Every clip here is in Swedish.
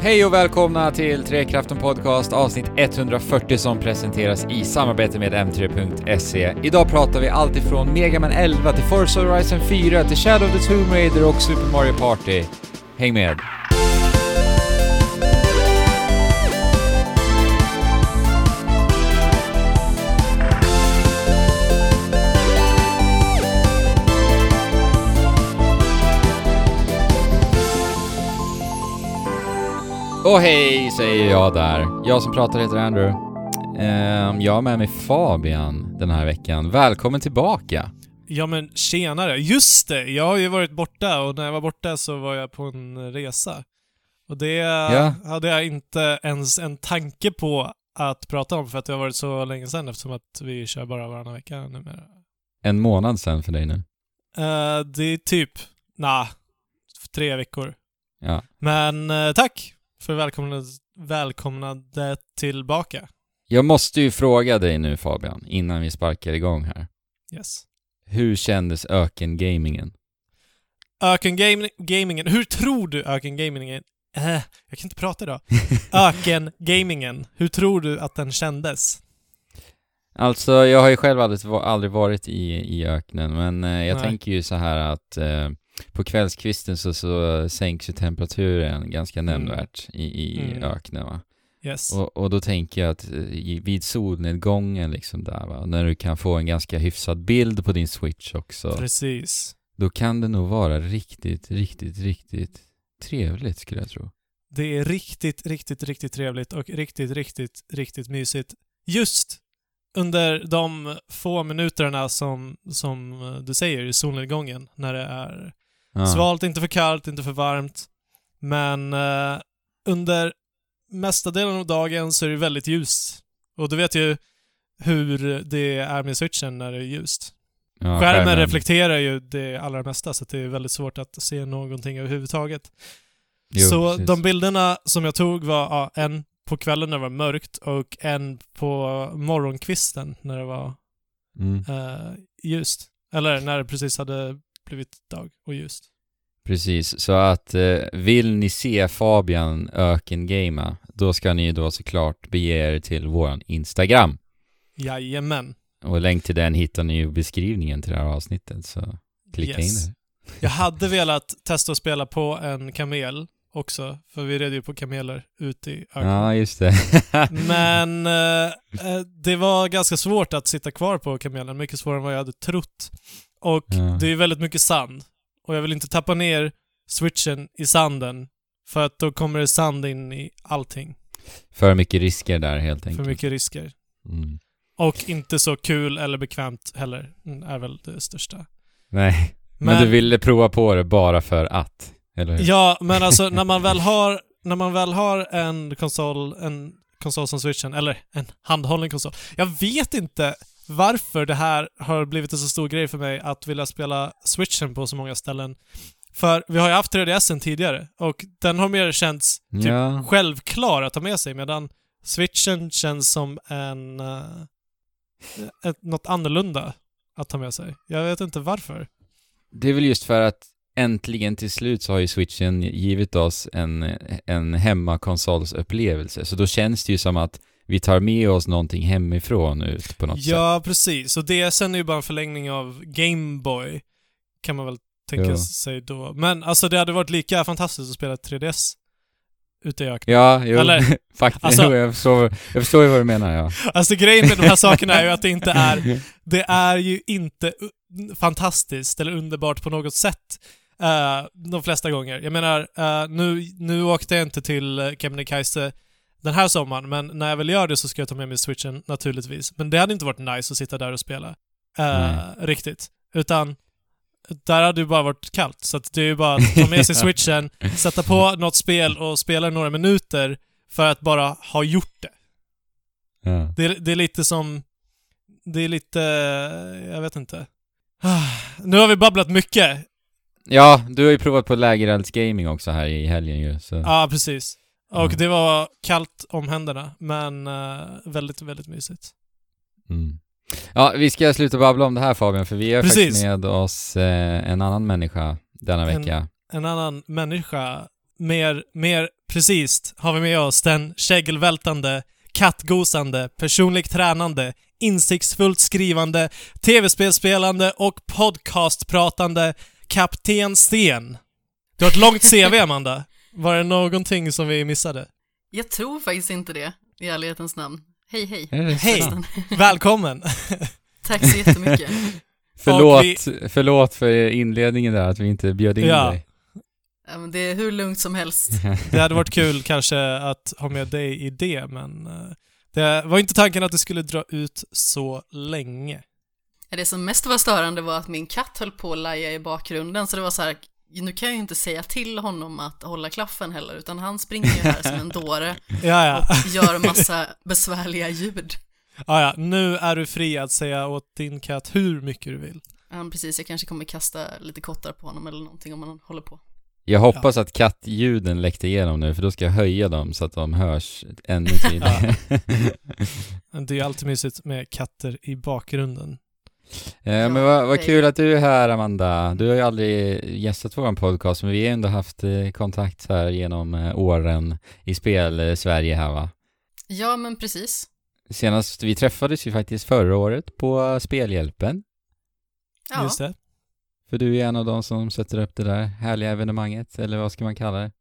Hej och välkomna till Trekraften Podcast avsnitt 140 som presenteras i samarbete med M3.se. Idag pratar vi allt ifrån Mega Man 11 till Forza Horizon 4 till Shadow of the Tomb Raider och Super Mario Party. Häng med! Och hej säger jag där. Jag som pratar heter Andrew. Ehm, jag har med mig Fabian den här veckan. Välkommen tillbaka! Ja men tjenare, just det! Jag har ju varit borta och när jag var borta så var jag på en resa. Och det Ja. hade jag inte ens en tanke på att prata om för att det har varit så länge sedan eftersom att vi kör bara varannan vecka numera. En månad sen för dig nu. Uh, det är typ, nah, tre veckor. Ja. Men eh, tack för välkomnandet, välkomnandet tillbaka. Jag måste ju fråga dig nu Fabian, innan vi sparkar igång här. Yes. Hur kändes ökengamingen? Öken-gamingen, hur tror du öken-gamingen... Äh, jag kan inte prata idag. Öken-gamingen, hur tror du att den kändes? Alltså, jag har ju själv aldrig, aldrig varit i, i öknen, men eh, jag Nej. tänker ju så här att eh, på kvällskvisten så, så sänks ju temperaturen ganska nämnvärt i, i Mm. öknen va. Yes. Och, och då tänker jag att eh, vid solnedgången liksom där va, när du kan få en ganska hyfsad bild på din switch också, Precis. då kan det nog vara riktigt, riktigt, riktigt trevligt skulle jag tro. Det är riktigt, riktigt, riktigt trevligt och riktigt, riktigt, riktigt mysigt. Just under de få minuterna som, som eh, du säger i solnedgången, när det är Ja. svalt, inte för kallt, inte för varmt. Men eh, under mesta delen av dagen så är det väldigt ljust. Och du vet ju hur det är med switchen när det är ljust. Ja, Skärmen reflekterar ju det allra mesta så det är väldigt svårt att se någonting överhuvudtaget. Jo, så precis. de bilderna som jag tog var ja, en på kvällen när det var mörkt och en på morgonkvisten när det var Mm. eh, ljust. Eller när det precis hade blivit dag och ljust. Precis, så att eh, vill ni se Fabian ökengama, då ska ni då såklart bege er till våran Instagram. Jajamän. Och länk till den hittar ni i beskrivningen till det här avsnittet, så klicka Yes. in där. Jag hade velat testa att spela på en kamel också, för vi red ju på kameler ute i öknen. Ja, just det. Men eh, eh, det var ganska svårt att sitta kvar på kamelen, mycket svårare än vad jag hade trott. Och Ja. det är väldigt mycket sand. Och jag vill inte tappa ner switchen i sanden, för att då kommer det sand in i allting. För mycket risker där helt För enkelt. mycket risker. Mm. Och inte så kul eller bekvämt heller, är väl det största. Nej, men, du ville prova på det bara för att, eller hur? Ja, men alltså när man väl har, när man väl har en konsol, en konsol som switchen, eller en handhållen konsol. Jag vet inte varför det här har blivit en så stor grej för mig att vilja spela switchen på så många ställen. För vi har ju haft 3DSen tidigare och den har mer känts typ Ja, självklar att ta med sig medan switchen känns som en... Uh, ett, något annorlunda att ta med sig. Jag vet inte varför. det är väl just för att äntligen till slut så har ju switchen givit oss en, en hemmakonsolsupplevelse. Så då känns det ju som att vi tar med oss någonting hemifrån ut på något sätt. Ja, precis. Och DSen är ju bara en förlängning av Gameboy, kan man väl tänka Ja. sig då. Men alltså det hade varit lika fantastiskt att spela 3DS ute i öknen. Ja, jo, Eller, faktiskt. alltså- jo, jag, förstår, jag förstår ju vad du menar, ja. Alltså grejen med de här sakerna är ju att det inte är, det är ju inte fantastiskt eller underbart på något sätt. eh, de flesta gånger. Jag menar, eh, nu, nu åkte jag inte till uh, Kebnekaise den här sommaren, men när jag väl gör det så ska jag ta med mig switchen naturligtvis. Men det hade inte varit nice att sitta där och spela. Nej. riktigt. Utan där hade det bara varit kallt. Så det är ju bara att ta med sig switchen, sätta på något spel och spela några minuter för att bara ha gjort det. ja. Det är, det är lite som... Det är lite... Jag vet inte. Nu har vi babblat mycket. Ja, du har ju provat på lägereldsgaming också här i helgen ju, så... Ja, precis. Och Mm. det var kallt om händerna, men eh, väldigt, väldigt mysigt. Mm. Ja, vi ska sluta babbla om det här Fabian, för vi har Precis. faktiskt med oss eh, en annan människa denna En- vecka. En annan människa mer, mer precis har vi med oss den kägelvältande, kattgosande, personligt tränande, insiktsfullt skrivande, tv-spelspelande och podcastpratande Kapten Sten. Du har ett långt CV, Amanda. Var det någonting som vi missade? Jag tror faktiskt inte det, i ärlighetens namn. Hej, hej. Hej! Välkommen! Tack så jättemycket. Förlåt, vi- förlåt för inledningen där, att vi inte bjöd in Ja. dig. Ja, men det är hur lugnt som helst. Det hade varit kul kanske att ha med dig i det, men eh, det var inte tanken att det skulle dra ut så länge. Det som mest var störande var att min katt höll på att laja i bakgrunden, så det var så här, nu kan jag ju inte säga till honom att hålla klaffen heller, utan han springer ju här som en dåre Ja, ja. och gör massa besvärliga ljud. ja, ja. Nu är du fri att säga åt din katt hur mycket du vill. Ja, precis, jag kanske kommer kasta lite kottar på honom eller någonting om han håller på. Jag hoppas att kattljuden läckte igenom nu, för då ska jag höja dem så att de hörs ännu tydligare. Det är alltid mysigt med katter i bakgrunden. Eh, men vad, vad kul att du är här Amanda. Du har ju aldrig gästat vår podcast, men vi har ändå haft eh, kontakt här genom eh, åren i spel-Sverige här va? Ja, men precis. Senast, vi träffades ju faktiskt förra året på Spelhjälpen. Ja, Just det. För du är en av de som sätter upp det där härliga evenemanget, eller vad ska man kalla det?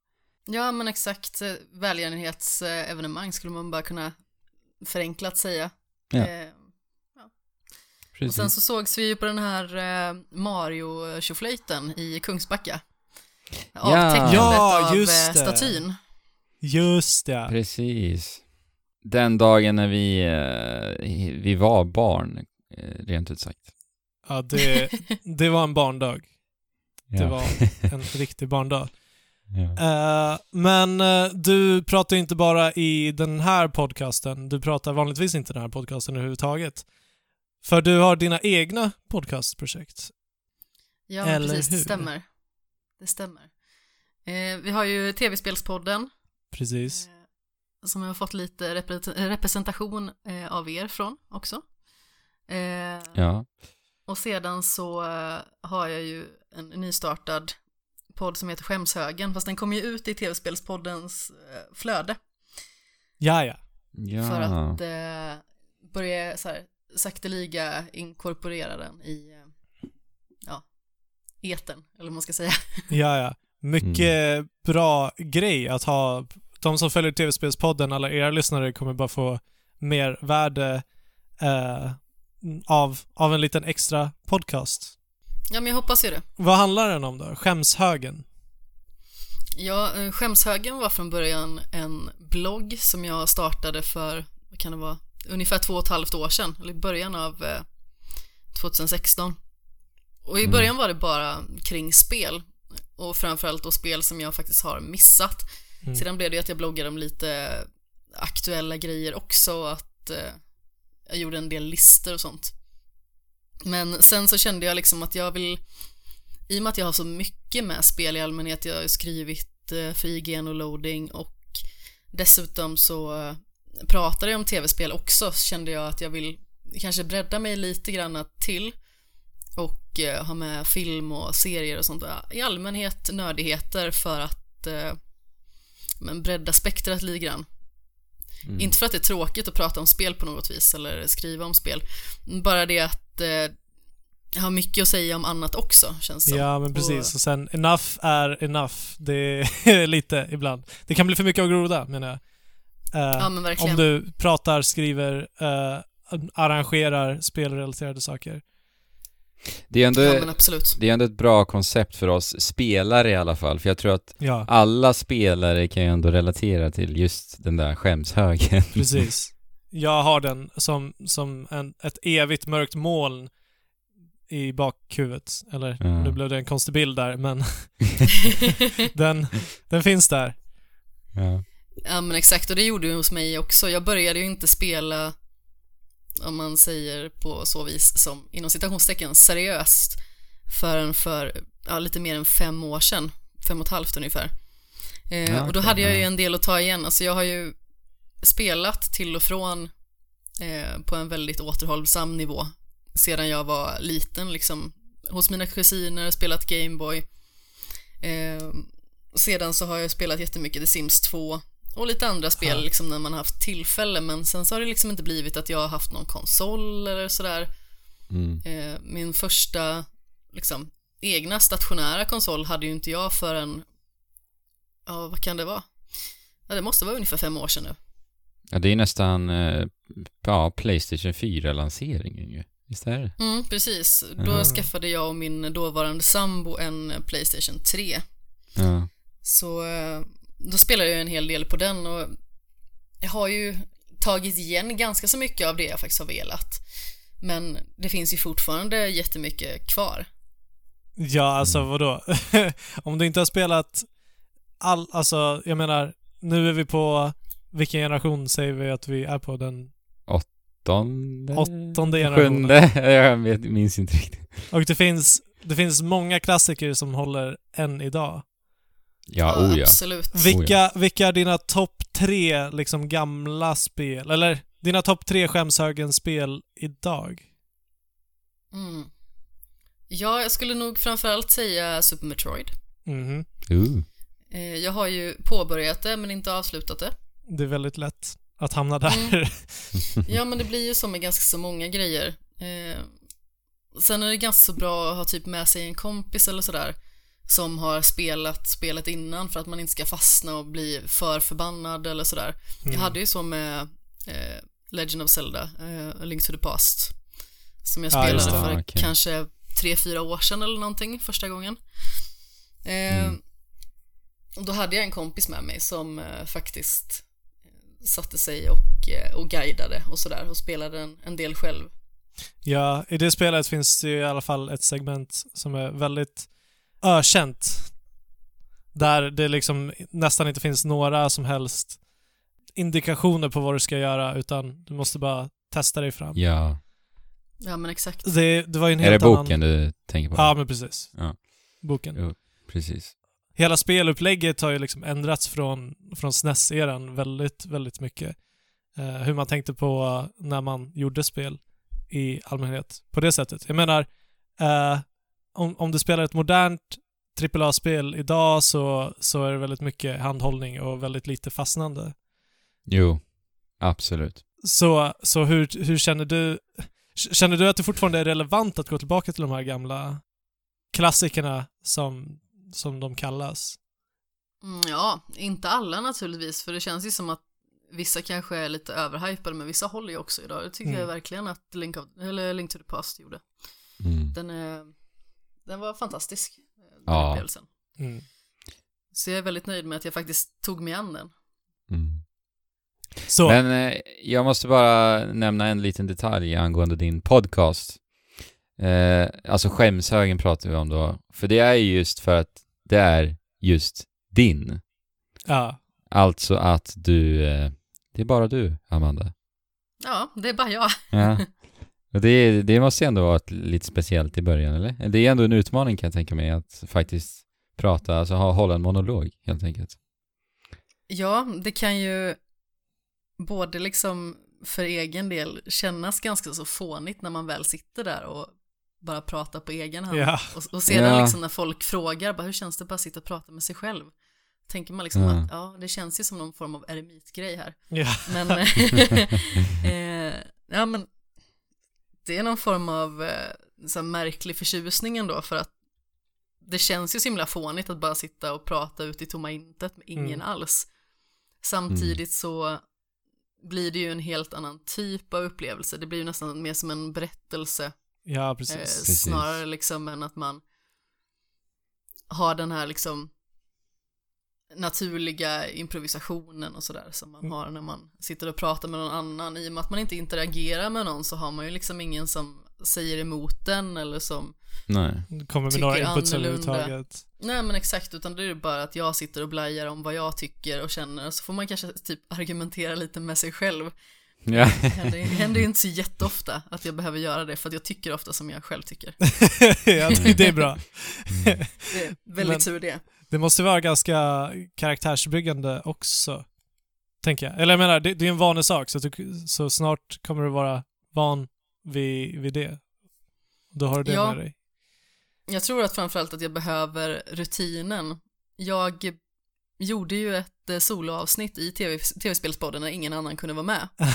ja men exakt. eh, Välgörenhetsevenemang skulle man bara kunna förenklat säga. Ja. Eh, Och Precis. sen så sågs vi ju på den här eh, Mario-tjoflöjten i Kungsbacka. Avtäckandet Ja, av just eh, det. statyn. Just det. Precis. Den dagen när vi, eh, vi var barn, rent ut sagt. Ja, det, det var en barndag. Det Ja. var en riktig barndag. Ja. Men du pratar inte bara i den här podcasten, du pratar vanligtvis inte i den här podcasten överhuvudtaget. För du har dina egna podcastprojekt. Ja, Eller precis. hur? Det stämmer. Det stämmer. Eh, vi har ju tv-spelspodden Precis. eh, som jag har fått lite repre- representation eh, av er från också. Eh, ja. Och sedan så eh, har jag ju en nystartad podd som heter Skämshögen, fast den kommer ju ut i tv-spelspoddens eh, flöde. Ja, ja. Ja. För att eh, börja så här, sakteliga inkorporera den i ja, eten, eller vad man ska säga. Ja, ja. Mycket bra grej att ha. De som följer TV-spelspodden, alla era lyssnare, kommer bara få mer värde eh, av, av en liten extra podcast. Ja, men jag hoppas ju det. Vad handlar den om då? Skämshögen? Ja, eh, Skämshögen var från början en blogg som jag startade för, vad kan det vara, ungefär två och ett halvt år sedan, eller i början av eh, 2016. Och i Mm. början var det bara kring spel, och framförallt då spel som jag faktiskt har missat. Mm. Sedan blev det att jag bloggade om lite aktuella grejer också, och att eh, jag gjorde en del listor och sånt. Men sen så kände jag liksom att jag vill, i och med att jag har så mycket med spel i allmänhet, jag har skrivit eh, för IGN och loading och dessutom så eh, pratade jag om tv-spel också, så kände jag att jag vill kanske bredda mig lite grann till och eh, ha med film och serier och sånt där. I allmänhet nördigheter för att eh, men bredda spektrat lite grann. Mm. Inte för att det är tråkigt att prata om spel på något vis eller skriva om spel. Bara det att eh, jag har mycket att säga om annat också, känns det som. Ja, men precis. Och- Och sen, enough är enough. Det är lite ibland. Det kan bli för mycket av groda, menar jag. Eh, Ja, men verkligen. om du pratar, skriver, eh, arrangerar spelrelaterade saker. Det är ändå... Ja. Det är ändå ett bra koncept för oss spelare i alla fall, för jag tror att Ja, alla spelare kan ju ändå relatera till just den där skämshögen. precis. Jag har den som, som en, ett evigt mörkt moln i bakhuvudet. Eller, Ja. nu blev det en konstig bild där, men den, den finns där. ja. Ja men exakt och det gjorde ju hos mig också. Jag började ju inte spela, om man säger på så vis som inom citationstecken seriöst förrän för ja, lite mer än fem år sedan, fem och ett halvt ungefär. Eh, Ja, och då hade jag ju en del att ta igen. Alltså jag har ju spelat till och från eh, på en väldigt återhållsam nivå sedan jag var liten liksom hos mina kusiner, spelat Gameboy. Eh, sedan så har jag spelat jättemycket The Sims 2 och lite andra spel Ja. liksom när man har haft tillfälle men sen så har det liksom inte blivit att jag har haft någon konsol eller sådär. Mm. Eh, min första liksom egna stationära konsol hade ju inte jag förrän, ja vad kan det vara? Ja, det måste vara ungefär fem år sedan nu. Ja, det är nästan, eh, ja, Playstation 4-lanseringen ju. Visst är det? Mm, precis. Då Mhm. skaffade jag och min dåvarande sambo en Playstation 3. Ja. Så eh, då spelade jag en hel del på den och jag har ju tagit igen ganska så mycket av det jag faktiskt har velat. Men det finns ju fortfarande jättemycket kvar. Ja, alltså vadå? Om du inte har spelat all, alltså jag menar, nu är vi på, vilken generation säger vi att vi är på? Den Åttonde? åttonde generationen. Sjunde? Jag vet, minns inte riktigt. Och det finns, det finns många klassiker som håller än idag. Ja, oh ja. Absolut. Vilka, vilka är dina topp tre liksom gamla spel? Eller dina topp tre skämshögen-spel idag? Mm. Ja, jag skulle nog framförallt säga Super Metroid. Mhm. Uh. Jag har ju påbörjat det men inte avslutat det. Det är väldigt lätt att hamna där. Ja, men det blir ju så med ganska så många grejer. Eh, sen är det ganska så bra att ha typ med sig en kompis eller sådär som har spelat spelet innan för att man inte ska fastna och bli för förbannad eller sådär. Jag hade ju så med eh, Legend of Zelda, eh, Link to the Past, som jag Ja, spelade det. för Ah, okej. kanske tre, fyra år sedan eller någonting första gången. Eh, Mm. och då hade jag en kompis med mig som eh, faktiskt eh, satte sig och, eh, och guidade och sådär och spelade en, en del själv. Ja, i det spelet finns det ju i alla fall ett segment som är väldigt ökänt. Där det liksom nästan inte finns några som helst indikationer på vad du ska göra, utan du måste bara testa dig fram. Ja. Ja men exakt. Det, det var ju en Är helt det boken annan... du tänker på? Ja, men precis. Ja. Boken. Jo. Precis. Hela spelupplägget har ju liksom ändrats från, från SNES-eran väldigt, väldigt mycket. Eh, hur man tänkte på när man gjorde spel i allmänhet på det sättet. Jag menar, eh, om, om du spelar ett modernt AAA-spel idag så, så är det väldigt mycket handhållning och väldigt lite fastnande. Jo. Absolut. Så, så hur, hur känner du? Känner du att det fortfarande är relevant att gå tillbaka till de här gamla klassikerna som, som de kallas? Mm, ja, inte alla naturligtvis för det känns ju som att vissa kanske är lite överhypade men vissa håller ju också idag. Det tycker Mm. jag verkligen att Link, of, eller Link to the Past gjorde. Mm. Den, är, den var fantastisk, den Ja. upplevelsen. Mm. Så jag är väldigt nöjd med att jag faktiskt tog mig an den. Mm. Så, Men eh, jag måste bara nämna en liten detalj angående din podcast. Eh, alltså skämshögen pratar vi om då. För det är ju just för att det är just din. ja. Alltså att du, eh, det är bara du, Amanda. Ja, det är bara jag. Ja. Det, det måste ju ändå vara ett, lite speciellt i början, eller? Det är ändå en utmaning kan jag tänka mig att faktiskt prata, alltså ha, hålla en monolog helt enkelt. Ja, det kan ju både liksom för egen del kännas ganska så fånigt när man väl sitter där och bara pratar på egen hand. Ja. Och, och sedan Ja. liksom när folk frågar, bara, hur känns det bara att sitta och prata med sig själv? Tänker man liksom Ja. att ja, det känns ju som någon form av eremitgrej här. ja. Men, eh, ja men det är någon form av eh, så märklig förtjusning ändå för att det känns ju så himla fånigt att bara sitta och prata ut i tomma intet med ingen Mm. alls. Samtidigt så blir det ju en helt annan typ av upplevelse. Det blir ju nästan mer som en berättelse Ja, eh, precis. Precis. snarare liksom än att man har den här liksom naturliga improvisationen och sådär som man Mm. har när man sitter och pratar med någon annan. I och med att man inte interagerar med någon så har man ju liksom ingen som säger emot den eller som Nej. Kommer med tycker några inputs annorlunda. överhuvudtaget. Nej men exakt, utan det är bara att jag sitter och blajar om vad jag tycker och känner så får man kanske typ argumentera lite med sig själv. Ja. Det händer, det händer ju inte så jätteofta att jag behöver göra det för att jag tycker ofta som jag själv tycker. ja, det är bra. Det är väldigt Men- tur det. Det måste vara ganska karaktärsbyggande också. Tänker jag. Eller jag menar, det, det är en vanesak så, du, så snart kommer du vara van vid, vid det. Då har du det Ja. med dig. Jag tror att framförallt att jag behöver rutinen jag gjorde ju ett eh, soloavsnitt i TV, tv-spelspodden när ingen annan kunde vara med.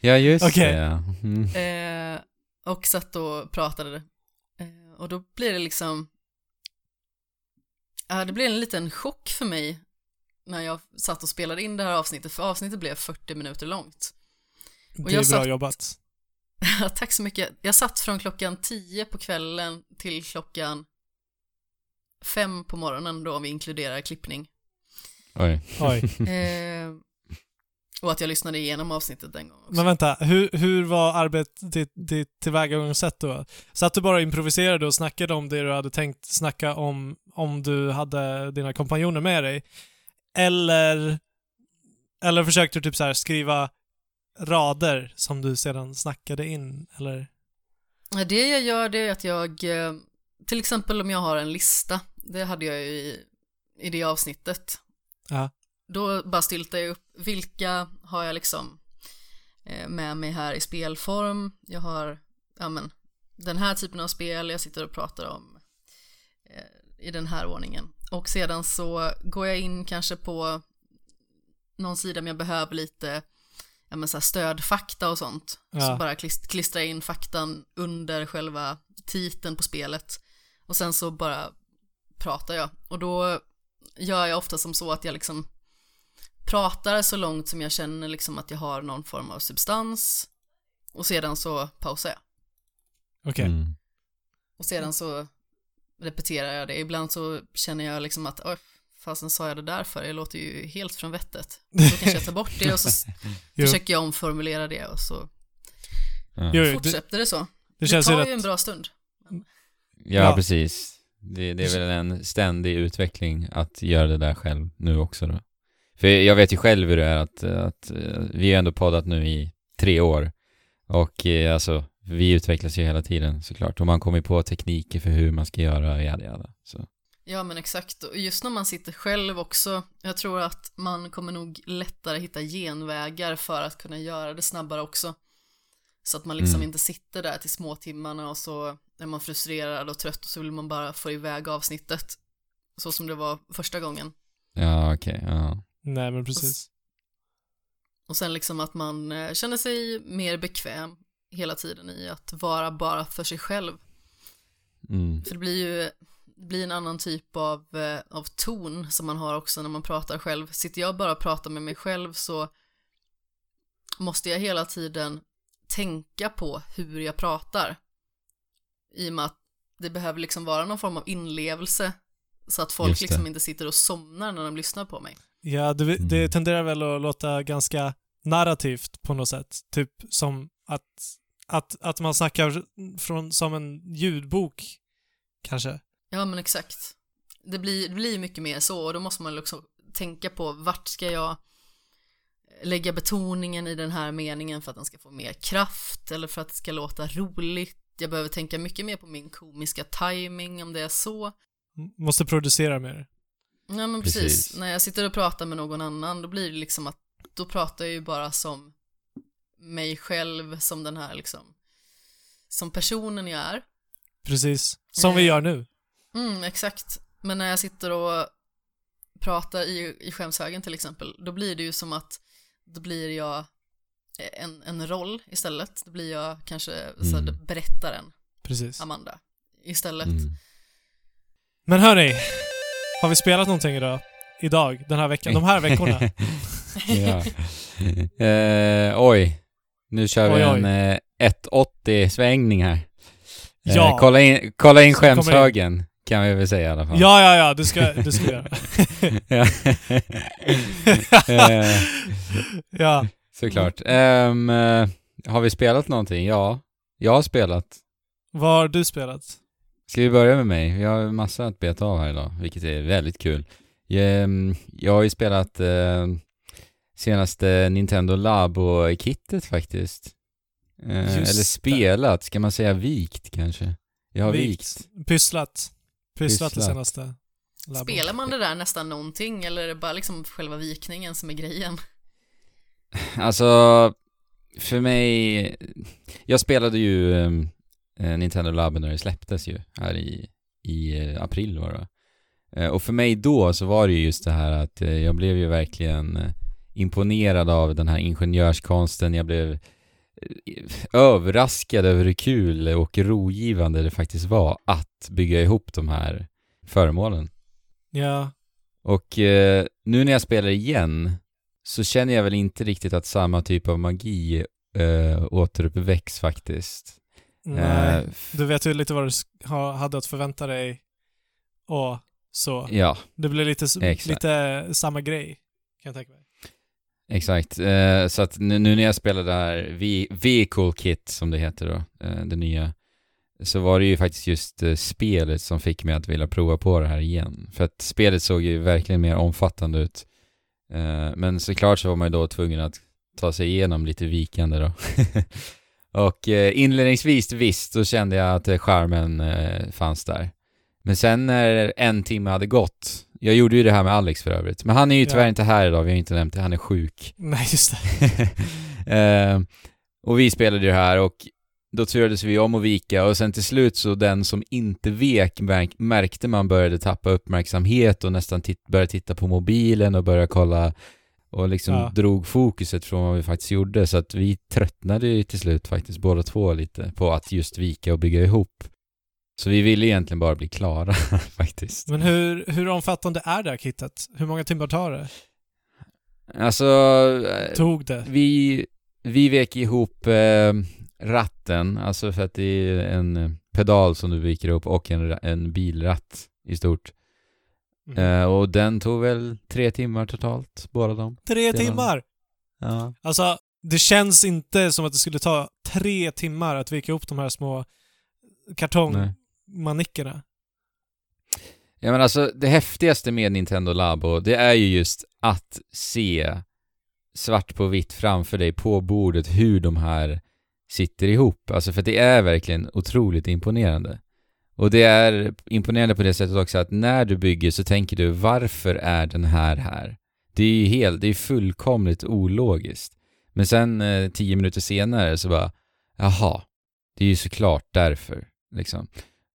Ja, just Okej. det. Mm. Eh, och satt och pratade. Eh, och då blir det liksom, det blev en liten chock för mig när jag satt och spelade in det här avsnittet, för avsnittet blev 40 minuter långt. Det Och är jag bra satt- jobbat. Tack så mycket. Jag satt från klockan 10 på kvällen till klockan 5 på morgonen då om vi inkluderar klippning. Oj. Oj. Och att jag lyssnade igenom avsnittet den gången också. Men vänta, hur, hur var arbetet, ditt, ditt tillvägagångssätt då? Satt du bara och improviserade och snackade om det du hade tänkt snacka om, om du hade dina kompanjoner med dig? Eller, eller försökte du typ så skriva rader som du sedan snackade in, eller? Det jag gör det är att jag, eh, till exempel om jag har en lista, det hade jag ju i, i det avsnittet. Ja. Då bara styltar jag upp vilka har jag liksom eh, med mig här i spelform. Jag har, ja men, den här typen av spel jag sitter och pratar om eh, i den här ordningen. Och sedan så går jag in kanske på någon sida om jag behöver lite ja, men så här stödfakta och sånt. Så Ja. bara klist- klistrar jag in faktan under själva titeln på spelet. Och sen så bara pratar jag. Och då gör jag ofta som så att jag liksom pratar så långt som jag känner liksom att jag har någon form av substans. Och sedan så pausar jag. Okej. Mm. Och sedan så repeterar jag det. Ibland så känner jag liksom att, oj, fasen sa jag det där för? Det låter ju helt från vettet. Då kanske jag tar bort det och så försöker jag omformulera det och så det, fortsätter det så. det Det, känns ju tar rätt... ju en bra stund. Ja, Ja. precis. Det, det är väl en ständig utveckling att göra det där själv nu också då. För jag vet ju själv hur det är att, att eh, vi har ändå poddat nu i tre år. Och eh, alltså, vi utvecklas ju hela tiden såklart. Och man kommer på tekniker för hur man ska göra, jada jada. Så. Ja men exakt, och just när man sitter själv också, jag tror att man kommer nog lättare hitta genvägar för att kunna göra det snabbare också. Så att man liksom Mm. inte sitter där till småtimmarna och så är man frustrerad och trött och så vill man bara få iväg avsnittet. Så som det var första gången. Ja, okej, ja. Nej, men precis. Och sen liksom att man eh, känner sig mer bekväm hela tiden i att vara bara för sig själv. Mm. För det blir ju det blir en annan typ av, eh, av ton som man har också när man pratar själv. Sitter jag bara och pratar med mig själv så måste jag hela tiden tänka på hur jag pratar. I och med att det behöver liksom vara någon form av inlevelse så att folk liksom inte sitter och somnar när de lyssnar på mig. Ja, det, det Mm. tenderar väl att låta ganska narrativt på något sätt. Typ som att, att, att man snackar från, som en ljudbok, kanske. Ja men exakt. Det blir, det blir mycket mer så och då måste man också tänka på vart ska jag lägga betoningen i den här meningen för att den ska få mer kraft eller för att det ska låta roligt. Jag behöver tänka mycket mer på min komiska timing om det är så. M- Måste producera mer. Ja men precis. Precis. När jag sitter och pratar med någon annan då blir det liksom att då pratar jag ju bara som mig själv som den här liksom som personen jag är. Precis. Som vi Eh. gör nu. Mm, exakt. Men när jag sitter och pratar i, i skämshögen till exempel, då blir det ju som att då blir jag en, en roll istället. Då blir jag kanske så här, Mm. berättaren, Precis. Amanda, istället. Mm. Men hörni, har vi spelat någonting idag? Idag, den här veckan, de här veckorna? ja. eh, oj. Nu kör vi Oj, oj. en eh, 180 svängning här. Eh, Ja. kolla in, kolla in skämshögen, kan vi väl säga i alla fall. Ja, ja, ja, du ska, du ska göra. Ja. såklart. Eh, har vi spelat någonting? Ja. Jag har spelat. Vad har du spelat? Ska vi börja med mig? Jag har massa att beta av här idag, vilket är väldigt kul. Ehm, Jag har ju spelat eh, senaste Nintendo Labo-kittet faktiskt. Eh, Just eller det. spelat, ska man säga vikt kanske? Jag har vikt. Pysslat. Pysslat det senaste. labben. Spelar man det där nästan någonting eller är det bara liksom själva vikningen som är grejen? Alltså, för mig... Jag spelade ju ehm, eh, Nintendo Labo när det släpptes ju, här i, i eh, april var det? Eh, och för mig då så var det ju just det här att eh, jag blev ju verkligen eh, imponerad av den här ingenjörskonsten. Jag blev eh, överraskad över hur kul och rogivande det faktiskt var att bygga ihop de här föremålen. Ja. Och eh, nu när jag spelar igen så känner jag väl inte riktigt att samma typ av magi eh, återuppväcks faktiskt. Nej. Eh, Du vet ju lite vad du hade att förvänta dig och så. ja, Det blir lite, Exakt. lite samma grej, kan jag tänka mig. exakt. Eh, så att nu, nu när jag spelar det här V- Vehicle Kit som det heter då, eh, det nya, så var det ju faktiskt just eh, spelet som fick mig att vilja prova på det här igen. För att spelet såg ju verkligen mer omfattande ut. Eh, men såklart så var man ju då tvungen att ta sig igenom lite vikande då. och eh, inledningsvis visst, då kände jag att eh, charmen eh, fanns där. Men sen när en timme hade gått, jag gjorde ju det här med Alex för övrigt, men han är ju Ja. tyvärr inte här idag, vi har inte nämnt det, han är sjuk. Nej, just det. eh, och vi spelade ju här och då turades vi om att vika och sen till slut så den som inte vek märk- märkte man började tappa uppmärksamhet och nästan tit- började titta på mobilen och började kolla och liksom Ja. drog fokuset från vad vi faktiskt gjorde så att vi tröttnade ju till slut faktiskt båda två lite på att just vika och bygga ihop. Så vi ville egentligen bara bli klara faktiskt. Men hur, hur omfattande är det här kittet? Hur många timmar tar det? Alltså, eh, Tog det? vi, vi vek ihop eh, ratten, alltså för att det är en pedal som du viker upp och en, en bilratt i stort. Mhm. Eh, och den tog väl tre timmar totalt, båda dem. Tre var- timmar! Ja. Alltså, det känns inte som att det skulle ta tre timmar att vika upp de här små kartongmanickerna. Ja men alltså det häftigaste med Nintendo Labo, det är ju just att se svart på vitt framför dig på bordet hur de här sitter ihop. Alltså för det är verkligen otroligt imponerande. Och det är imponerande på det sättet också att när du bygger så tänker du varför är den här här? Det är ju helt, det är fullkomligt ologiskt. Men sen eh, tio minuter senare så bara, jaha, det är ju såklart därför, liksom.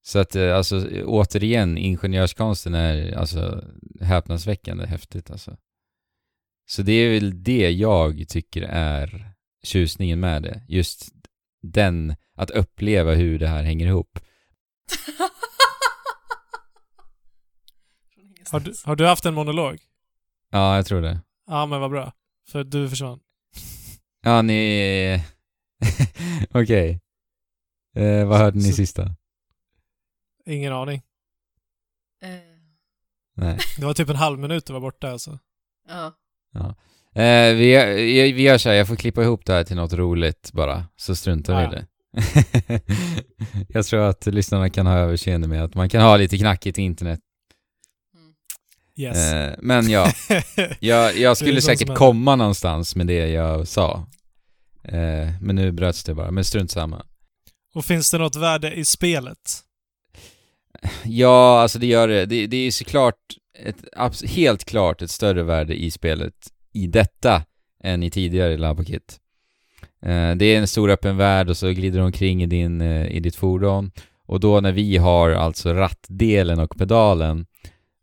Så att eh, alltså återigen, ingenjörskonsten är alltså häpnadsväckande häftigt alltså. Så det är väl det jag tycker är tjusningen med det. Just den, att uppleva hur det här hänger ihop. Har du, har du haft en monolog? Ja, jag tror det. Ja, men vad bra. För du försvann. Ja, ni... Okej. Eh, vad hörde ni Så- sista? Ingen aning. Eh, Nej. Det var typ en halv minut du var borta alltså. ja. Eh, vi, vi vi gör så här, jag får klippa ihop det här till något roligt bara, så struntar vi i Ja. det. jag tror att lyssnarna kan ha överseende med att man kan ha lite knackigt internet. Mm. Yes. Eh, men ja, jag, jag skulle säkert komma någonstans med det jag sa. Eh, men nu bröts det bara, men strunt samma. Och finns det något värde i spelet? Ja, alltså det gör det. Det, det är såklart ett, helt klart ett större värde i spelet i detta än i tidigare Labokit. Eh, det är en stor öppen värld och så glider du omkring i, din, eh, i ditt fordon. Och då när vi har alltså rattdelen och pedalen,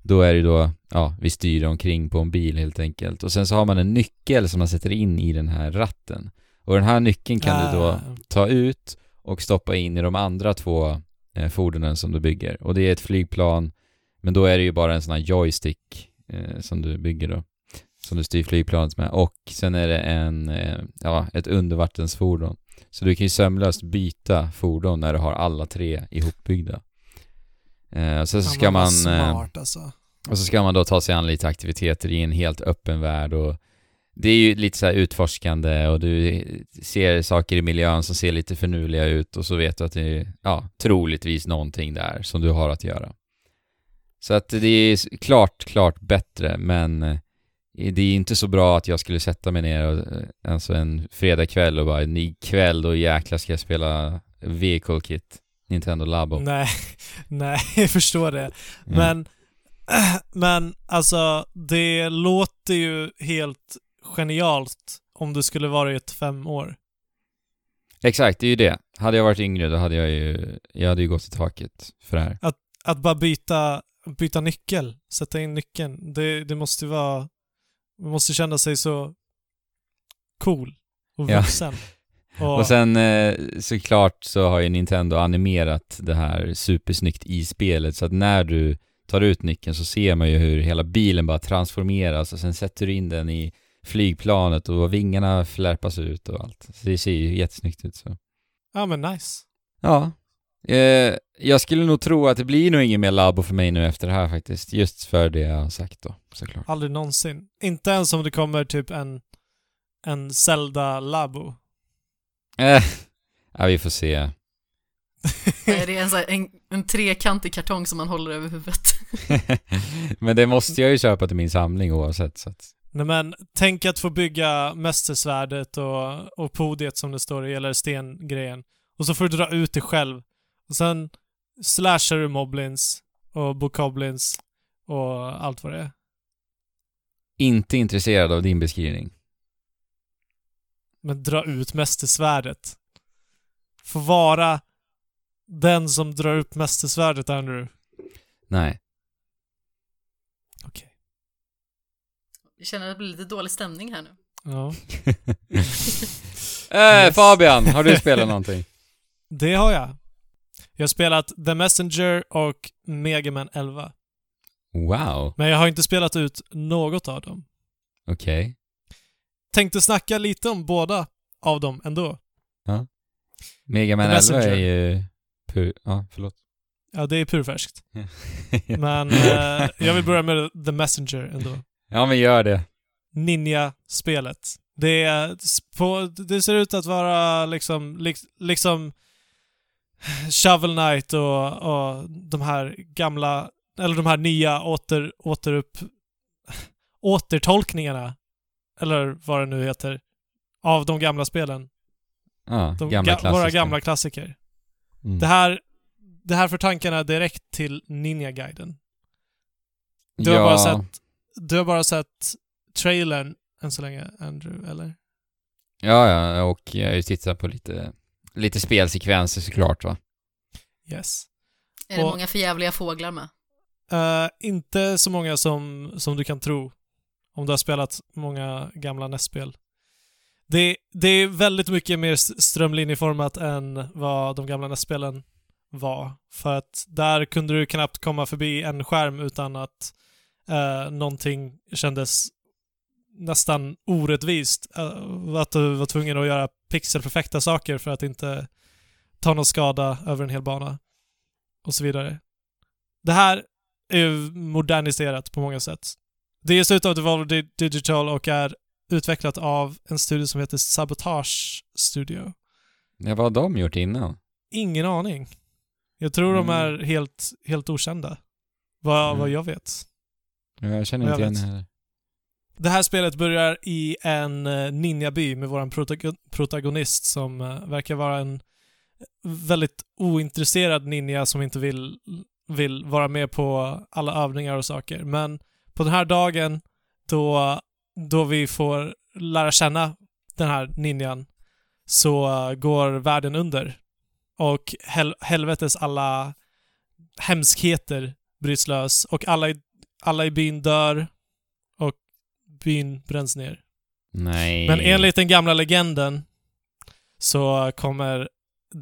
då är det då, ja, vi styr omkring på en bil helt enkelt. Och sen så har man en nyckel som man sätter in i den här ratten. Och den här nyckeln kan du då Ah, ta ut och stoppa in i de andra två eh, fordonen som du bygger. Och det är ett flygplan, men då är det ju bara en sån här joystick eh, som du bygger då. Som du styr flygplanet med. Och sen är det en, eh, ja, ett undervattensfordon. Så du kan ju sömlöst byta fordon när du har alla tre ihopbyggda. Eh, så, så ska man... eh, Smart alltså. och så ska man då ta sig an lite aktiviteter i en helt öppen värld och det är ju lite så här utforskande och du ser saker i miljön som ser lite förnuliga ut och så vet du att det är, ja, troligtvis någonting där som du har att göra. Så att det är klart, klart bättre, men eh, det är inte så bra att jag skulle sätta mig ner och, eh, alltså en fredagkväll och bara, ikväll då jäklar ska jag spela Vehicle Kit, Nintendo Labo. Nej, nej, jag förstår det. Mm. Men, men alltså, det låter ju helt genialt om du skulle varit fem år. Exakt, det är ju det. Hade jag varit yngre då hade jag ju, jag hade ju gått i taket för det här. Att bara byta byta nyckel, sätta in nyckeln. Det, det måste ju vara... Man måste känna sig så cool och Ja. vuxen. Och, Och sen eh, såklart så har ju Nintendo animerat det här supersnyggt i spelet så att när du tar ut nyckeln så ser man ju hur hela bilen bara transformeras och sen sätter du in den i flygplanet och vingarna flärpas ut och allt. Så det ser ju jättesnyggt ut så. ja men nice. Ja. Eh, jag skulle nog tro att det blir nog ingen mer Labo för mig nu efter det här faktiskt. Just för det jag har sagt då, såklart. Aldrig någonsin. Inte ens om det kommer typ en, en Zelda-labo. Eh, ja, vi får se. Nej, det är en, så här, en, en trekantig kartong som man håller över huvudet. Men det måste jag ju köpa till min samling oavsett så att... Nej men, tänk att få bygga mästersvärdet och, och podiet som det står i, eller stengrejen. Och så får du dra ut det själv. Och sen slashar du moblins och bokoblins och allt vad det är. Inte intresserad av din beskrivning. Men dra ut mästersvärdet. Få vara den som drar upp mästersvärdet, Andrew. Nej. Okej. Jag känner att det blir lite dålig stämning här nu. Ja. eh, Fabian, har du spelat någonting? Det har jag. Jag har spelat The Messenger och Mega Man 11. Wow, Men jag har inte spelat ut något av dem. okej. Tänkte snacka lite om båda av dem ändå. Mega Man The 11 är ju... Pur... Ja, förlåt. Ja, det är purfärskt. Men eh, jag vill börja med The Messenger ändå. ja, men gör det. Ninja-spelet. Det, är på, det ser ut att vara liksom, lik- liksom Shovel Knight och, och de här gamla, eller de här nya åter, återupp, återtolkningarna, eller vad det nu heter, av de gamla spelen. Ja, De gamla ga- våra gamla klassiker. Mm. Det här, det här för tankarna direkt till Ninja-guiden. Du har ja, bara sett, du har bara sett trailern än så länge, Andrew, eller? Ja, ja, och jag har ju tittat på lite, lite spelsekvenser såklart va. Yes. Är det Och- många förjävliga fåglar med? Eh, inte så många som, som du kan tro. Om du har spelat många gamla NES-spel. Det, det är väldigt mycket mer strömlinjeformat än vad de gamla NES-spelen var. För att där kunde du knappt komma förbi en skärm utan att uh, någonting kändes nästan orättvist. Eh, att du var tvungen att göra pixelperfekta saker för att inte ta någon skada över en hel bana. Och så vidare. Det här är ju moderniserat på många sätt. Det ges ut av Devolver Di- Digital och är utvecklat av en studio som heter Sabotage Studio. Ja, vad har de gjort innan? Ingen aning. Jag tror de Mm. är helt, helt okända. Vad, Mm. vad jag vet. Ja, Jag känner Jag inte igen det heller. Det här spelet börjar i en eh, ninjaby med våran protagonist som eh, verkar vara en väldigt ointresserad ninja som inte vill, vill vara med på alla övningar och saker. Men på den här dagen då, då vi får lära känna den här ninjan så eh, går världen under. Och hel- helvetes alla hemskheter bryts lös och alla i, alla i byn dör byn bränns ner. Nej. Men enligt den gamla legenden så kommer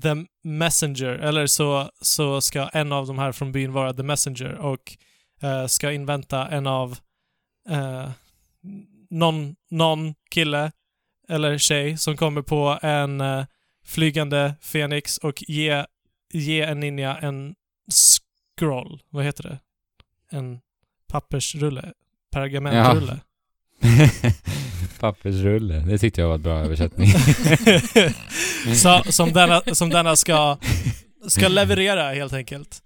The Messenger, eller så, så ska en av de här från byn vara The Messenger och eh, ska invänta en av eh, någon, någon kille eller tjej som kommer på en eh, flygande fenix och ge, ge en ninja en scroll. Vad heter det? En pappersrulle? Pergamentrulle? Pappersrulle, det tyckte jag var en bra översättning. Så, som denna, som denna ska, ska leverera helt enkelt.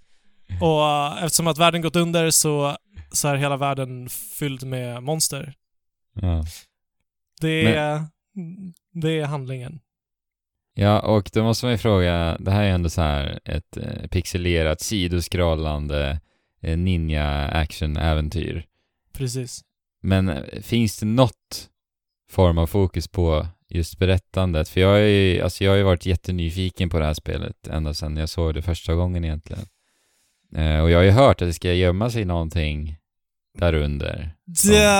Och eh, eftersom att världen gått under så, så är hela världen fylld med monster. ja. Det är, det är handlingen. ja, och då måste man ju fråga, det här är ändå så här ett eh, pixelerat sidoskrollande eh, ninja-action-äventyr. Precis. Men finns det något form av fokus på just berättandet? För jag har ju, alltså jag har ju varit jättenyfiken på det här spelet ända sedan jag såg det första gången egentligen. Eh, och jag har ju hört att det ska gömma sig någonting därunder. Det...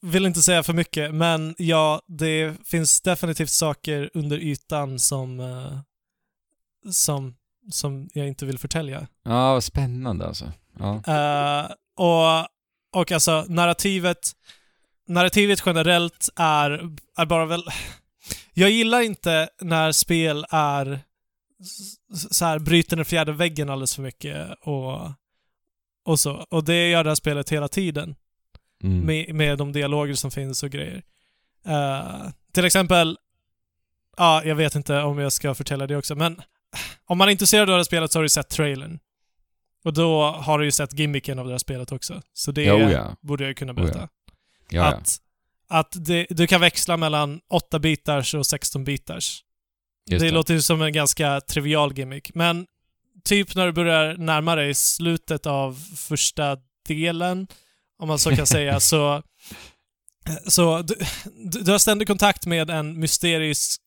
Vill inte säga för mycket, men ja, det finns definitivt saker under ytan som, eh, som, som jag inte vill förtälja. Ja, vad spännande alltså. Ja. Eh, och, och alltså narrativet, narrativet generellt är, är bara väl... Jag gillar inte när spel är så här bryter den fjärde väggen alldeles för mycket och, och så. Och det gör det här spelet hela tiden Mm. med, med de dialoger som finns och grejer. Eh, till exempel, ja, jag vet inte om jag ska förtälla det också, men om man är intresserad av det här spelet så har du sett trailern. Och då har du ju sett gimmicken av det här spelet också. Så det Jo, ja. borde jag ju kunna Oh, berätta. Ja, ja. Att, att det, du kan växla mellan 8 bitars och 16 bitars. Just det det. låter ju som en ganska trivial gimmick, men typ när du börjar närma dig slutet av första delen, om man så kan säga, så så du, du du har ständig kontakt med en mysterisk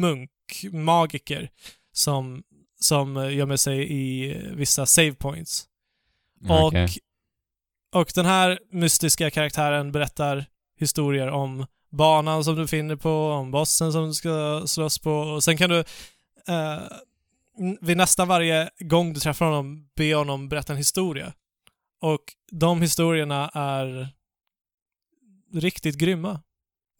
munk, magiker, som, som gömmer sig i vissa save points. Okej. Och, och den här mystiska karaktären berättar historier om banan som du finner på, om bossen som du ska slåss på och sen kan du eh, vid nästan varje gång du träffar honom be honom berätta en historia. Och de historierna är riktigt grymma.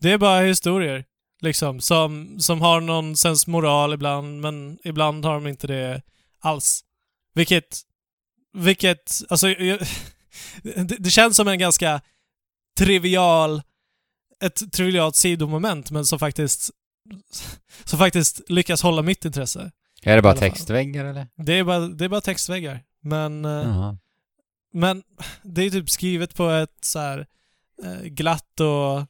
Det är bara historier, liksom, som, som har någon sens moral ibland, men ibland har de inte det alls. Vilket, vilket, alltså, jag, det, det känns som en ganska trivial, ett trivialt sidomoment, men som faktiskt, som faktiskt lyckas hålla mitt intresse. Är det bara textväggar eller? Det är bara, det är bara textväggar, men, eh, Jaha. men det är typ skrivet på ett så här eh, glatt och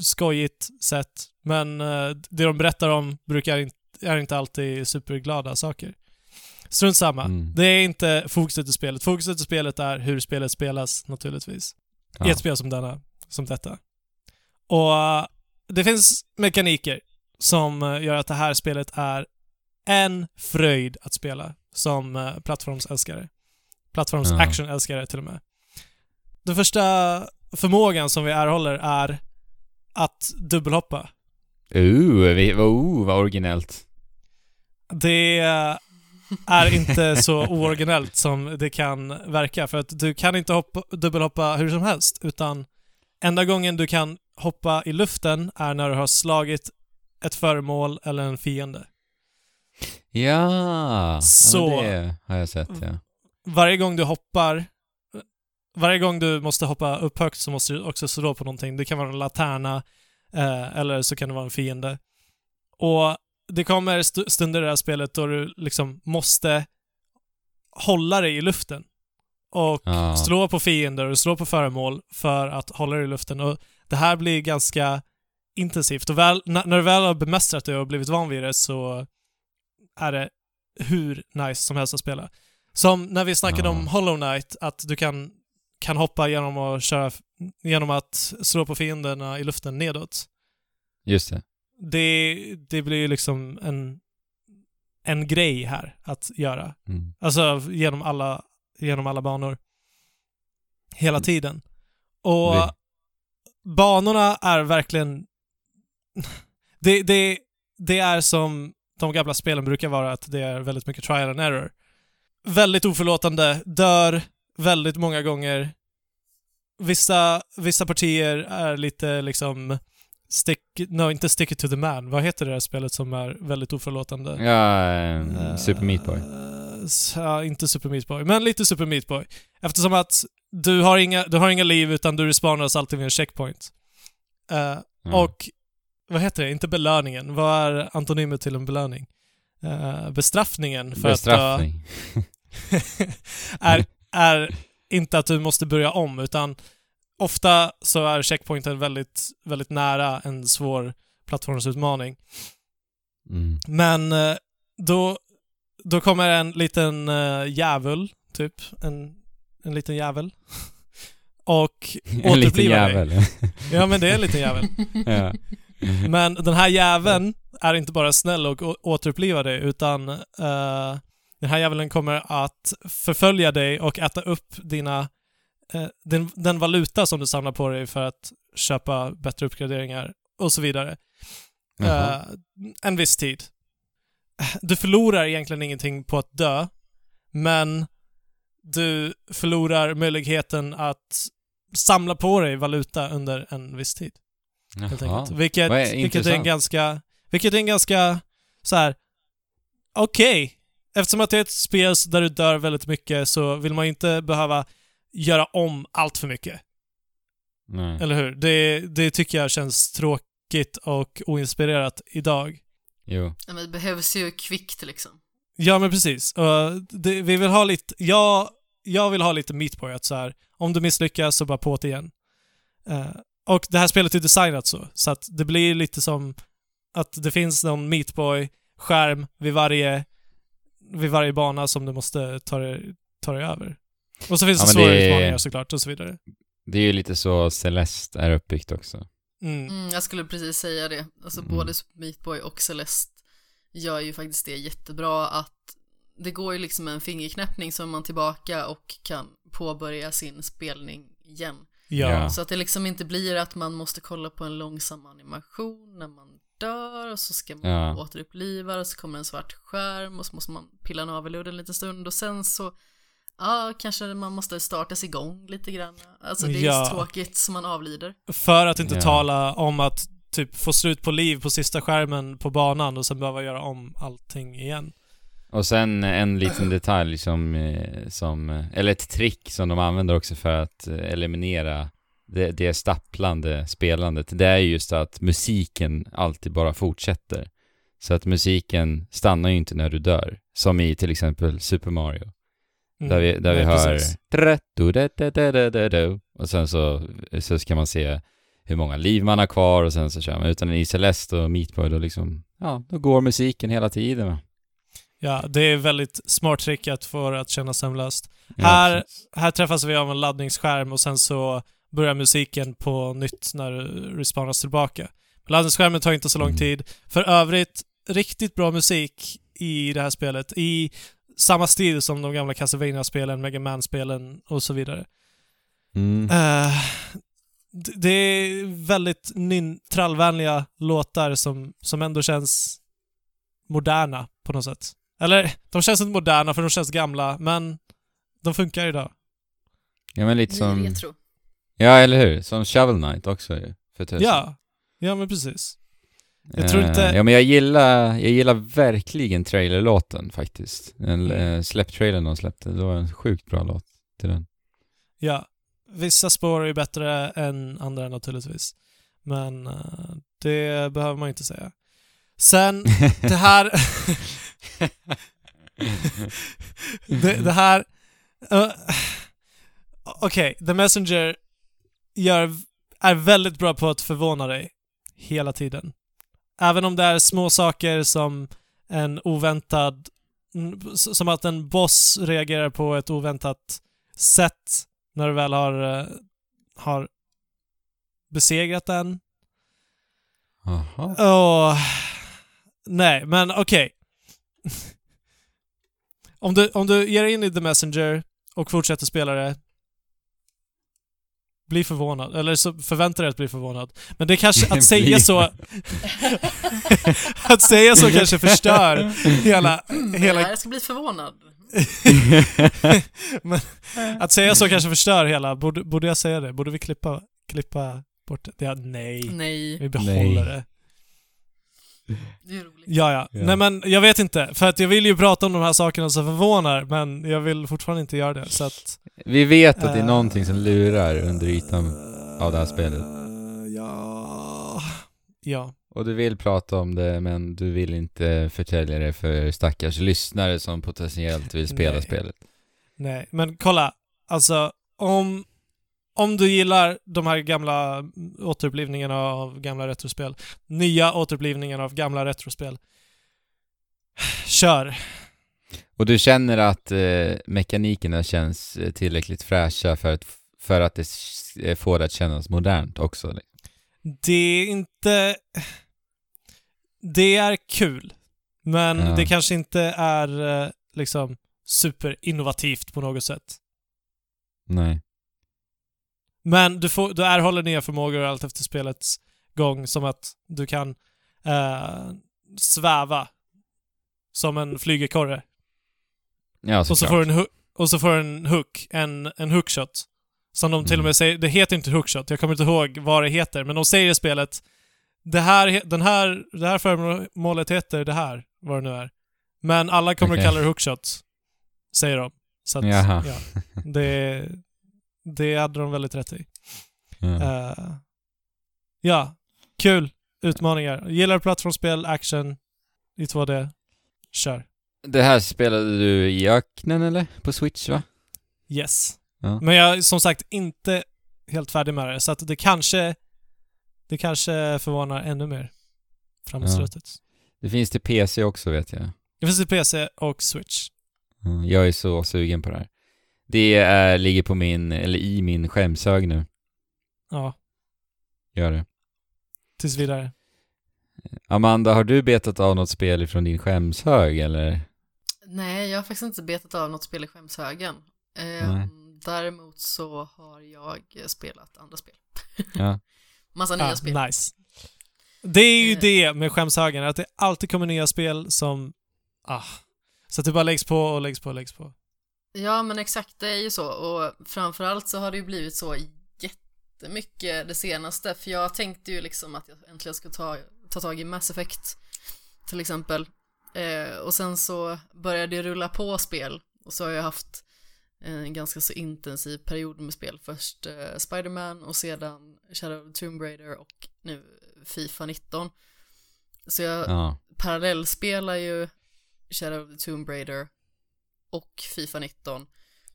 skojigt sätt. Men eh, det de berättar om brukar inte, är inte alltid superglada saker. Strunt samma. Mm. Det är inte fokuset i spelet. Fokuset i spelet är hur spelet spelas naturligtvis. I Ja. ett spel som, denna, som detta. Och eh, det finns mekaniker som eh, gör att det här spelet är en fröjd att spela som plattformsälskare. Plattforms Ja. action-älskare till och med. Den första förmågan som vi erhåller är att dubbelhoppa. Uh, vi, uh, vad originellt. Det är inte så ooriginellt som det kan verka för att du kan inte hoppa, dubbelhoppa hur som helst utan enda gången du kan hoppa i luften är när du har slagit ett föremål eller en fiende. Ja, Så- ja det har jag sett ja. Varje gång du hoppar varje gång du måste hoppa upp högt så måste du också slå på någonting. Det kan vara en laterna eh, eller så kan det vara en fiende. Och det kommer st- stunder i det här spelet då du liksom måste hålla dig i luften. Och Ja. slå på fiender och slå på föremål för att hålla dig i luften. Och det här blir ganska intensivt. Och väl, när du väl har bemästrat det och blivit van vid det så är det hur nice som helst att spela. Som när vi snackade Ja. om Hollow Knight, att du kan, kan hoppa genom att köra, genom att slå på fienderna i luften nedåt. Just det. Det, det blir ju liksom en, en grej här att göra. Mm. Alltså genom alla, genom alla banor. Hela tiden. Och Det- banorna är verkligen... Det, det, det är som de gamla spelen brukar vara, att det är väldigt mycket trial and error. Väldigt oförlåtande, dör väldigt många gånger. Vissa, vissa partier är lite liksom stick, no, inte stick it to the man. Vad heter det här spelet som är väldigt oförlåtande? Ja, eh, Super Meat Boy. Ja, inte Super Meat Boy, men lite Super Meat Boy. Eftersom att du har inga, du har inga liv utan du respawnas alltid vid en checkpoint. Eh, Ja. Och, vad heter det? Inte belöningen. Vad är antonymet till en belöning? Bestraffningen för Bestraffning. att du är, är inte att du måste börja om, utan ofta så är checkpointen väldigt, väldigt nära en svår plattformsutmaning. Mm. Men eh, då, då kommer en liten uh, djävul, typ. En, en liten jävel. Och En liten återupplivar dig. jävel. Ja, men det är en liten jävel. ja. Men den här jäveln är inte bara snäll och återupplivar dig, utan eh, den här djävulen kommer att förfölja dig och äta upp dina, eh, den, den valuta som du samlar på dig för att köpa bättre uppgraderingar och så vidare. Eh, en viss tid. Du förlorar egentligen ingenting på att dö, men du förlorar möjligheten att samla på dig valuta under en viss tid. Helt enkelt. Vilket, är vilket är en ganska, vilket är en ganska så här. okej. Eftersom att det är ett spel där du dör väldigt mycket så vill man ju inte behöva göra om allt för mycket. Nej. Eller hur? Det, det tycker jag känns tråkigt och oinspirerat idag. Jo. Ja, men det behövs ju kvickt liksom. Ja, men precis. Och det, vi vill ha lite, jag, jag vill ha lite meat på det, att så här, om du misslyckas så bara på det igen. Eh, och det här spelet är designat så, så att det blir lite som att det finns någon meatboy-skärm vid varje, vid varje bana som du måste ta dig, ta dig över. Och så finns Ja, det svåra det är- utmaningar såklart och så vidare. Det är ju lite så Celeste är uppbyggt också. Mm. Mm, jag skulle precis säga det. Alltså Mm. både Super Meat Boy och Celeste gör ju faktiskt det jättebra att det går ju liksom en fingerknäppning så är man tillbaka och kan påbörja sin spelning igen. Ja. Så att det liksom inte blir att man måste kolla på en långsam animation när man dör och så ska man Ja. återuppliva och så kommer en svart skärm och så måste man pilla naveludden en liten stund och sen så Ja, kanske man måste startas igång lite grann. Alltså det är Ja. så tråkigt som man avlider. För att inte Ja. tala om att typ få slut på liv på sista skärmen på banan och sen behöva göra om allting igen. Och sen en liten detalj som, eh, som, eh, eller ett trick som de använder också för att eh, eliminera det, det stapplande spelandet, det är just att musiken alltid bara fortsätter. Så att musiken stannar ju inte när du dör, som i till exempel Super Mario. Mm. Där vi, där vi Nej, hör precis. "Trattu-da-da-da-da-da-da", och sen så, så ska man se hur många liv man har kvar och sen så kör man. Utan i Celeste och Meat Boy då liksom, ja, då går musiken hela tiden. Ja, det är väldigt smart trick att få det att kännas sömnlöst. Ja, Här- precis. Här träffas vi av en laddningsskärm och sen så börjar musiken på nytt när du respawnas tillbaka. Laddningsskärmen tar inte så lång Mm. tid. För övrigt, riktigt bra musik i det här spelet. I samma stil som de gamla Castlevania-spelen, Mega Man-spelen och så vidare. Mm. D- det är väldigt trallvänliga låtar som, som ändå känns moderna på något sätt. Eller, de känns inte moderna för de känns gamla, men de funkar idag. Ja men lite som, retro. Ja eller hur, som Shovel Knight också ju, för tusan. Ja, ja men precis. jag tror Eh, inte- Ja men jag gillar, jag gillar verkligen trailerlåten faktiskt. En Mm. mm. släpptrailern de släppte, det var en sjukt bra låt till den. Ja. Vissa spår är bättre än andra naturligtvis. Men eh, det behöver man inte säga. Sen, det här... det, det här... eh, Okej, The Messenger gör, är väldigt bra på att förvåna dig hela tiden. Även om det är små saker som en oväntad... Som att en boss reagerar på ett oväntat sätt när du väl har, eh, har besegrat den. Jaha. Åh, nej, men okej. om, du, om du ger in i The Messenger och fortsätter spela det, bli förvånad. Eller så förvänta dig att bli förvånad. Men det kanske, att säga så... att säga så kanske förstör hela... Mm, hela Jag ska bli förvånad. men, att säga så kanske förstör hela... Borde, borde jag säga det? Borde vi klippa, klippa bort det? Ja, nej. Nej, Vi behåller Nej. det. Det är roligt. Ja, ja. Nej men jag vet inte. För att jag vill ju prata om de här sakerna som förvånar, men jag vill fortfarande inte göra det. Så att... Vi vet att det är Eh, någonting som lurar under ytan av det här spelet. Eh, Ja... Ja. Och du vill prata om det men du vill inte förtälja det för stackars lyssnare som potentiellt vill spela Nej. spelet. Nej, men kolla. Alltså, om... Om du gillar de här gamla återupplivningarna av gamla retrospel, nya återupplivningarna av gamla retrospel, kör. Och du känner att eh, mekanikerna känns eh, tillräckligt fräscha för att, för att det eh, får det att kännas modernt också? liksom? Det är inte... Det är kul. Men Ja. det kanske inte är eh, liksom superinnovativt på något sätt. Nej. Men du, får, du erhåller nya förmågor allt efter spelets gång, som att du kan eh, sväva som en flygekorre. Ja, Och så, får en, och så får du en hook, en, en hookshot. Som de till och Mm. med säger, det heter inte hookshot, jag kommer inte ihåg vad det heter, men de säger i spelet det här, den här, det här föremålet heter det här, vad det nu är. Men alla kommer Okej. att kalla det hookshot, säger de. Så att, Jaha. ja, det, det hade de väldigt rätt i. Ja. Eh, ja, kul utmaningar. Gillar plattformsspel, action i 2D, kör. Det här spelade du i öknen eller? På Switch va? Yes. Ja. Men jag är som sagt inte helt färdig med det, så att det kanske det kanske förvånar ännu mer framåt Ja. slutet. Det finns till PC också vet jag. Det finns till PC och Switch. Ja, Jag är så sugen på det här. Det är, ligger på min, eller i min skämshög nu. Ja, Gör det. tills vidare. Amanda, har du betat av något spel från din skämshög eller? Nej, jag har faktiskt inte betat av något spel i skämshögen. Eh, däremot så har jag spelat andra spel. Ja. Massa nya Ah, spel. nice. Det är ju Eh. det med skämshögen, att det alltid kommer nya spel som... Ah. Så att det bara läggs på och läggs på och läggs på. Ja, men exakt, det är ju så. Och framförallt så har det ju blivit så jättemycket det senaste. För jag tänkte ju liksom att jag äntligen skulle ta, ta tag i Mass Effect, till exempel. Eh, och sen så började det rulla på spel. Och så har jag haft en ganska så intensiv period med spel. Först eh, Spider-Man och sedan Shadow of the Tomb Raider och nu Fifa 19. Så jag Ja. parallellspelar ju Shadow of the Tomb Raider och Fifa 19.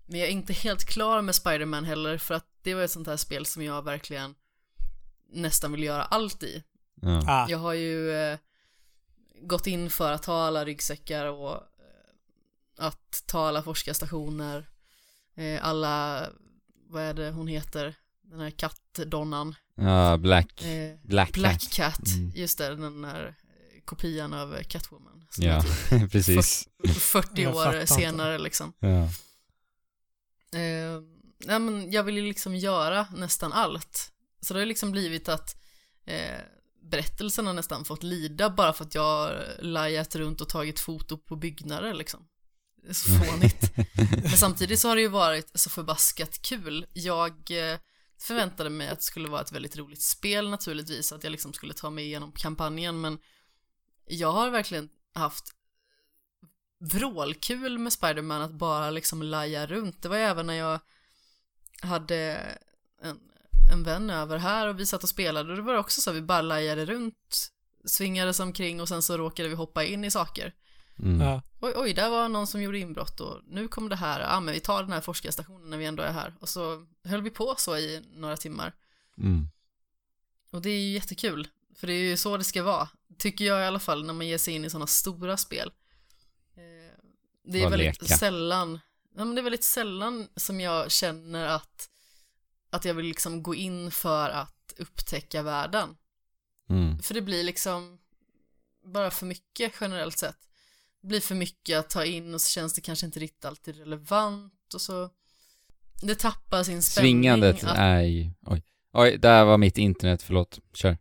Men jag är inte helt klar med Spider-Man heller för att det var ett sånt här spel som jag verkligen nästan vill göra allt i. Ja. Ah. Jag har ju eh, gått in för att ta alla ryggsäckar och eh, att ta alla forskarstationer, eh, alla, vad är det hon heter, den här kattdonnan, ja, Black, eh, Black, Black Cat. Cat, Mm. just det, den här eh, kopian av Catwoman. Som Ja, typ precis. 40 Jag fattar år inte. senare liksom. Ja. Eh, nej men jag vill ju liksom göra nästan allt. Så det har liksom blivit att eh, berättelsen har nästan fått lida bara för att jag har lajat runt och tagit foto på byggnader liksom. Det är så fånigt. Men samtidigt så har det ju varit så förbaskat kul. Jag eh, förväntade mig att det skulle vara ett väldigt roligt spel naturligtvis, att jag liksom skulle ta mig igenom kampanjen, men jag har verkligen haft vrålkul med Spider-Man att bara liksom laja runt. Det var ju även när jag hade en, en vän över här och vi satt och spelade och det var också så att vi bara lajade runt, svingades omkring och sen så råkade vi hoppa in i saker. Mm. Ja. Oj, oj, där var någon som gjorde inbrott och nu kom det här, ja men vi tar den här forskarstationen när vi ändå är här. Och så höll vi på så i några timmar. Mm. Och det är ju jättekul, för det är ju så det ska vara. Tycker jag i alla fall när man ger sig in i sådana stora spel. Eh, Det är väldigt leka. sällan, ja men det är väldigt sällan som jag känner att, att jag vill liksom gå in för att upptäcka världen. Mm. För det blir liksom bara för mycket generellt sett. Det blir för mycket att ta in och så känns det kanske inte riktigt alltid relevant och så det tappar sin spänning. Svingandet att, är ju... Oj. Oj, där var mitt internet, förlåt. Kör.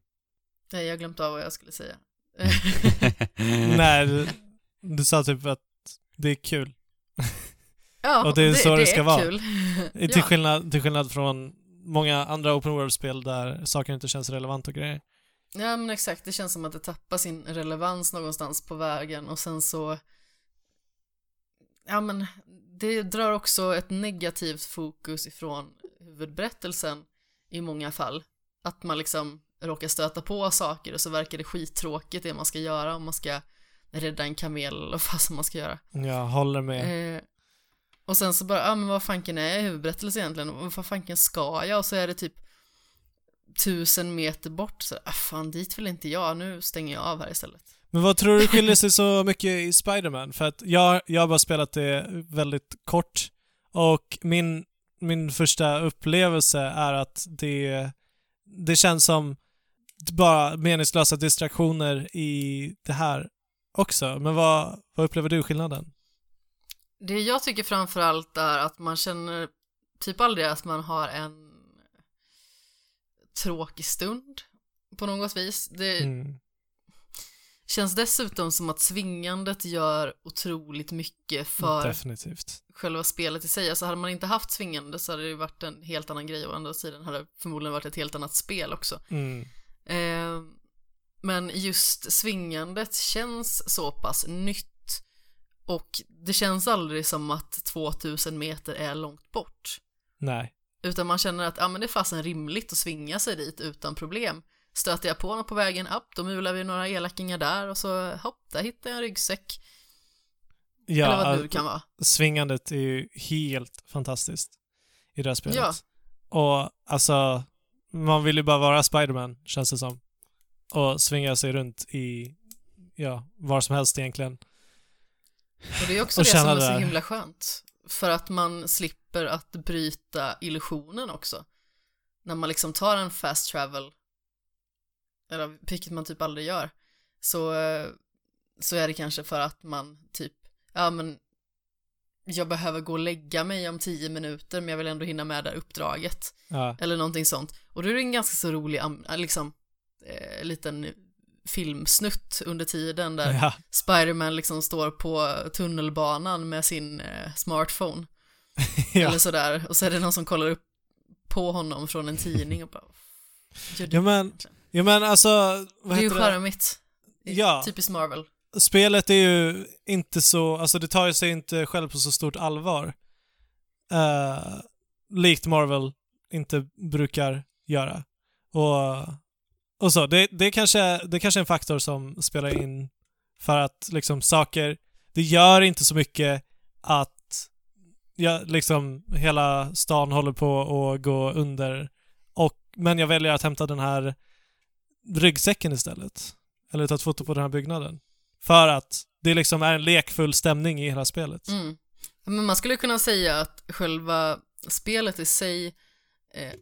Nej, jag har glömt av vad jag skulle säga. Nej, du, du sa typ att det är kul. ja, Och det är så det ska är vara. Kul. Till, ja. skillnad, till skillnad från många andra open world-spel där saker inte känns relevant och grejer. ja, men exakt. Det känns som att det tappar sin relevans någonstans på vägen och sen så ja, men det drar också ett negativt fokus ifrån huvudberättelsen i många fall. Att man liksom råkar stöta på saker och så verkar det skittråkigt det man ska göra om man ska rädda en kamel eller vad som man ska göra. Jag håller med. Eh, och sen så bara, ja ah, men vad fanken är huvudberättelse egentligen? Och vad fanken ska jag? Och så är det typ tusen meter bort, så ah, fan dit vill inte jag, nu stänger jag av här istället. Men vad tror du skiljer sig så mycket i Spider-Man? För att jag, jag har bara spelat det väldigt kort och min, min första upplevelse är att det, det känns som bara meningslösa distraktioner i det här också. Men vad, vad upplever du skillnaden? Det jag tycker framförallt är att man känner typ aldrig att man har en tråkig stund på något vis. Det Mm. känns dessutom som att svingandet gör otroligt mycket för Definitivt. själva spelet i sig. Alltså hade man inte haft svingande så hade det varit en helt annan grej och å andra sidan hade det förmodligen varit ett helt annat spel också. Mm. Eh, men just svingandet känns så pass nytt och det känns aldrig som att 2000 meter är långt bort. Nej. Utan man känner att ja, men det är fasen rimligt att svinga sig dit utan problem. Stöter jag på något på vägen, upp, då mular vi några elakingar där och så hopp, där hittar jag en ryggsäck. Ja, Eller vad det nu all- kan vara. svingandet är ju helt fantastiskt i det här spelet. Ja. Och alltså, man vill ju bara vara Spiderman, känns det som. Och svinga sig runt i, ja, var som helst egentligen. Och det är också det som är så himla skönt. För att man slipper att bryta illusionen också. När man liksom tar en fast travel, eller vilket man typ aldrig gör, så, så är det kanske för att man typ, ja men jag behöver gå och lägga mig om tio minuter men jag vill ändå hinna med det här uppdraget. Ja, Eller någonting sånt. Och då är det en ganska så rolig, am- liksom, eh, liten filmsnutt under tiden där ja, Spiderman liksom står på tunnelbanan med sin eh, smartphone. ja. Eller sådär. Och så är det någon som kollar upp på honom från en tidning och bara... Ja men, egentligen?" ja men alltså, vad det är ju charmigt. Ja. Typiskt Marvel. Spelet är ju inte så, alltså det tar ju sig inte själv på så stort allvar. Uh, likt Marvel inte brukar göra. Och, och så, det, det, kanske, det kanske är en faktor som spelar in för att liksom saker, det gör inte så mycket att ja, liksom hela stan håller på att gå under. Och, men jag väljer att hämta den här ryggsäcken istället. Eller ta ett foto på den här byggnaden. För att det liksom är en lekfull stämning i hela spelet. Mm. Men man skulle kunna säga att själva spelet i sig eh,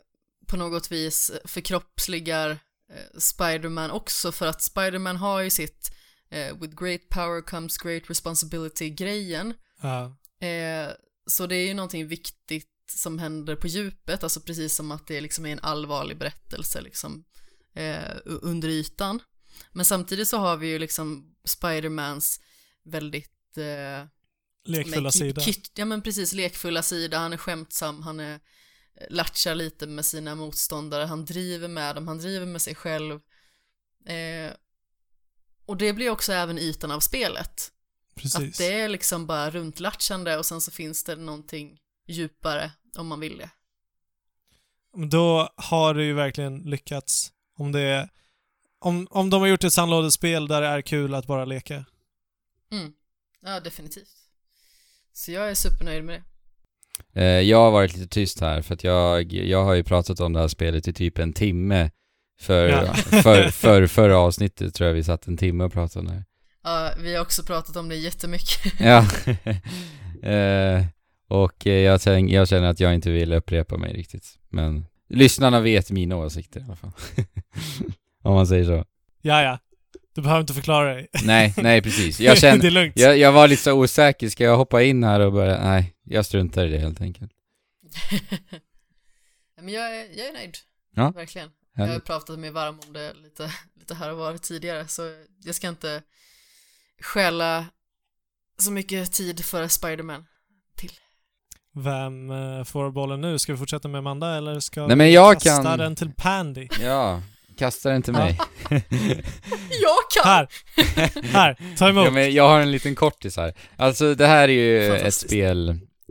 på något vis förkroppsligar eh, Spiderman också för att Spiderman har ju sitt eh, with great power comes great responsibility-grejen. Eh, så det är ju någonting viktigt som händer på djupet, alltså precis som att det liksom är en allvarlig berättelse liksom under ytan. Men samtidigt så har vi ju liksom Spidermans väldigt eh, lekfulla sida. kit- ja men precis, lekfulla sida, han är skämtsam, han är latchar lite med sina motståndare, han driver med dem, han driver med sig själv. Eh, och det blir också även ytan av spelet. Att Precis. det är liksom bara runtlatchande och sen så finns det någonting djupare om man vill det. Då har det ju verkligen lyckats. Om det är, om, om de har gjort ett sandlådespel där det är kul att bara leka. Mm. Ja, definitivt. Så jag är supernöjd med det. Eh, jag har varit lite tyst här för att jag, jag har ju pratat om det här spelet i typ en timme. För, Ja. för, för förra avsnittet tror jag vi satt en timme och pratade om det här. Ja, vi har också pratat om det jättemycket. Ja. eh, och jag, tänk, jag känner att jag inte vill upprepa mig riktigt. Men lyssnarna vet mina åsikter i alla fall. Om man säger så. Ja, ja. Du behöver inte förklara dig. Nej, nej precis. Jag det känner, är lugnt. jag, jag var lite så osäker, ska jag hoppa in här och börja? Nej, jag struntar i det helt enkelt. Men jag är, jag är nöjd. Ja. Verkligen. Jag har pratat mig varm om det lite, lite här och var tidigare, så jag ska inte stjäla så mycket tid för Spiderman till. Vem eh, får bollen nu? Ska vi fortsätta med Amanda eller ska Nej, men vi jag kasta kan- den till Pandy? Ja, kasta den till mig. Jag kan! Här! Här, ta emot! Ja, men jag har en liten kortis här. Alltså det här är ju ett spel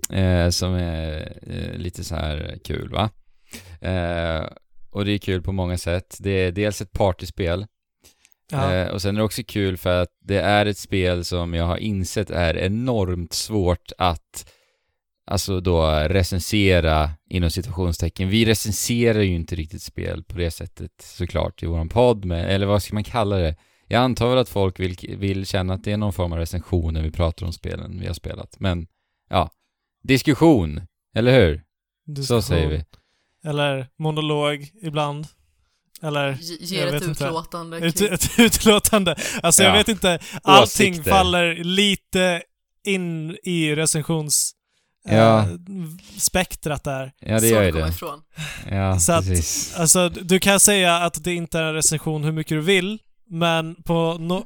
eh, som är eh, lite så här kul va? Eh, och det är kul på många sätt. Det är dels ett partyspel ja. eh, och sen är det också kul för att det är ett spel som jag har insett är enormt svårt att Alltså då recensera inom situationstecken. Vi recenserar ju inte riktigt spel på det sättet såklart i våran podd, med, eller vad ska man kalla det? Jag antar väl att folk vill, vill känna att det är någon form av recension när vi pratar om spelen vi har spelat. Men, ja. Diskussion, eller hur? Så Diskussion. säger vi. Eller monolog ibland. Eller Ge- Jag ett inte. utlåtande ett, kring... ett utlåtande. Alltså jag Ja. vet inte, allting Åsikter. faller lite in i recensions... Ja. eh, spektrat där. Ja, det så gör ju kommer det. ifrån. Ja, Så att- precis. Alltså, du kan säga att det inte är en recension hur mycket du vill, men på, no,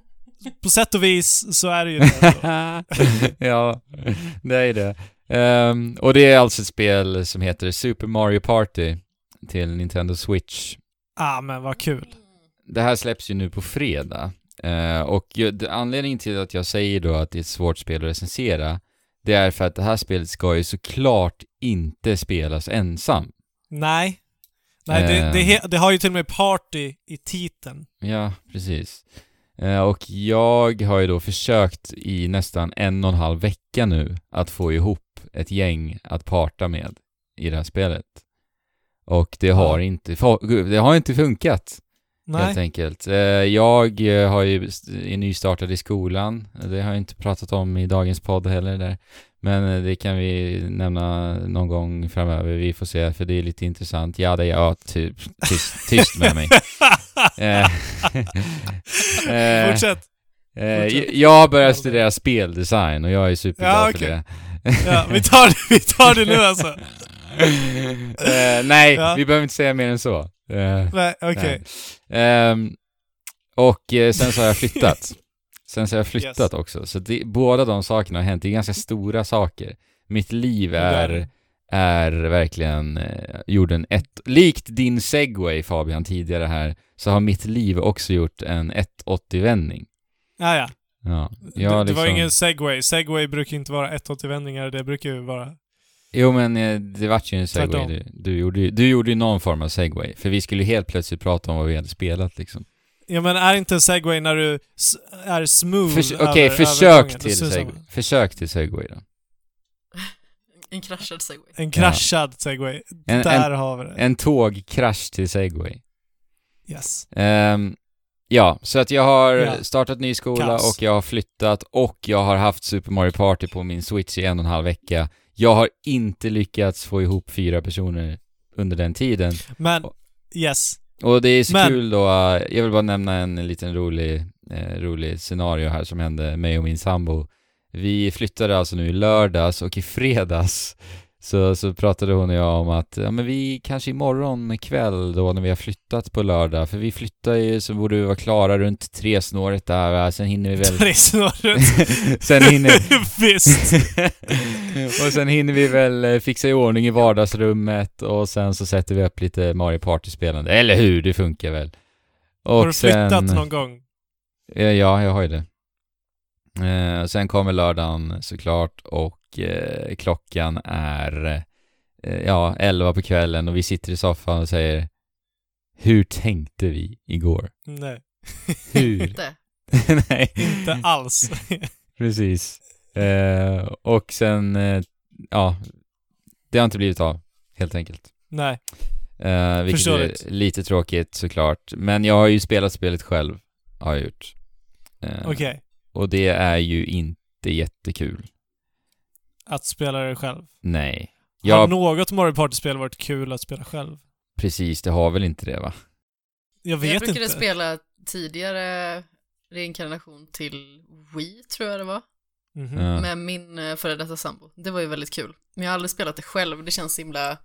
på sätt och vis så är det ju det. ja, det är det. Ehm, och det är alltså ett spel som heter Super Mario Party till Nintendo Switch. ah, men vad kul. Det här släpps ju nu på fredag. Eh, och anledningen till att jag säger då att det är ett svårt spel att recensera, det är för att det här spelet ska ju såklart inte spelas ensam. Nej. Nej, det, det, Eh. he- det har ju till och med party i titeln. Ja, precis. Eh, och jag har ju då försökt i nästan en och en halv vecka nu att få ihop ett gäng att parta med i det här spelet. Och det har inte, det har inte funkat. Helt Nej. enkelt. Eh, Jag eh, har ju är nystartad i skolan. Det har jag inte pratat om i dagens podd heller där. Men eh, det kan vi nämna någon gång framöver. Vi får se, för det är lite intressant. Ja, det är ja, typ tyst, tyst med mig. Fortsätt. jag har börjat studera speldesign och jag är superglad Ja, för okej. det. Ja, vi tar det, vi tar det nu alltså. Nej, vi behöver inte säga mer än så. Eh, Nej, okej. Ehm, och eh, sen så har jag flyttat. Sen så har jag flyttat Yes. också. Så det, båda de sakerna har hänt. Det är ganska stora saker. Mitt liv är är, verkligen eh, jorden ett... Likt din segway Fabian tidigare här, så har mitt liv också gjort en 180-vändning. Ja, ja. Ja, det, jag det var liksom- ingen segway. Segway brukar inte vara 180-vändningar, det brukar ju vara... Jo men eh, det vart ju en segway. Du, du, gjorde, ju- du gjorde ju någon form av segway. För vi skulle helt plötsligt prata om vad vi hade spelat liksom. Ja men är inte en segway när du är smooth Förs- över- Okej, över försök gången? till segway. Försök till segway då. En kraschad segway. En kraschad segway. En- Där har vi det. En tågkrasch till segway. Yes. Ehm, ja, så att jag har Ja. startat ny skola Kaos. och jag har flyttat och jag har haft Super Mario Party på min Switch i en och en halv vecka. Jag har inte lyckats få ihop fyra personer under den tiden. Men, yes. Och det är så Men- kul då, jag vill bara nämna en liten rolig, eh, rolig scenario här som hände mig och min sambo. Vi flyttade alltså nu i lördags och i fredags så, så pratade hon och jag om att, ja men vi kanske imorgon kväll då när vi har flyttat på lördag, för vi flyttar ju så borde vi vara klara runt tre snåret där va? sen hinner vi väl... Tre snurret. sen hinner... Visst. och sen hinner vi väl eh, fixa i ordning i vardagsrummet och sen så sätter vi upp lite Mario Party-spelande, eller hur? Det funkar väl. Och har du flyttat sen, någon gång? Eh, Ja, jag har ju det. Eh, sen kommer lördagen såklart och eh, klockan är eh, ja, 11 på kvällen och vi sitter i soffan och säger Hur tänkte vi igår? Nej, Hur? Det. Nej, inte alls. precis. Eh, och sen, eh, ja, det har inte blivit av, helt enkelt. Nej. Eh, vilket Förståeligt. är lite tråkigt såklart. Men jag har ju spelat spelet själv, har jag gjort. Eh, Okej. Och det är ju inte jättekul. Att spela det själv. Nej. Har Ja, något Mario Party-spel varit kul att spela själv? precis. Det har väl inte det va? Jag vet jag brukade inte. spela tidigare reinkarnation till Wii, tror jag det var, Mhm. Ja. med min eh, före detta sambo. Det var ju väldigt kul. Men jag har aldrig spelat det själv, det känns himla,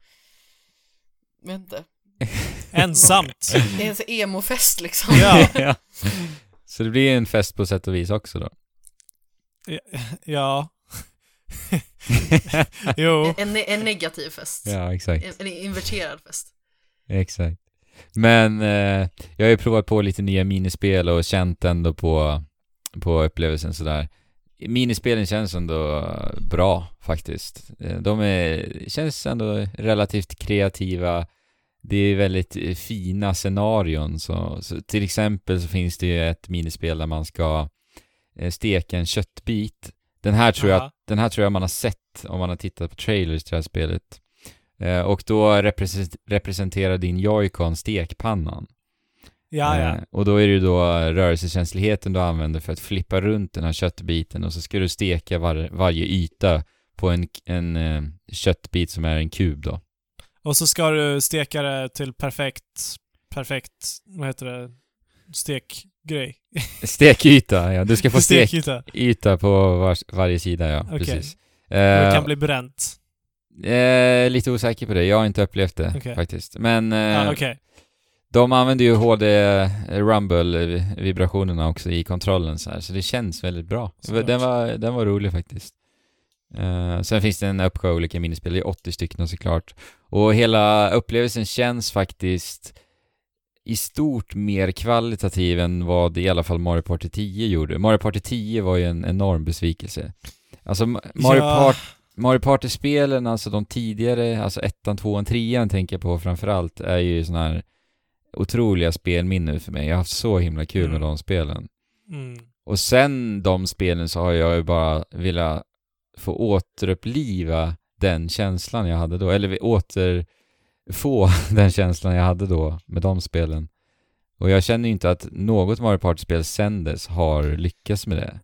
jag vet inte, Ensamt. det är en emo-fest liksom. Ja. ja. Så det blir en fest på sätt och vis också då. Ja. jo. En, en negativ fest. ja, exakt. En, en inverterad fest. Exakt. Men eh, jag har ju provat på lite nya minispel och känt ändå på, på upplevelsen sådär. Minispelen känns ändå bra faktiskt. Eh, De är, känns ändå relativt kreativa. Det är väldigt fina scenarion. Så, så till exempel så finns det ju ett minispel där man ska eh, steka en köttbit. Den här tror jag Ja. den här tror jag man har sett om man har tittat på trailers till det här spelet. Eh, och då represent- representerar din Joy-Con stekpannan. Ja, ja. Eh, och då är det ju då rörelsekänsligheten du använder för att flippa runt den här köttbiten och så ska du steka var- varje yta på en, en eh, köttbit som är en kub då. Och så ska du steka det till perfekt, perfekt, vad heter det? Stekgrej. Stekyta, ja. Du ska få Stekyta. stekyta på var, varje sida, ja. Okej. Precis. Det Eh, kan bli bränt. eh, lite osäker på det. Jag har inte upplevt det Okej. faktiskt. Men eh, Ja, okej. de använder ju HD Rumble-vibrationerna också i kontrollen så här, så det känns väldigt bra. Såklart. Den var, den var rolig faktiskt. Eh, sen finns det en uppsjö olika minispel, det är 80 stycken såklart. Och hela upplevelsen känns faktiskt i stort mer kvalitativ än vad i alla fall Mario Party 10 gjorde. Mario Party 10 var ju en enorm besvikelse. Alltså Ma- Mario, Ja. Part, Mario Party-spelen, alltså de tidigare, alltså ettan, tvåan, trean tänker jag på framförallt, är ju såna här otroliga spelminnen för mig. Jag har haft så himla kul med Mm. de spelen. Mm. Och sen de spelen så har jag ju bara velat få återuppliva den känslan jag hade då, eller återfå den känslan jag hade då med de spelen. Och jag känner ju inte att något Mario Party-spel sen dess har lyckats med det.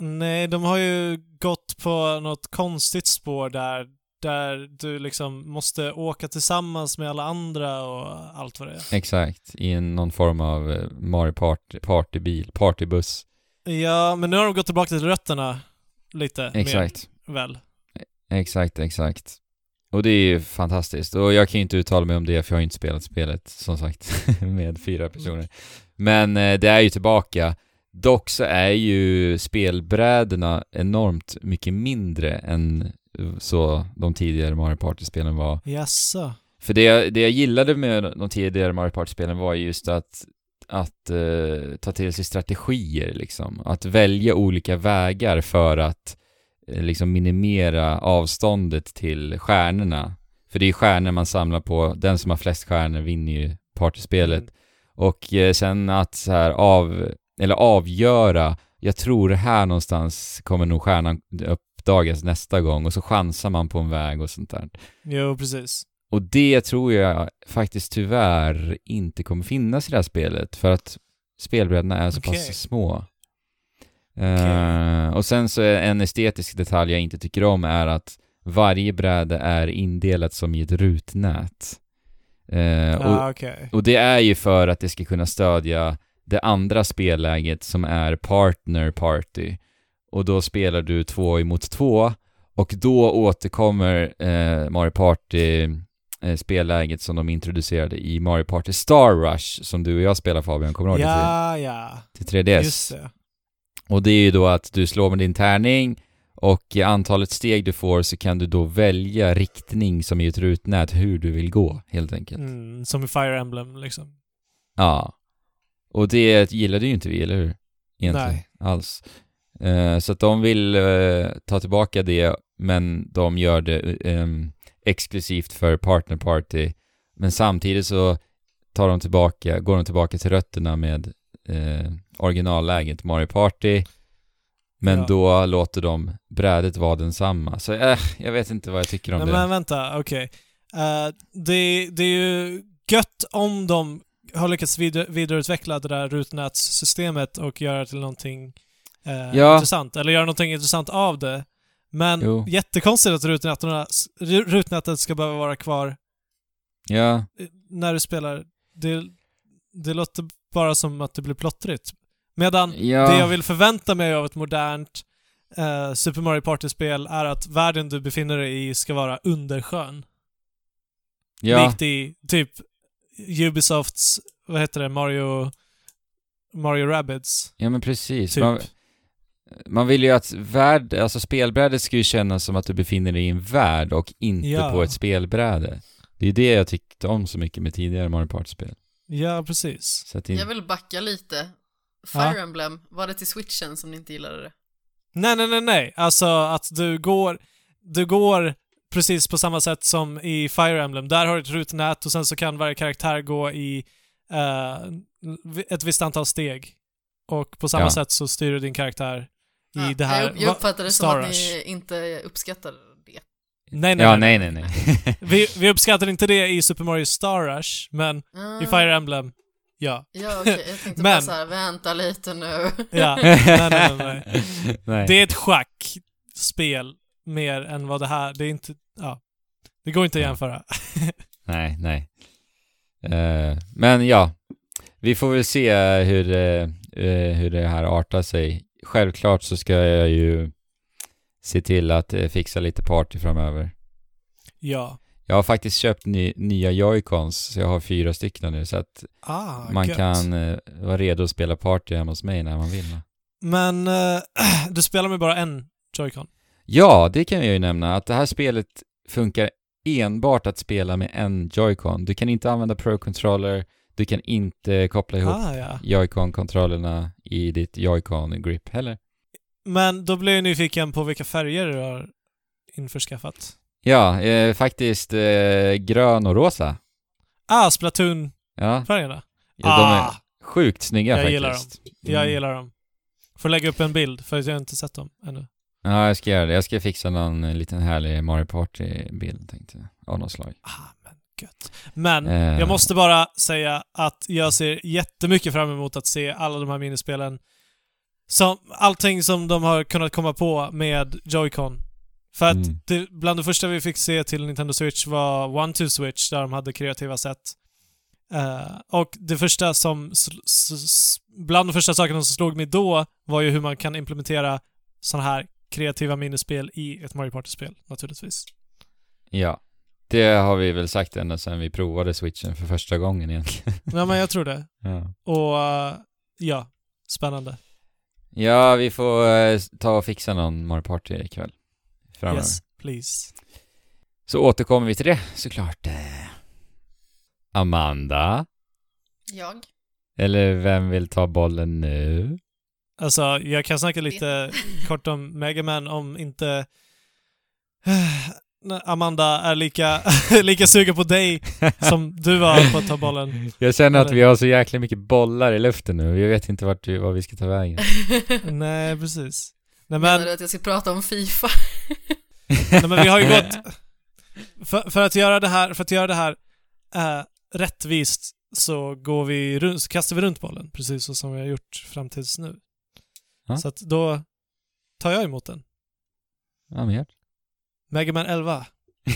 Nej, de har ju gått på något konstigt spår där, där du liksom måste åka tillsammans med alla andra och allt vad det är. Exakt, i någon form av eh, Mario Party, partybil, partybuss. Ja, men nu har de gått tillbaka till rötterna lite Exakt. mer, väl? Exakt, exakt. Och det är ju fantastiskt. Och jag kan ju inte uttala mig om det för jag har inte spelat spelet, som sagt, med fyra personer. Men eh, det är ju tillbaka. Dock så är ju spelbrädorna enormt mycket mindre än så de tidigare Mario Party-spelen var. Jaså? För det, jag- det jag gillade med de tidigare Mario Party-spelen var just att, att eh, ta till sig strategier liksom. Att välja olika vägar för att liksom minimera avståndet till stjärnorna. För det är stjärnor man samlar på, den som har flest stjärnor vinner ju partyspelet. Mm. Och eh, sen att så här av, eller avgöra, jag tror här någonstans kommer nog stjärnan uppdagas nästa gång och så chansar man på en väg och sånt där. Jo, precis. Och det tror jag faktiskt tyvärr inte kommer finnas i det här spelet för att spelbrädorna är så Okej. pass små. Eh, och sen så är en estetisk detalj jag inte tycker om är att varje bräde är indelat som i ett rutnät. Och, ah, okej. och det är ju för att det ska kunna stödja det andra spelläget som är partner party. Och då spelar du två emot två och då återkommer eh, Mario Party spelläget som de introducerade i Mario Party Star Rush som du och jag spelar Fabian, kommer du ihåg det? Ja, ja. Till, till 3DS. Just det. Och det är ju då att du slår med din tärning och i antalet steg du får så kan du då välja riktning som i ett rutnät hur du vill gå helt enkelt. Mm, som i Fire Emblem, liksom. Ja. Och det gillade ju inte vi, eller hur? Egentligen. Nej. Alls. Eh, så att de vill eh, ta tillbaka det, men de gör det ehm, exklusivt för Partner Party. Men samtidigt så tar de tillbaka, går de tillbaka till rötterna med eh, originalläget Mario Party. Men Ja. då låter de brädet vara densamma. Så eh, jag vet inte vad jag tycker om Nej, det. men vänta, okej. Eh, det, det är ju gött om de har lyckats vidare, vidareutveckla det där rutnätssystemet och göra det till någonting eh, Ja. intressant. Eller göra någonting intressant av det. Men Jo. jättekonstigt att rutnätet ska behöva vara kvar Ja, när du spelar. Det, det låter bara som att det blir plottrigt. Medan ja. det jag vill förvänta mig av ett modernt eh, Super Mario Party-spel är att världen du befinner dig i ska vara under sjön. ja. Likt i typ Ubisofts, vad heter det, Mario... Mario Rabbids. ja, men precis. Typ. Man, Man vill ju att värld, alltså spelbrädet ska ju kännas som att du befinner dig i en värld och inte Ja. på ett spelbräde. Det är ju det jag tyckte om så mycket med tidigare Mario Party-spel. Ja, precis. Så att det, Jag vill backa lite. Fire Emblem, var det till switchen som ni inte gillade det? Nej, nej, nej, nej. Alltså att du går... Du går precis på samma sätt som i Fire Emblem. Där har du ett rutnät och sen så kan varje karaktär gå i eh, ett visst antal steg. Och på samma Ja. sätt så styr du din karaktär i Ja, det här... jag, uppfattade det som att ni inte uppskattade det. Nej, nej, ja, nej. nej, nej. Vi, vi uppskattar inte det i Super Mario Star Rush, men Ah, i Fire Emblem, ja. Ja, okej. Jag tänkte Men- bara såhär, vänta lite nu. Ja, nej, nej, nej, nej. Det är ett schackspel mer än vad det här... Det är inte... Ja. Det går inte att jämföra. Nej, nej. Eh, men ja. Vi får väl se hur, eh, hur det här artar sig. Självklart så ska jag ju se till att eh, fixa lite party framöver. Ja. Jag har faktiskt köpt ny, nya Joy-Cons, så jag har fyra stycken nu, så att Ah, man gött. kan eh, vara redo att spela party hemma hos mig när man vill. Men eh, du spelar med bara en Joy-Con? Ja, det kan jag ju nämna, att det här spelet funkar enbart att spela med en Joy-Con. Du kan inte använda Pro-controller, du kan inte koppla ihop Ah, ja. Joy-Con-kontrollerna i ditt Joy-Con-grip heller. Men då blir jag nyfiken på vilka färger du har införskaffat. Ja, eh, faktiskt eh, grön och rosa. Ah, Splatoon-färgerna. Ja, ja de är ah, sjukt snygga Jag faktiskt. gillar jag Mm. gillar dem. Får lägga upp en bild, för jag har inte sett dem ännu. Ja, jag ska göra det. Jag ska fixa någon eh, liten härlig Mario Party-bild, tänkte jag. Av något slag. Ah, men gött. Men Eh. jag måste bara säga att jag ser jättemycket fram emot att se alla de här minispelen. Som, allting som de har kunnat komma på med Joy-Con. För att Mm. det, bland det första vi fick se till Nintendo Switch var One to Switch, där de hade kreativa sätt. Eh, och det första som... Bland de första sakerna som slog mig då var ju hur man kan implementera sådana här kreativa minispel i ett Mario Party-spel, naturligtvis. Ja. Det har vi väl sagt ända sedan vi provade switchen för första gången egentligen. Ja, men jag tror det. Ja. Och eh, ja, spännande. Ja, vi får eh, ta och fixa någon Mario Party ikväll. Framöver. Yes, please. Så återkommer vi till det såklart. Eh, Amanda? Jag? Eller vem vill ta bollen nu? Alltså, jag kan snacka lite kort om Mega Man om inte när Amanda är lika, lika sugen på dig som du var på att ta bollen. Jag känner att vi har så jäkla mycket bollar i luften nu. Vi vet inte vart vi, vad vi ska ta vägen. Nej, precis. Nej Menar men, du att jag ska prata om Fifa? nej, men vi har ju gått... För, för att göra det här, för att göra det här eh, rättvist så går vi runt, så kastar vi runt bollen, precis så som vi har gjort fram tills nu. Ja. Så att då tar jag emot den. Ja, men. Mega Man 11.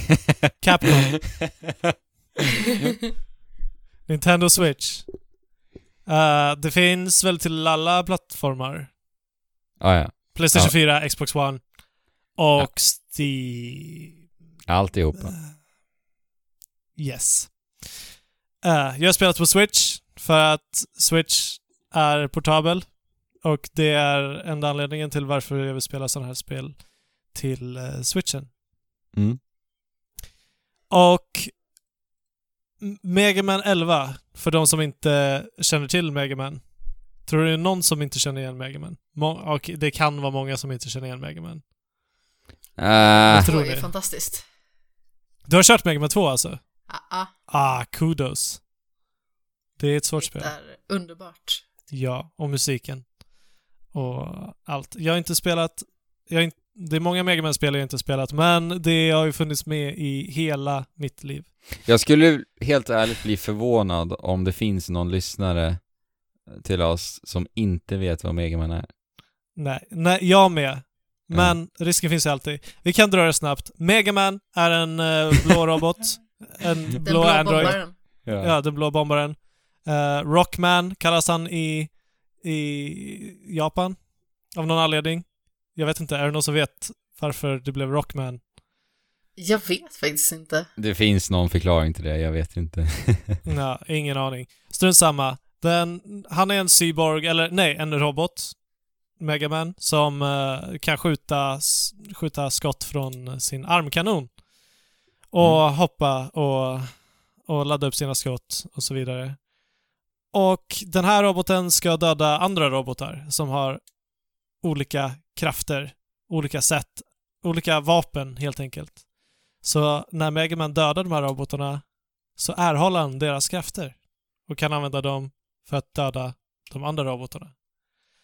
Capcom. Nintendo Switch. Eh, det finns väl till alla plattformar. Ja, ja. Playstation Ja. 4, Xbox One och Steam. Alltihopa. Yes. Eh, jag har spelat på Switch för att Switch är portabel och det är enda anledningen till varför jag vill spela sådana här spel till eh, Switchen. Mm. Och M- Mega Man 11, för de som inte känner till Mega Man. Tror du det är någon som inte känner igen Mega Man? Må- och det kan vara många som inte känner igen Mega Man. Uh, Jag tror det är det. fantastiskt. Du har kört Mega Man 2 alltså? Ah, ah, Ah, kudos. Det är ett svårt det spel. är underbart. Ja, och musiken. Och allt. Jag har inte spelat... Jag har inte, det är många Mega Man-spel jag inte spelat, men det har ju funnits med i hela mitt liv. jag skulle helt ärligt bli förvånad om det finns någon lyssnare till oss som inte vet vad Megaman är. Nej, nej jag med. Men risken finns alltid. Vi kan dra det snabbt. Mega Man är en eh, blå robot. En Den blå blå Android. bombaren. Ja, den blå bombaren. Eh, Rockman kallas han i, i Japan. Av någon anledning. Jag vet inte, är det någon som vet varför det blev Rockman? Jag vet faktiskt inte. Det finns någon förklaring till det, jag vet inte. Nej, ingen aning. Strunt samma. Den, han är en cyborg, eller nej, en robot. Megaman, som eh, kan skjuta, skjuta skott från sin armkanon. Och hoppa och, och ladda upp sina skott och så vidare. Och den här roboten ska döda andra robotar som har olika krafter, olika sätt, olika vapen helt enkelt. Så när Megaman dödar de här robotarna så erhåller han deras krafter och kan använda dem för att döda de andra robotarna.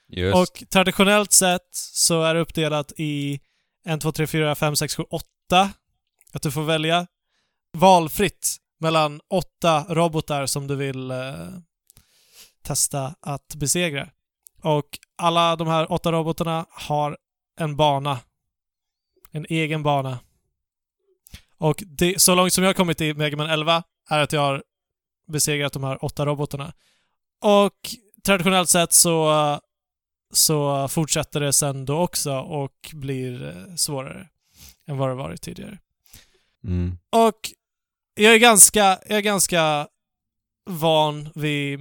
Just. Och traditionellt sett så är det uppdelat i 1, 2, 3, 4, 5, 6, 7, 8. Att du får välja valfritt mellan åtta robotar som du vill eh, testa att besegra. Och alla de här åtta robotarna har en bana. En egen bana. Och det, så långt som jag har kommit i Mega Man 11 är att jag har besegrat de här åtta robotarna. och traditionellt sett så, så fortsätter det sen då också och blir eh, svårare än vad det varit tidigare. Mm. Och jag är ganska, jag är ganska van vid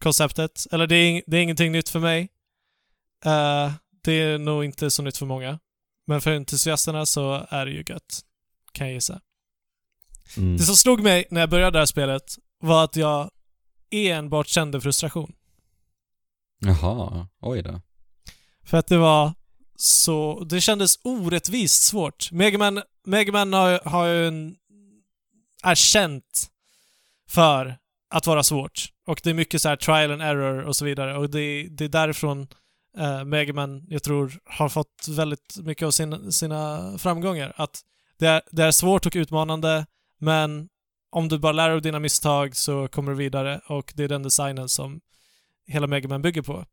Megaman-konceptet. Eller det är, det är ingenting nytt för mig. Eh, det är nog inte så nytt för många. Men för entusiasterna så är det ju gött. Kan jag gissa. Mm. Det som slog mig när jag började det här spelet var att jag enbart kände frustration. Jaha, oj då. För att det var så... Det kändes orättvist svårt. Megaman, Megaman har, har ju en... är känt för att vara svårt. Och det är mycket så här trial and error och så vidare. Och det, det är därifrån uh, Megaman, jag tror, har fått väldigt mycket av sin, sina framgångar. Att det är, det är svårt och utmanande, men om du bara lär dig av dina misstag så kommer du vidare och det är den designen som hela Megaman bygger på.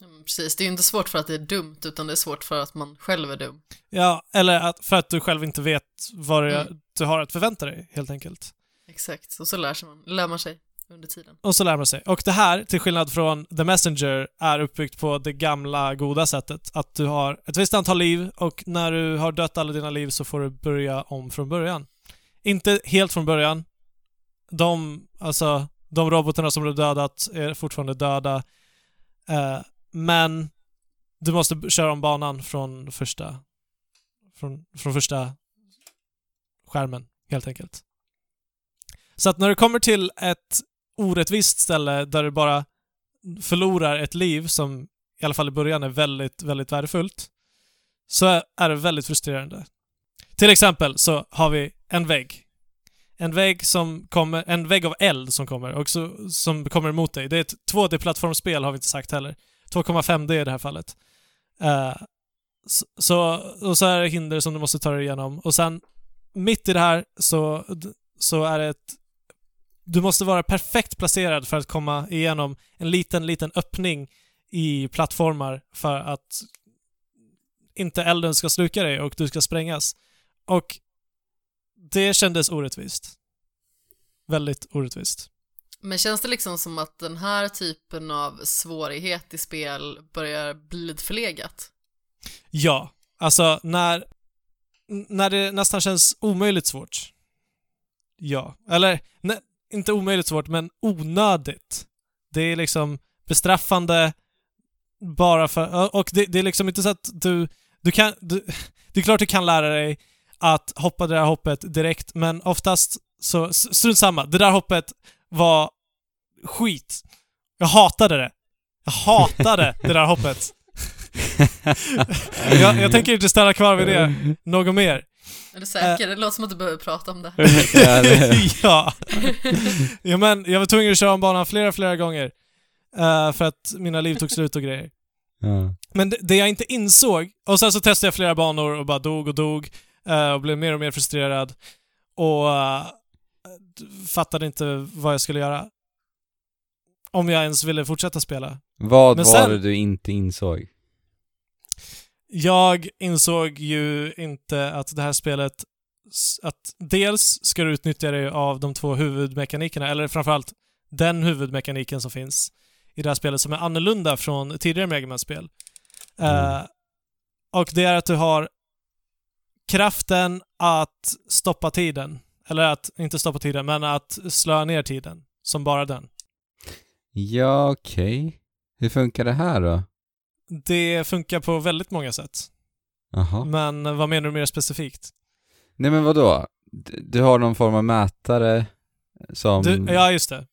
Mm, Precis, det är ju inte svårt för att det är dumt, utan det är svårt för att man själv är dum. Ja, eller att, för att du själv inte vet vad Mm. du har att förvänta dig, helt enkelt. Exakt, och så lär, man, lär man sig under tiden. Och så lär man sig. Och det här, till skillnad från The Messenger, är uppbyggt på det gamla goda sättet. Att du har ett visst antal liv och när du har dött alla dina liv så får du börja om från början. Inte helt från början. De, alltså, de robotarna som du dödat är fortfarande döda. Eh, men du måste köra om banan från första, från, från första skärmen, helt enkelt. Så att när du kommer till ett orättvist ställe där du bara förlorar ett liv som i alla fall i början är väldigt, väldigt värdefullt, så är- det väldigt frustrerande. Till exempel så har vi en vägg. En vägg som kommer, en vägg av eld som kommer och så, som kommer emot dig. Det är ett 2D-plattformsspel har vi inte sagt heller. 2,5D i det här fallet. Eh, uh, så, så, och så är det hinder som du måste ta dig igenom och sen mitt i det här så, så är det ett du måste vara perfekt placerad för att komma igenom en liten, liten öppning i plattformar för att inte elden ska sluka dig och du ska sprängas. Och det kändes orättvist. Väldigt orättvist. Men känns det liksom som att den här typen av svårighet i spel börjar bli lite förlegat? Ja, alltså när, när det nästan känns omöjligt svårt. Ja, eller ne, inte omöjligt svårt, men onödigt. Det är liksom bestraffande bara för... Och det, det är liksom inte så att du... Du kan... Du, det är klart du kan lära dig att hoppa det där hoppet direkt, men oftast så... Strunt samma. Det där hoppet var skit. Jag hatade det. Jag hatade det där hoppet. jag, jag tänker inte stanna kvar vid det något mer. Är du säker? Det låter som att du behöver prata om det ja, det, ja. ja, men jag var tvungen att köra om banan flera, flera gånger. eh, för att mina liv tog slut och grejer. ja. Men det, det jag inte insåg, och sen så testade jag flera banor och bara dog och dog eh, och blev mer och mer frustrerad och eh, fattade inte vad jag skulle göra. Om jag ens ville fortsätta spela. Vad Men var sen- det du inte insåg? Jag insåg ju inte att det här spelet, att dels ska du utnyttja dig av de två huvudmekanikerna, eller framförallt den huvudmekaniken som finns i det här spelet som är annorlunda från tidigare Mega Man-spel. Mm. Eh, och det är att du har kraften att stoppa tiden. Eller att, inte stoppa tiden, men att slå ner tiden. Som bara den. Ja, okej. Hur funkar det här då? Det funkar på väldigt många sätt. Jaha. Men vad menar du mer specifikt? Nej men vadå? Du, du har någon form av mätare som... Du, ja, just det.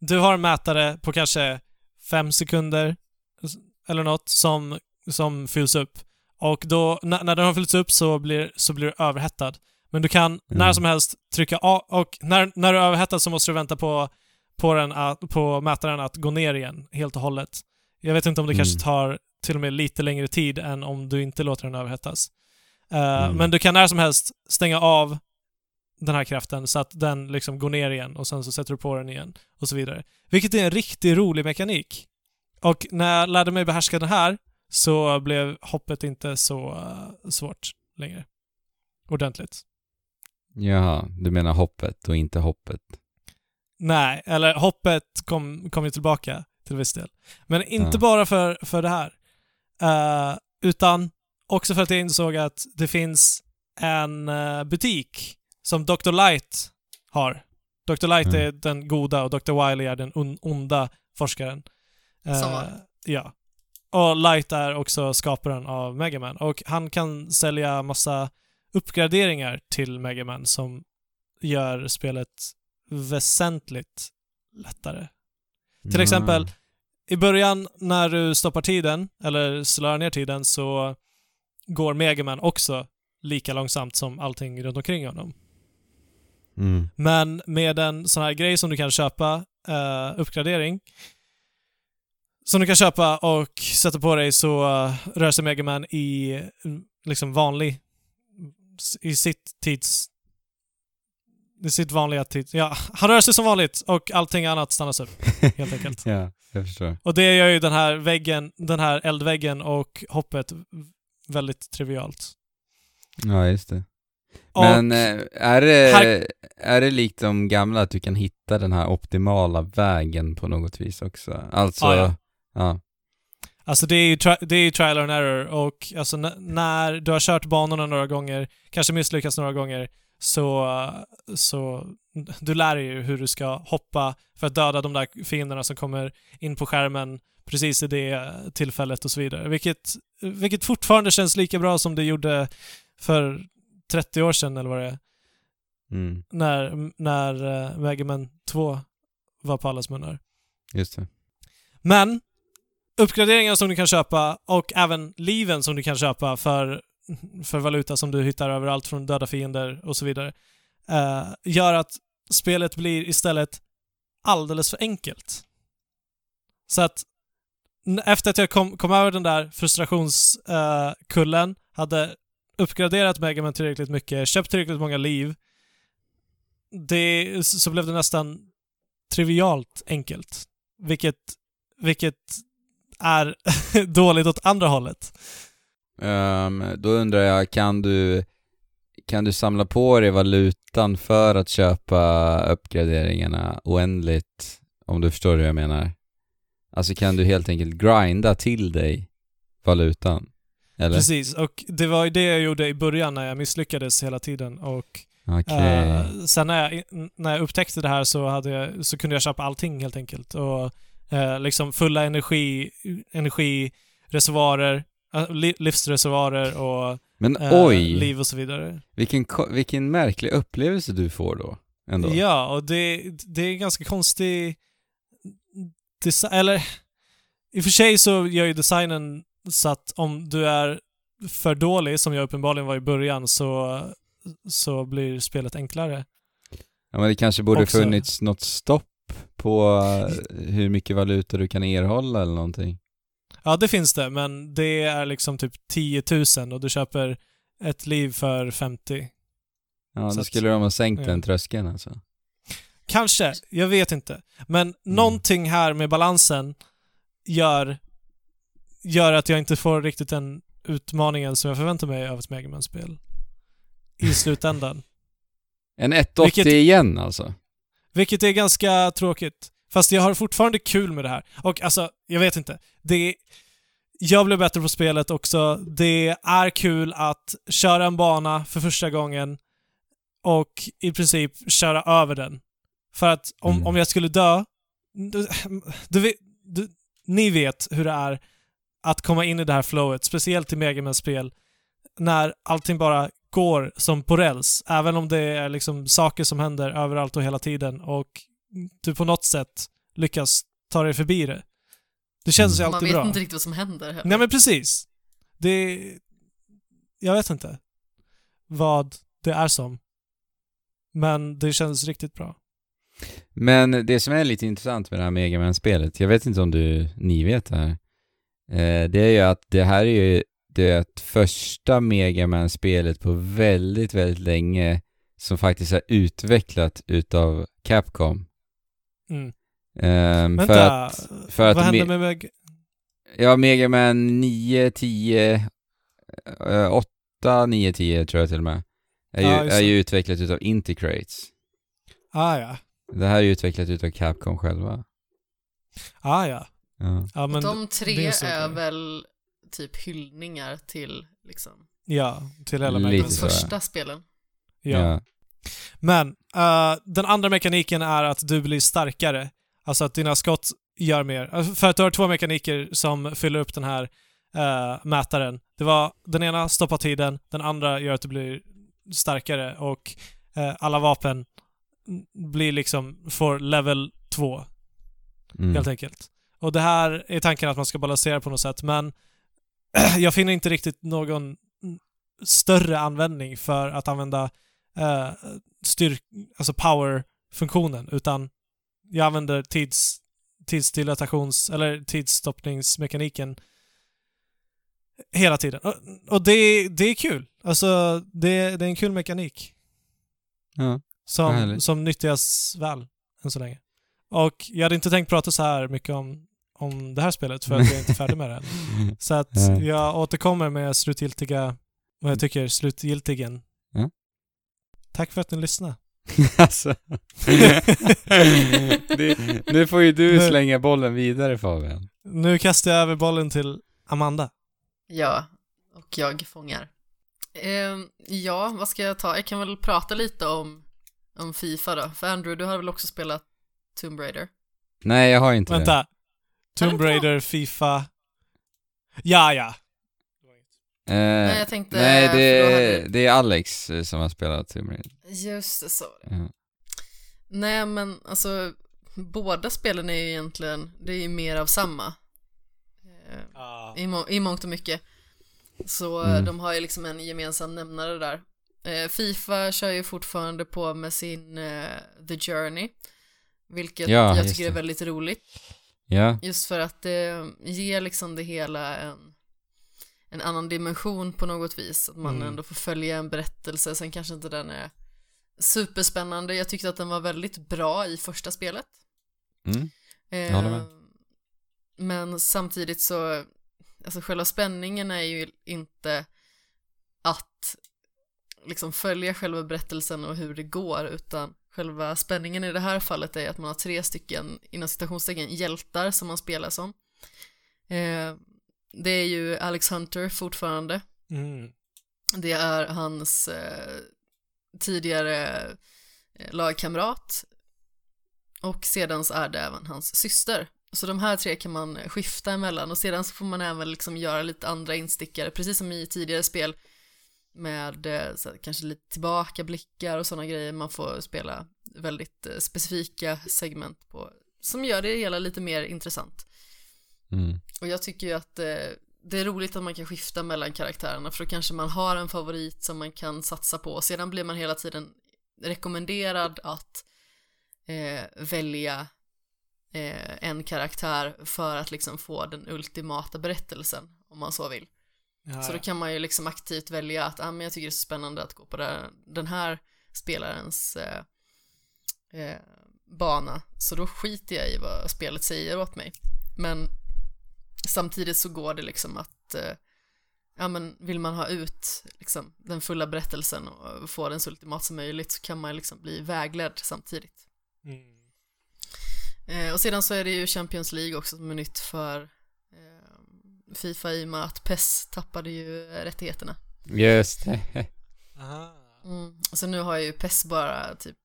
Du har en mätare på kanske fem sekunder eller något som, som fylls upp. Och då, när, när den har fyllts upp så blir, så blir du överhettad. Men du kan när Mm. som helst trycka A och när, när du är överhettad så måste du vänta på, på, den, att- på mätaren att gå ner igen helt och hållet. Jag vet inte om det Mm. kanske tar till och med lite längre tid än om du inte låter den överhettas. Eh, Mm. Men du kan när som helst stänga av den här kraften så att den liksom går ner igen och sen så sätter du på den igen och så vidare. Vilket är en riktigt rolig mekanik. Och när jag lärde mig behärska den här så blev hoppet inte så eh, svårt längre. Ordentligt. Jaha, du menar hoppet och inte hoppet. Nej, eller hoppet kom, kom ju tillbaka till viss del. Men inte Ja. bara för, för det här. Eh, utan också för att jag insåg att det finns en eh, butik som Dr. Light har. Dr. Light Mm. är den goda och Dr. Wiley är den on- onda forskaren. Var. Ja. Och Light är också skaparen av Mega Man och han kan sälja massa uppgraderingar till Mega Man som gör spelet väsentligt lättare. Till exempel, I början när du stoppar tiden, eller slår ner tiden, så går Mega Man också lika långsamt som allting runt omkring honom. Mm. Men med en sån här grej som du kan köpa, eh, uppgradering, som du kan köpa och sätta på dig så eh, rör sig Mega Man i liksom vanlig, i sitt tids... I sitt vanliga tids... Ja, han rör sig som vanligt och allting annat stannas upp, helt enkelt. ja, jag förstår. Och det gör ju den här väggen, den här eldväggen och hoppet väldigt trivialt. Ja, just det. Och, Men eh, är det, Här- är det likt de gamla att du kan hitta den här optimala vägen på något vis också? Alltså, Ja, ja. ja. Alltså det är ju, det är ju trial and error och alltså när du har kört banorna några gånger, kanske misslyckats några gånger, så, så du lär dig ju hur du ska hoppa för att döda de där fienderna som kommer in på skärmen precis i det tillfället och så vidare. Vilket, vilket fortfarande känns lika bra som det gjorde för 30 år sedan eller vad det är. Mm, när, när uh, Mega Man 2 var på allas munnar. just det. Men uppgraderingar som du kan köpa och även liven som du kan köpa för, för valuta som du hittar överallt från döda fiender och så vidare eh, gör att spelet blir istället alldeles för enkelt. Så att efter att jag kom, kom över den där frustrationskullen, eh, hade uppgraderat Megaman tillräckligt mycket, köpt tillräckligt många liv, det, så blev det nästan trivialt enkelt. Vilket, vilket är dåligt åt andra hållet. Ehm, då undrar jag, kan du, kan du samla på dig valutan för att köpa uppgraderingarna oändligt? Om du förstår hur jag menar. Alltså kan du helt enkelt grinda till dig valutan? Eller? Precis, och det var ju det jag gjorde i början när jag misslyckades hela tiden. Och Okej. eh, sen när jag, när jag upptäckte det här så, hade jag, så kunde jag köpa allting helt enkelt. Och eh, liksom fulla energi, energireservoarer, livsreservoarer och Men eh, oj, liv och så vidare. vilken, vilken märklig upplevelse du får då. Ändå. Ja, och det, det är ganska konstig design, eller i och för sig så gör ju designen så att om du är för dålig, som jag uppenbarligen var i början, så, så blir spelet enklare. Ja, men det kanske borde Också. funnits något stopp på eh, hur mycket valuta du kan erhålla eller någonting. Ja, det finns det, men det är liksom typ 10 000 och du köper ett liv för 50. Ja, Så då att- skulle de ha sänkt ja. den tröskeln alltså. Kanske, jag vet inte. Men Mm. någonting här med balansen gör, gör att jag inte får riktigt den utmaningen som jag förväntar mig av ett Mega Man-spel. I slutändan. En 180 Vilket- igen alltså. Vilket är ganska tråkigt. Fast jag har fortfarande kul med det här. Och alltså, jag vet inte. Det... Jag blev bättre på spelet också. Det är kul att köra en bana för första gången och i princip köra över den. För att om, Mm. om jag skulle dö... Du, du, du, ni vet hur det är att komma in i det här flowet, speciellt i Mega Man-spel, när allting bara går som på räls, även om det är liksom saker som händer överallt och hela tiden och du på något sätt lyckas ta dig förbi det. Det känns ju Mm. Man alltid vet bra. inte riktigt vad som händer heller. Nej men precis. Det... Jag vet inte vad det är som. Men det känns riktigt bra. Men det som är lite intressant med det här Mega Man-spelet, jag vet inte om du, ni vet det här, eh, det är ju att det här är ju det första Mega Man-spelet på väldigt, väldigt länge som faktiskt är utvecklat utav Capcom. Mm. Ehm, Vänta, för att, för att vad hände me- med Meg... ja, Mega Man 9, 10, eh, 8, 9, 10 tror jag till och med, är ju, Ja, just är ju utvecklat utav Integrates. Ah ja. Det här är ju utvecklat utav Capcom själva. Ah, ja. Ja. ja men De tre är så är väl typ hyllningar till liksom Ja, till hela Lite de Magnus. första spelen. Ja. Ja. Men eh, den andra mekaniken är att du blir starkare. Alltså att dina skott gör mer. Alltså, För att du har två mekaniker som fyller upp den här eh, mätaren. Det var den ena stoppar tiden, den andra gör att du blir starkare och eh, alla vapen blir liksom, får level 2 Mm. helt enkelt. Och det här är tanken att man ska balansera på något sätt, men jag finner inte riktigt någon större användning för att använda eh, styrk, alltså power-funktionen, utan jag använder tids, tidsdilatations, eller tidsstoppningsmekaniken hela tiden. Och, och det, det är kul. Alltså, det, det är en kul mekanik Ja. Som, härligt. som nyttjas väl än så länge. Och jag hade inte tänkt prata så här mycket om, om det här spelet för att jag är inte färdig med det än. Så att jag återkommer med slutgiltiga, vad jag tycker, slutgiltigen. Ja. Tack för att ni lyssnade. alltså. det, nu får ju du Nu- slänga bollen vidare Fabian. Nu kastar jag över bollen till Amanda. Ja, och jag fångar. Ehm, ja, vad ska jag ta? Jag kan väl prata lite om, om Fifa då. För Andrew, du har väl också spelat Tomb Raider? Nej, jag har inte det. Vänta. Tomb Vänta. Raider, Fifa... Ja, ja. Eh, Nej, jag tänkte... nej, det, hade- det är Alex eh, som har spelat Tomb Raider. Just det, så. Ja. Nej, men alltså båda spelen är ju egentligen, det är ju mer av samma. Eh, i, må- I mångt och mycket. Så eh, Mm. de har ju liksom en gemensam nämnare där. Eh, Fifa kör ju fortfarande på med sin eh, The Journey. Vilket Ja, jag tycker är väldigt roligt. Ja, Just för att det ger liksom det hela en, en annan dimension på något vis. Att man Mm. ändå får följa en berättelse. Sen kanske inte den är superspännande. Jag tyckte att den var väldigt bra i första spelet. mm. Eh. Men samtidigt så, alltså själva spänningen är ju inte att liksom följa själva berättelsen och hur det går, utan själva spänningen i det här fallet är att man har tre stycken, inom citationstecken, hjältar som man spelar som. Eh, det är ju Alex Hunter fortfarande. Mm. Det är hans eh, tidigare eh, lagkamrat och sedan så är det även hans syster. Så de här tre kan man skifta emellan och sedan så får man även liksom göra lite andra instickare, precis som i tidigare spel med eh, här, kanske lite tillbakablickar och sådana grejer. Man får spela väldigt eh, specifika segment på, som gör det hela lite mer intressant. Mm. Och jag tycker ju att eh, det är roligt att man kan skifta mellan karaktärerna för då kanske man har en favorit som man kan satsa på och sedan blir man hela tiden rekommenderad att eh, välja eh, en karaktär för att liksom få den ultimata berättelsen om man så vill. Ja, Så då kan man ju liksom aktivt välja att ah, men jag tycker det är så spännande att gå på det, den här spelarens eh, eh, bana. Så då skiter jag i vad spelet säger åt mig. Men samtidigt så går det liksom att eh, ja men vill man ha ut liksom den fulla berättelsen och få den så ultimat som möjligt så kan man liksom bli vägledd samtidigt. Mm. Eh, och sedan så är det ju Champions League också som är nytt för eh, Fifa i och med att PES tappade ju rättigheterna. Just det. Mm. Så nu har ju PES bara typ,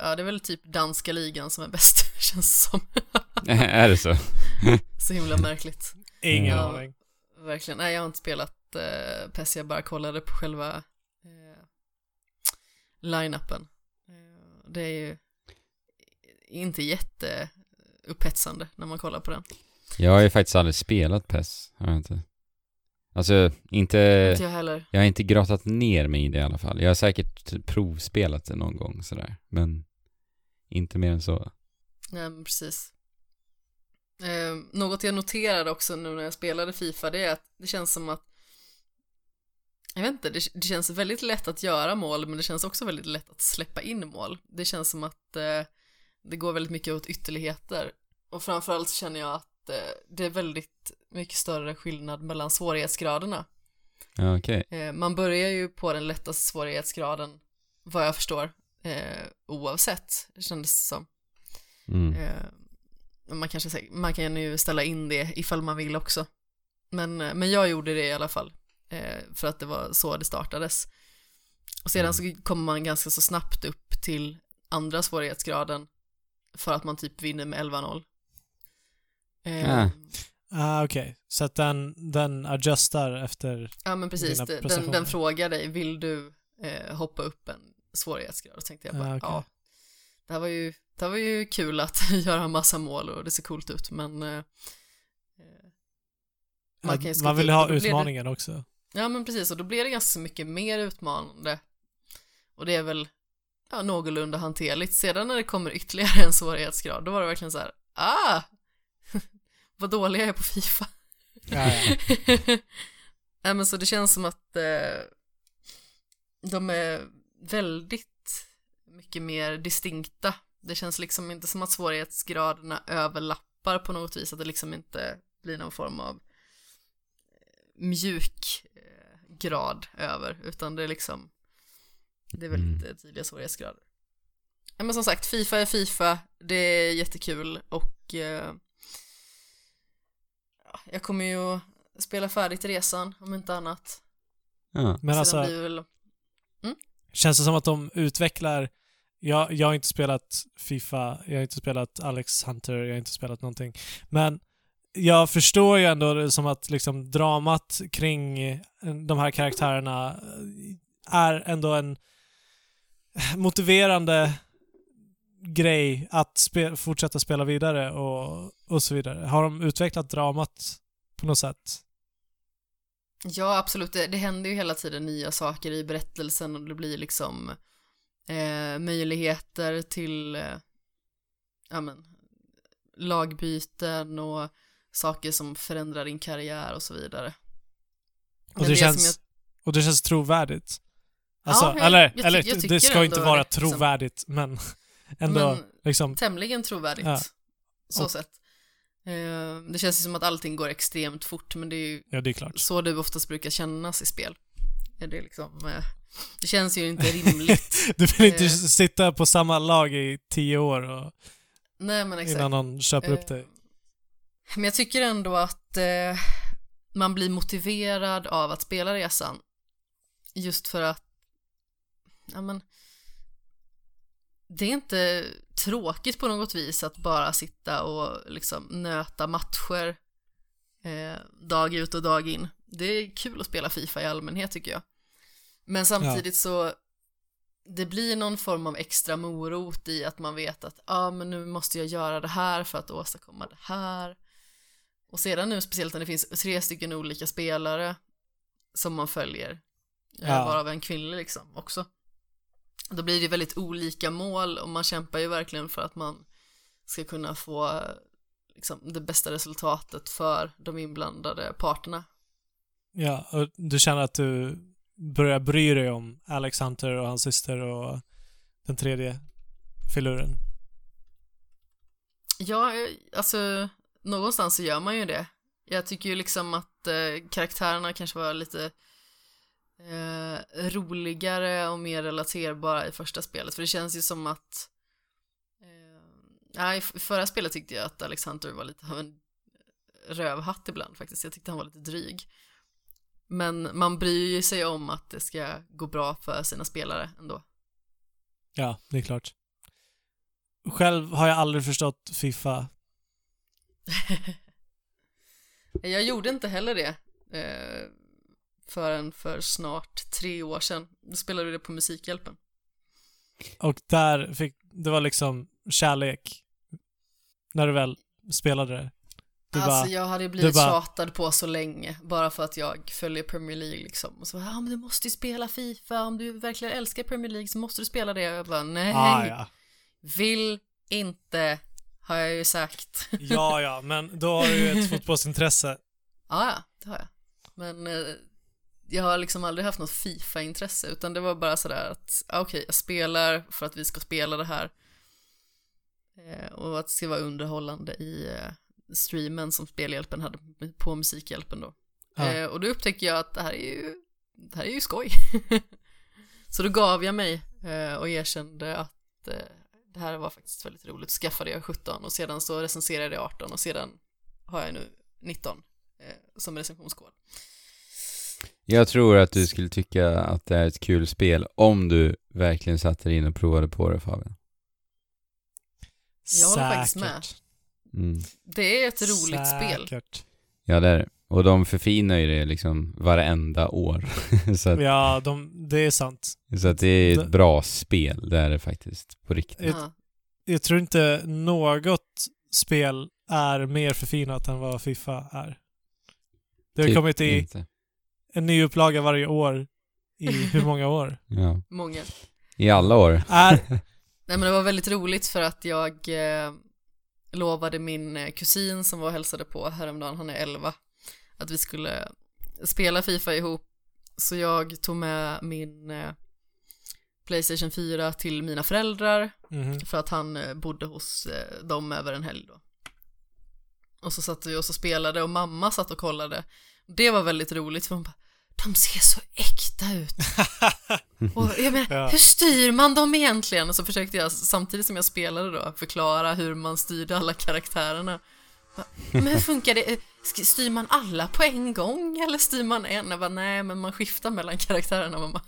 ja det är väl typ danska ligan som är bäst, känns som. är det så? så himla märkligt. Ingen Ja. aning. Verkligen, nej jag har inte spelat eh, PES, jag bara kollade på själva eh, line-upen. Eh, det är ju inte jätteupphetsande när man kollar på den. Jag har ju faktiskt aldrig spelat PES, har jag inte. Alltså, inte... Inte jag heller. Jag har inte grottat ner mig i det i alla fall. Jag har säkert provspelat det någon gång sådär, men inte mer än så. Nej, men precis. Eh, något jag noterade också nu när jag spelade Fifa, det är att det känns som att jag vet inte, det, det känns väldigt lätt att göra mål, men det känns också väldigt lätt att släppa in mål. Det känns som att eh, det går väldigt mycket åt ytterligheter. Och framförallt så känner jag att eh, det är väldigt mycket större skillnad mellan svårighetsgraderna. Okej. Eh, man börjar ju på den lättaste svårighetsgraden, vad jag förstår, eh, oavsett, det kändes som. Mm. Man, kanske, man kan ju ställa in det ifall man vill också. Men, eh, men jag gjorde det i alla fall. Eh, för att det var så det startades. Och sedan så kommer man ganska så snabbt upp till andra svårighetsgraden. För att man typ vinner med 11-0. Eh, Ah. Ah, okej. Så att den, den adjustar efter... Ja men precis, dina den, den frågar dig, vill du eh, hoppa upp en svårighetsgrad? Och tänkte jag bara, Ah, okej. ja. Det här var ju, det var ju kul att göra massa mål och det ser coolt ut men eh, eh, Man kan Man, vill ha blir det- utmaningen också. Ja men precis, och då blir det ganska mycket mer utmanande. Och det är väl ja, någorlunda hanterligt. Sedan när det kommer ytterligare en svårighetsgrad, då var det verkligen så här, ah! Vad dålig jag är på Fifa. Ja, ja. Nej men så det känns som att eh, de är väldigt mycket mer distinkta. Det känns liksom inte som att svårighetsgraderna överlappar på något vis, att det liksom inte blir någon form av eh, mjuk eh, grad över, utan det är liksom det är väldigt eh, tydliga svårighetsgrader. Men som sagt, Fifa är Fifa, det är jättekul och eh, ja, jag kommer ju spela färdigt resan om inte annat. Ja. Men Sedan alltså, väl, känns det som att de utvecklar... Jag, jag har inte spelat Fifa, jag har inte spelat Alex Hunter, jag har inte spelat någonting. Men jag förstår ju ändå det som att liksom dramat kring eh, de här karaktärerna eh, är ändå en motiverande grej att spe, fortsätta spela vidare och, och så vidare. Har de utvecklat dramat på något sätt? ja absolut, det, det händer ju hela tiden nya saker i berättelsen och det blir liksom eh, möjligheter till eh, ja men, lagbyten och saker som förändrar din karriär och så vidare. Och det, som känns, och det känns trovärdigt. Alltså, jag- eller, jag eller jag tycker det ska inte vara det, liksom. trovärdigt, men ändå Men liksom... tämligen trovärdigt. Ja. Så Och- sett. Eh, det känns ju som att allting går extremt fort, men det är ju Ja, det är klart. så det oftast brukar kännas i spel. Det liksom, eh, det känns ju inte rimligt. Du vill inte Eh. sitta på samma lag i tio år och, Nej innan någon köper upp dig. Eh, Men jag tycker ändå att eh, man blir motiverad av att spela resan. Just för att, ja men, det är inte tråkigt på något vis att bara sitta och liksom nöta matcher eh, dag ut och dag in. Det är kul att spela Fifa i allmänhet tycker jag. Men samtidigt så det blir någon form av extra morot i att man vet att ja ah, men nu måste jag göra det här för att åstadkomma det här. Och sedan nu speciellt när det finns tre stycken olika spelare som man följer, eh, Ja. varav en kvinnlig liksom också. Då blir det väldigt olika mål och man kämpar ju verkligen för att man ska kunna få liksom, det bästa resultatet för de inblandade parterna. Ja, och du känner att du börjar bry dig om Alex Hunter och hans syster och den tredje filuren. Ja, alltså någonstans så gör man ju det. Jag tycker ju liksom att eh, karaktärerna kanske var lite eh, roligare och mer relaterbara i första spelet. För det känns ju som att Nej, ja, i förra spelet tyckte jag att Alexander var lite av en rövhatt ibland faktiskt. Jag tyckte han var lite dryg. Men man bryr ju sig om att det ska gå bra för sina spelare ändå. Ja, det är klart. Själv har jag aldrig förstått Fifa. Jag gjorde inte heller det eh, förrän för snart tre år sedan. Då spelade vi det på Musikhjälpen. Och där fick, det var liksom kärlek. När du väl spelade det. Du alltså bara, jag hade blivit bara- tjatad på så länge bara för att jag följer Premier League liksom. Och så ja men du måste ju spela Fifa, om du verkligen älskar Premier League så måste du spela det. Och jag bara nej, ah, ja. vill inte, har jag ju sagt. ja, ja, men då har du ju ett fotbollsintresse. Ja, ja, det har jag. Men eh, jag har liksom aldrig haft något Fifa-intresse, utan det var bara sådär att, ja, okej, jag spelar för att vi ska spela det här. Eh, och att det ska vara underhållande i eh, streamen som Spelhjälpen hade på Musikhjälpen då. Ja. Eh, och då upptäcker jag att det här är ju, det här är ju skoj. Så då gav jag mig eh, och erkände att eh, det här var faktiskt väldigt roligt. Skaffade jag 17 och sedan så recenserade jag 18 och sedan har jag nu 19 eh, som recensionskod. Jag tror att du skulle tycka att det är ett kul spel om du verkligen satte dig in och provade på det Fabian. Jag håller faktiskt med. Mm. Det är ett roligt spel. Säkert. Ja, det är det. Och de förfinar ju det liksom varenda år. så att, Ja, de, det är sant. så att det är Det- ett bra spel, det är det faktiskt. På riktigt. Ett- Ja. Jag tror inte något spel är mer förfinat än vad Fifa är. Det har Typ kommit i inte. en ny upplaga varje år i hur många år? Ja. Många. I alla år. Är, Nej men det var väldigt roligt för att jag eh, lovade min eh, kusin som var och hälsade på häromdagen, han är 11, att vi skulle spela Fifa ihop. Så jag tog med min eh, Playstation 4 till mina föräldrar Mhm. för att han eh, bodde hos dem över en helg då. Och så satt vi och så spelade och mamma satt och kollade. Det var väldigt roligt för hon bara, de ser så äkta ut. Och jag menar, Ja. hur styr man dem egentligen? Och så försökte jag samtidigt som jag spelade då förklara hur man styrde alla karaktärerna. Men hur funkar det? Styr man alla på en gång eller styr man en? Jag bara, nej men man skiftar mellan karaktärerna. Man bara,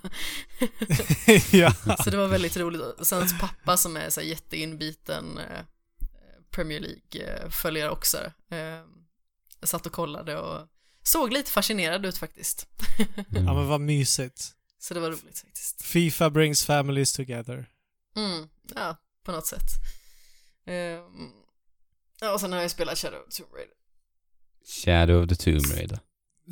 ja. så det var väldigt roligt. Och sen pappa som är så här jätteinbiten eh, Premier League-följare också. Eh, satt och kollade och såg lite fascinerad ut faktiskt. Mm. ja, men vad mysigt. Så det var roligt faktiskt. Fifa brings families together. Mm, ja, på något sätt. Ehm, ja, och sen har jag spelat Shadow of the Tomb Raider. Shadow of the Tomb Raider.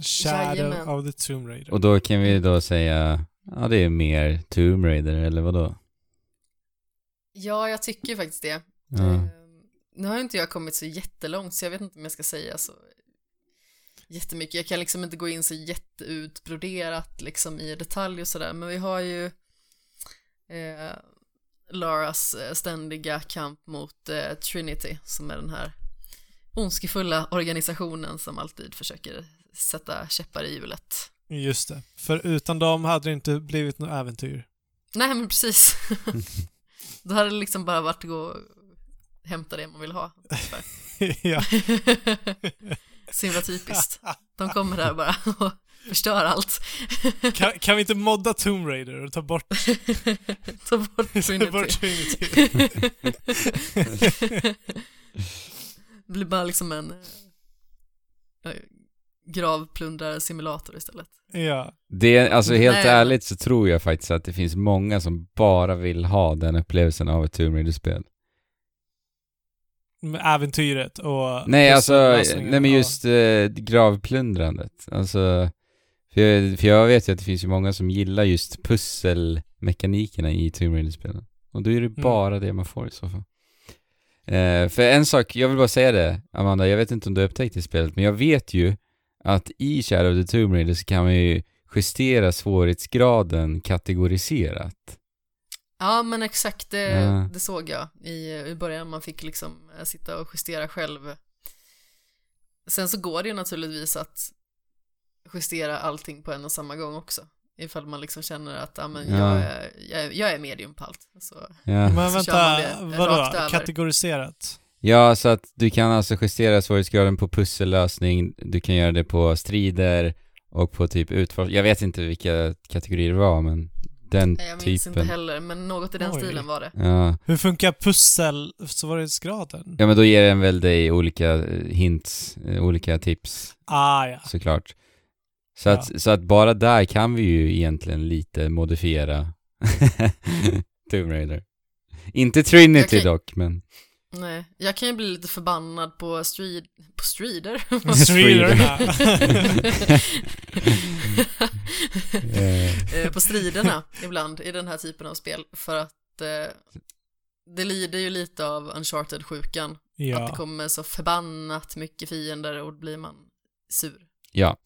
Shadow Jajamän. of the Tomb Raider. Och då kan vi då säga, ja det är mer Tomb Raider, eller vad då? Ja, jag tycker faktiskt det. Ja. Ehm, nu har inte jag kommit så jättelångt så jag vet inte om jag ska säga så jättemycket. Jag kan liksom inte gå in så jätteutbroderat liksom i detalj och sådär, men vi har ju eh, Laras eh, ständiga kamp mot eh, Trinity som är den här ondskefulla organisationen som alltid försöker sätta käppar i hjulet. Just det. För utan dem hade det inte blivit något äventyr. Nej, men precis. Då hade det liksom bara varit att gå och hämta det man vill ha. ja. Så himla typiskt. De kommer där bara och förstör allt. kan, kan vi inte modda Tomb Raider och ta bort, Ta bort ta bort Trinity. Trinity? Det blir bara liksom en eh, gravplundrare-simulator istället. ja. Det, alltså helt Nej. ärligt så tror jag faktiskt att det finns många som bara vill ha den upplevelsen av ett Tomb Raider-spel. Äventyret och... Nej, alltså, nej men just eh, gravplundrandet. Alltså, för jag, för jag vet ju att det finns ju många som gillar just pusselmekanikerna i Tomb Raider-spelen. Och då är det Mm. bara det man får i så fall. Eh, för en sak, jag vill bara säga det, Amanda, jag vet inte om du har upptäckt det spelet, men jag vet ju att i Shadow of the Tomb Raider så kan man ju justera svårighetsgraden kategoriserat. Ja, men exakt, det, Ja. det såg jag i, i början. Man fick liksom eh, sitta och justera själv. Sen så går det ju naturligtvis att justera allting på en och samma gång också. Ifall man liksom känner att ja, men Ja. jag, är, jag, är, jag är medium på allt. Så, Ja. Men Så man vänta, vadå? Kategoriserat? Ja, så att du kan alltså justera svårighetsgraden på pussellösning, du kan göra det på strider och på typ utforskning. Jag vet inte vilka kategorier det var, men den nej, jag minns inte typen. heller, men något i den Oj. stilen var det. Ja. Hur funkar pussel svårighetsgraden? ja, men då ger den väl dig olika eh, hints, eh, olika tips Ah, ja. såklart. Så att, så att bara där kan vi ju egentligen lite modifiera Tomb Raider. Inte Trinity Okej. dock, men... Nej, jag kan ju bli lite förbannad på strid, på strider. Striderna. Eh, på striderna ibland i den här typen av spel för att eh, det lider ju lite av Uncharted-sjukan. Att det ja. kommer så förbannat mycket fiender och då blir man sur. ja.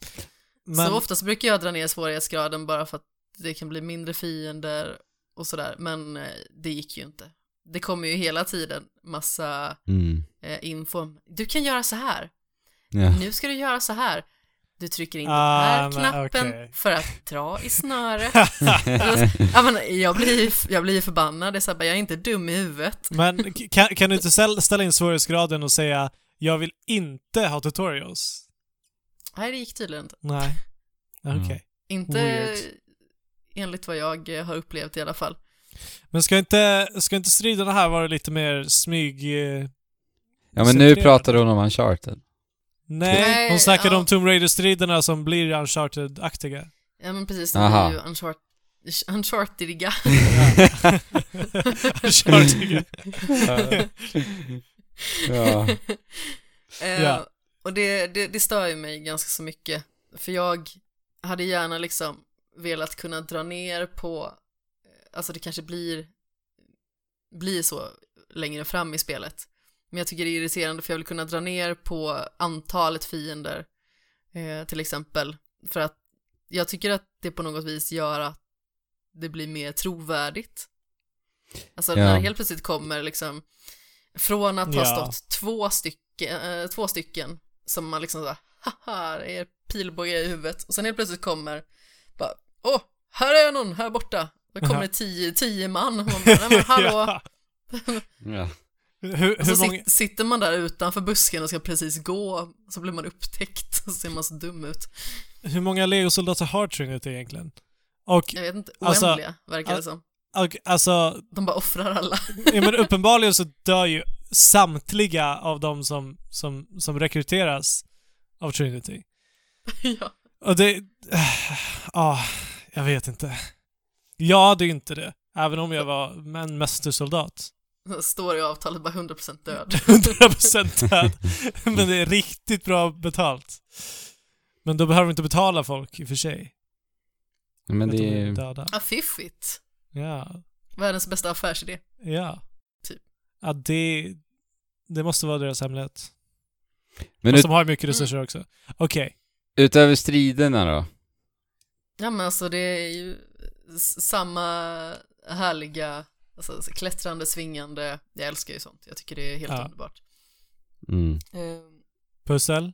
Men, Så oftast brukar jag dra ner svårighetsgraden bara för att det kan bli mindre fiender och sådär, men eh, det gick ju inte. Det kommer ju hela tiden massa Mm. eh, info. Du kan göra så här. Ja. Nu ska du göra så här. Du trycker in Ah, den här men knappen okej. för att dra i snöret. ja, men jag blir ju jag blir förbannad, det är så här, jag är inte dum i huvudet. Men kan, kan du inte ställ- ställa in svårighetsgraden och säga jag vill inte ha tutorials? Nej, det gick tydligen inte. Nej. Okej. Mm. Inte Weird. enligt vad jag har upplevt i alla fall. Men ska inte, ska inte striderna här vara lite mer smyg... eh, Ja men nu pratar hon om Uncharted. Nej, Nej, hon snackade ja. om Tomb Raider-striderna som blir Uncharted-aktiga. Ja, men precis, de Aha. blir ju unchart unchartidiga. Uncharted. ja. Eh, Ja. Och det, det, det stör ju mig ganska så mycket. För jag hade gärna liksom velat kunna dra ner på, alltså det kanske blir, blir så längre fram i spelet. Men jag tycker det är irriterande för jag vill kunna dra ner på antalet fiender, eh, till exempel. För att jag tycker att det på något vis gör att det blir mer trovärdigt. Alltså Ja. när det helt plötsligt kommer liksom, från att ha Ja. stått två stycken, eh, två stycken som man liksom såhär, haha, det är pilbåge i huvudet. Och sen helt plötsligt kommer, bara, åh, här är någon, här borta. Då kommer tio, tio man. Och man bara, nej men hallå. Ja. Hur, Och så många... sit, sitter man där utanför busken och ska precis gå, så blir man upptäckt och så ser man så dum ut. Hur många legosoldater har Trinity egentligen? Och, Jag vet inte, Alltså, oändliga verkar det som. och alltså, De bara offrar alla. ja, men uppenbarligen så dör ju samtliga av de som, som, som rekryteras av Trinity. ja. Och det... Ja, jag vet inte. Jag hade ju inte det. Även om jag var en mästersoldat. Står i avtalet bara 100% död. 100% död. Men det är riktigt bra betalt. Men då behöver de inte betala folk i och för sig. Men det de är döda. Ja, fiffigt. Ja. Världens bästa affärsidé. Ja. Typ. Ja, det... Det måste vara deras hemlighet. Men ut, de har ju mycket resurser också. Okej. utöver striderna då? Ja men alltså det är ju samma härliga, alltså klättrande, svingande, jag älskar ju sånt, jag tycker det är helt Ja. underbart. Mm. Eh, Pussel?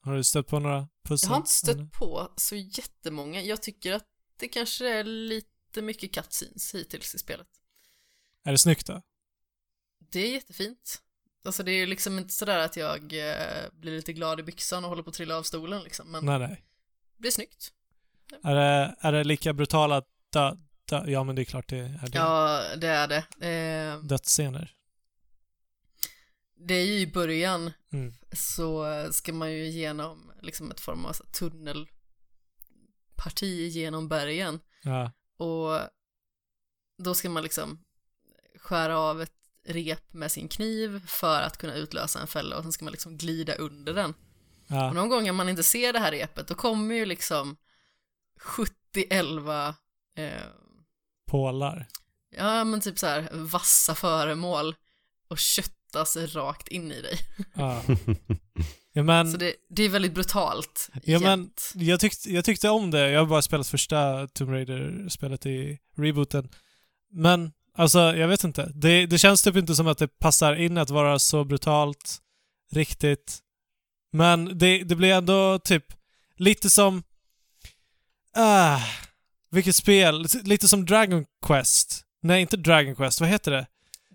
Har du stött på några pussel? Jag har inte eller? stött på så jättemånga, jag tycker att det kanske är lite mycket cutscenes hittills i spelet. Är det snyggt då? Det är jättefint. Alltså det är liksom inte sådär att jag eh, blir lite glad i byxan och håller på att trilla av stolen liksom, men Nej, nej. det blir snyggt. Är det, är det lika brutala dö, dö, Ja, men det är klart det är det. Ja, det är det. Eh, Dödsscener. det är ju i början Mm. så ska man ju igenom liksom ett form av tunnelparti genom bergen Ja. och då ska man liksom skära av ett rep med sin kniv för att kunna utlösa en fälla och sen ska man liksom glida under den. Och Ja. någon gång om man inte ser det här repet då kommer ju liksom 70-11 eh, Pålar. ja men typ så här vassa föremål och köttas rakt in i dig. Ja. ja men, Så det, det är väldigt brutalt Ja, men- jag, tyckte, jag tyckte om det. Jag har bara spelat första Tomb Raider-spelet i rebooten. Men, alltså, jag vet inte. Det, det känns typ inte som att det passar in att vara så brutalt riktigt. Men det, det blir ändå typ lite som... Ah, vilket spel? Lite som Dragon Quest. Nej, inte Dragon Quest. Vad heter det?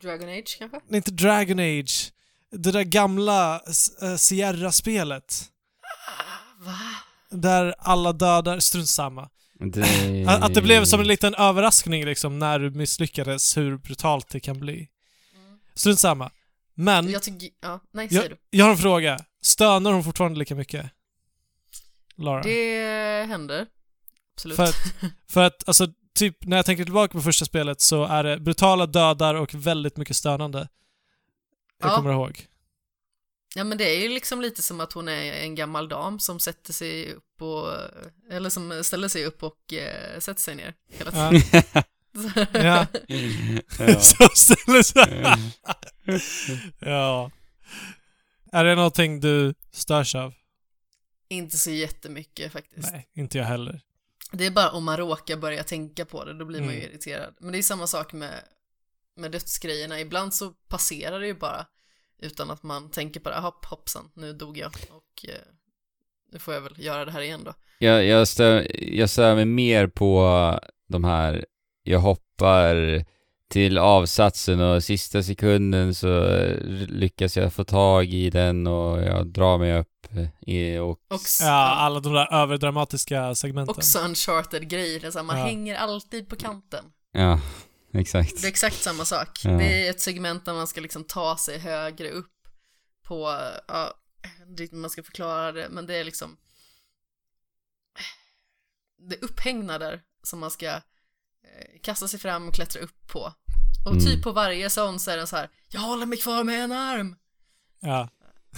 Dragon Age kanske? Nej, inte Dragon Age. Det där gamla uh, Sierra-spelet. Va? Där alla dödar, strunt samma. Det... Att att det blev som en liten överraskning liksom när du misslyckades hur brutalt det kan bli. Strunt samma. Men, Jag tycker, ja, nej jag, du. jag har en fråga. Stönar hon fortfarande lika mycket? Lara? Det händer. Absolut. För att, för att, alltså, typ när jag tänker tillbaka på första spelet så är det brutala dödar och väldigt mycket stönande. Jag Ja. kommer ihåg. Ja men det är ju liksom lite som att hon är en gammal dam som sätter sig upp och, eller som ställer sig upp och eh, sätter sig ner hela tiden. Ja. Ja. ja. Så ställer sig... ja. Är det någonting du störs av? Inte så jättemycket faktiskt. Nej, inte jag heller. Det är bara om man råkar börja tänka på det, då blir man ju Mm. irriterad. Men det är samma sak med, med dödsgrejerna. Ibland så passerar det ju bara utan att man tänker på det. Hopp, hoppsan, nu dog jag. Och eh, nu får jag väl göra det här igen då. Jag, jag, stör, jag stör mig mer på de här, jag hoppar till avsatsen och sista sekunden så lyckas jag få tag i den och jag drar mig upp i, och... Också, Ja, alla de där överdramatiska segmenten. också uncharted-grejer, så man Ja. hänger alltid på kanten. Ja, exakt. Det är exakt samma sak. Ja. Det är ett segment där man ska liksom ta sig högre upp på, ja, man ska förklara det, men det är liksom det är upphängnader som man ska eh, kasta sig fram och klättra upp på. Och Mm. typ på varje sån så är den så här, jag håller mig kvar med en arm. Ja.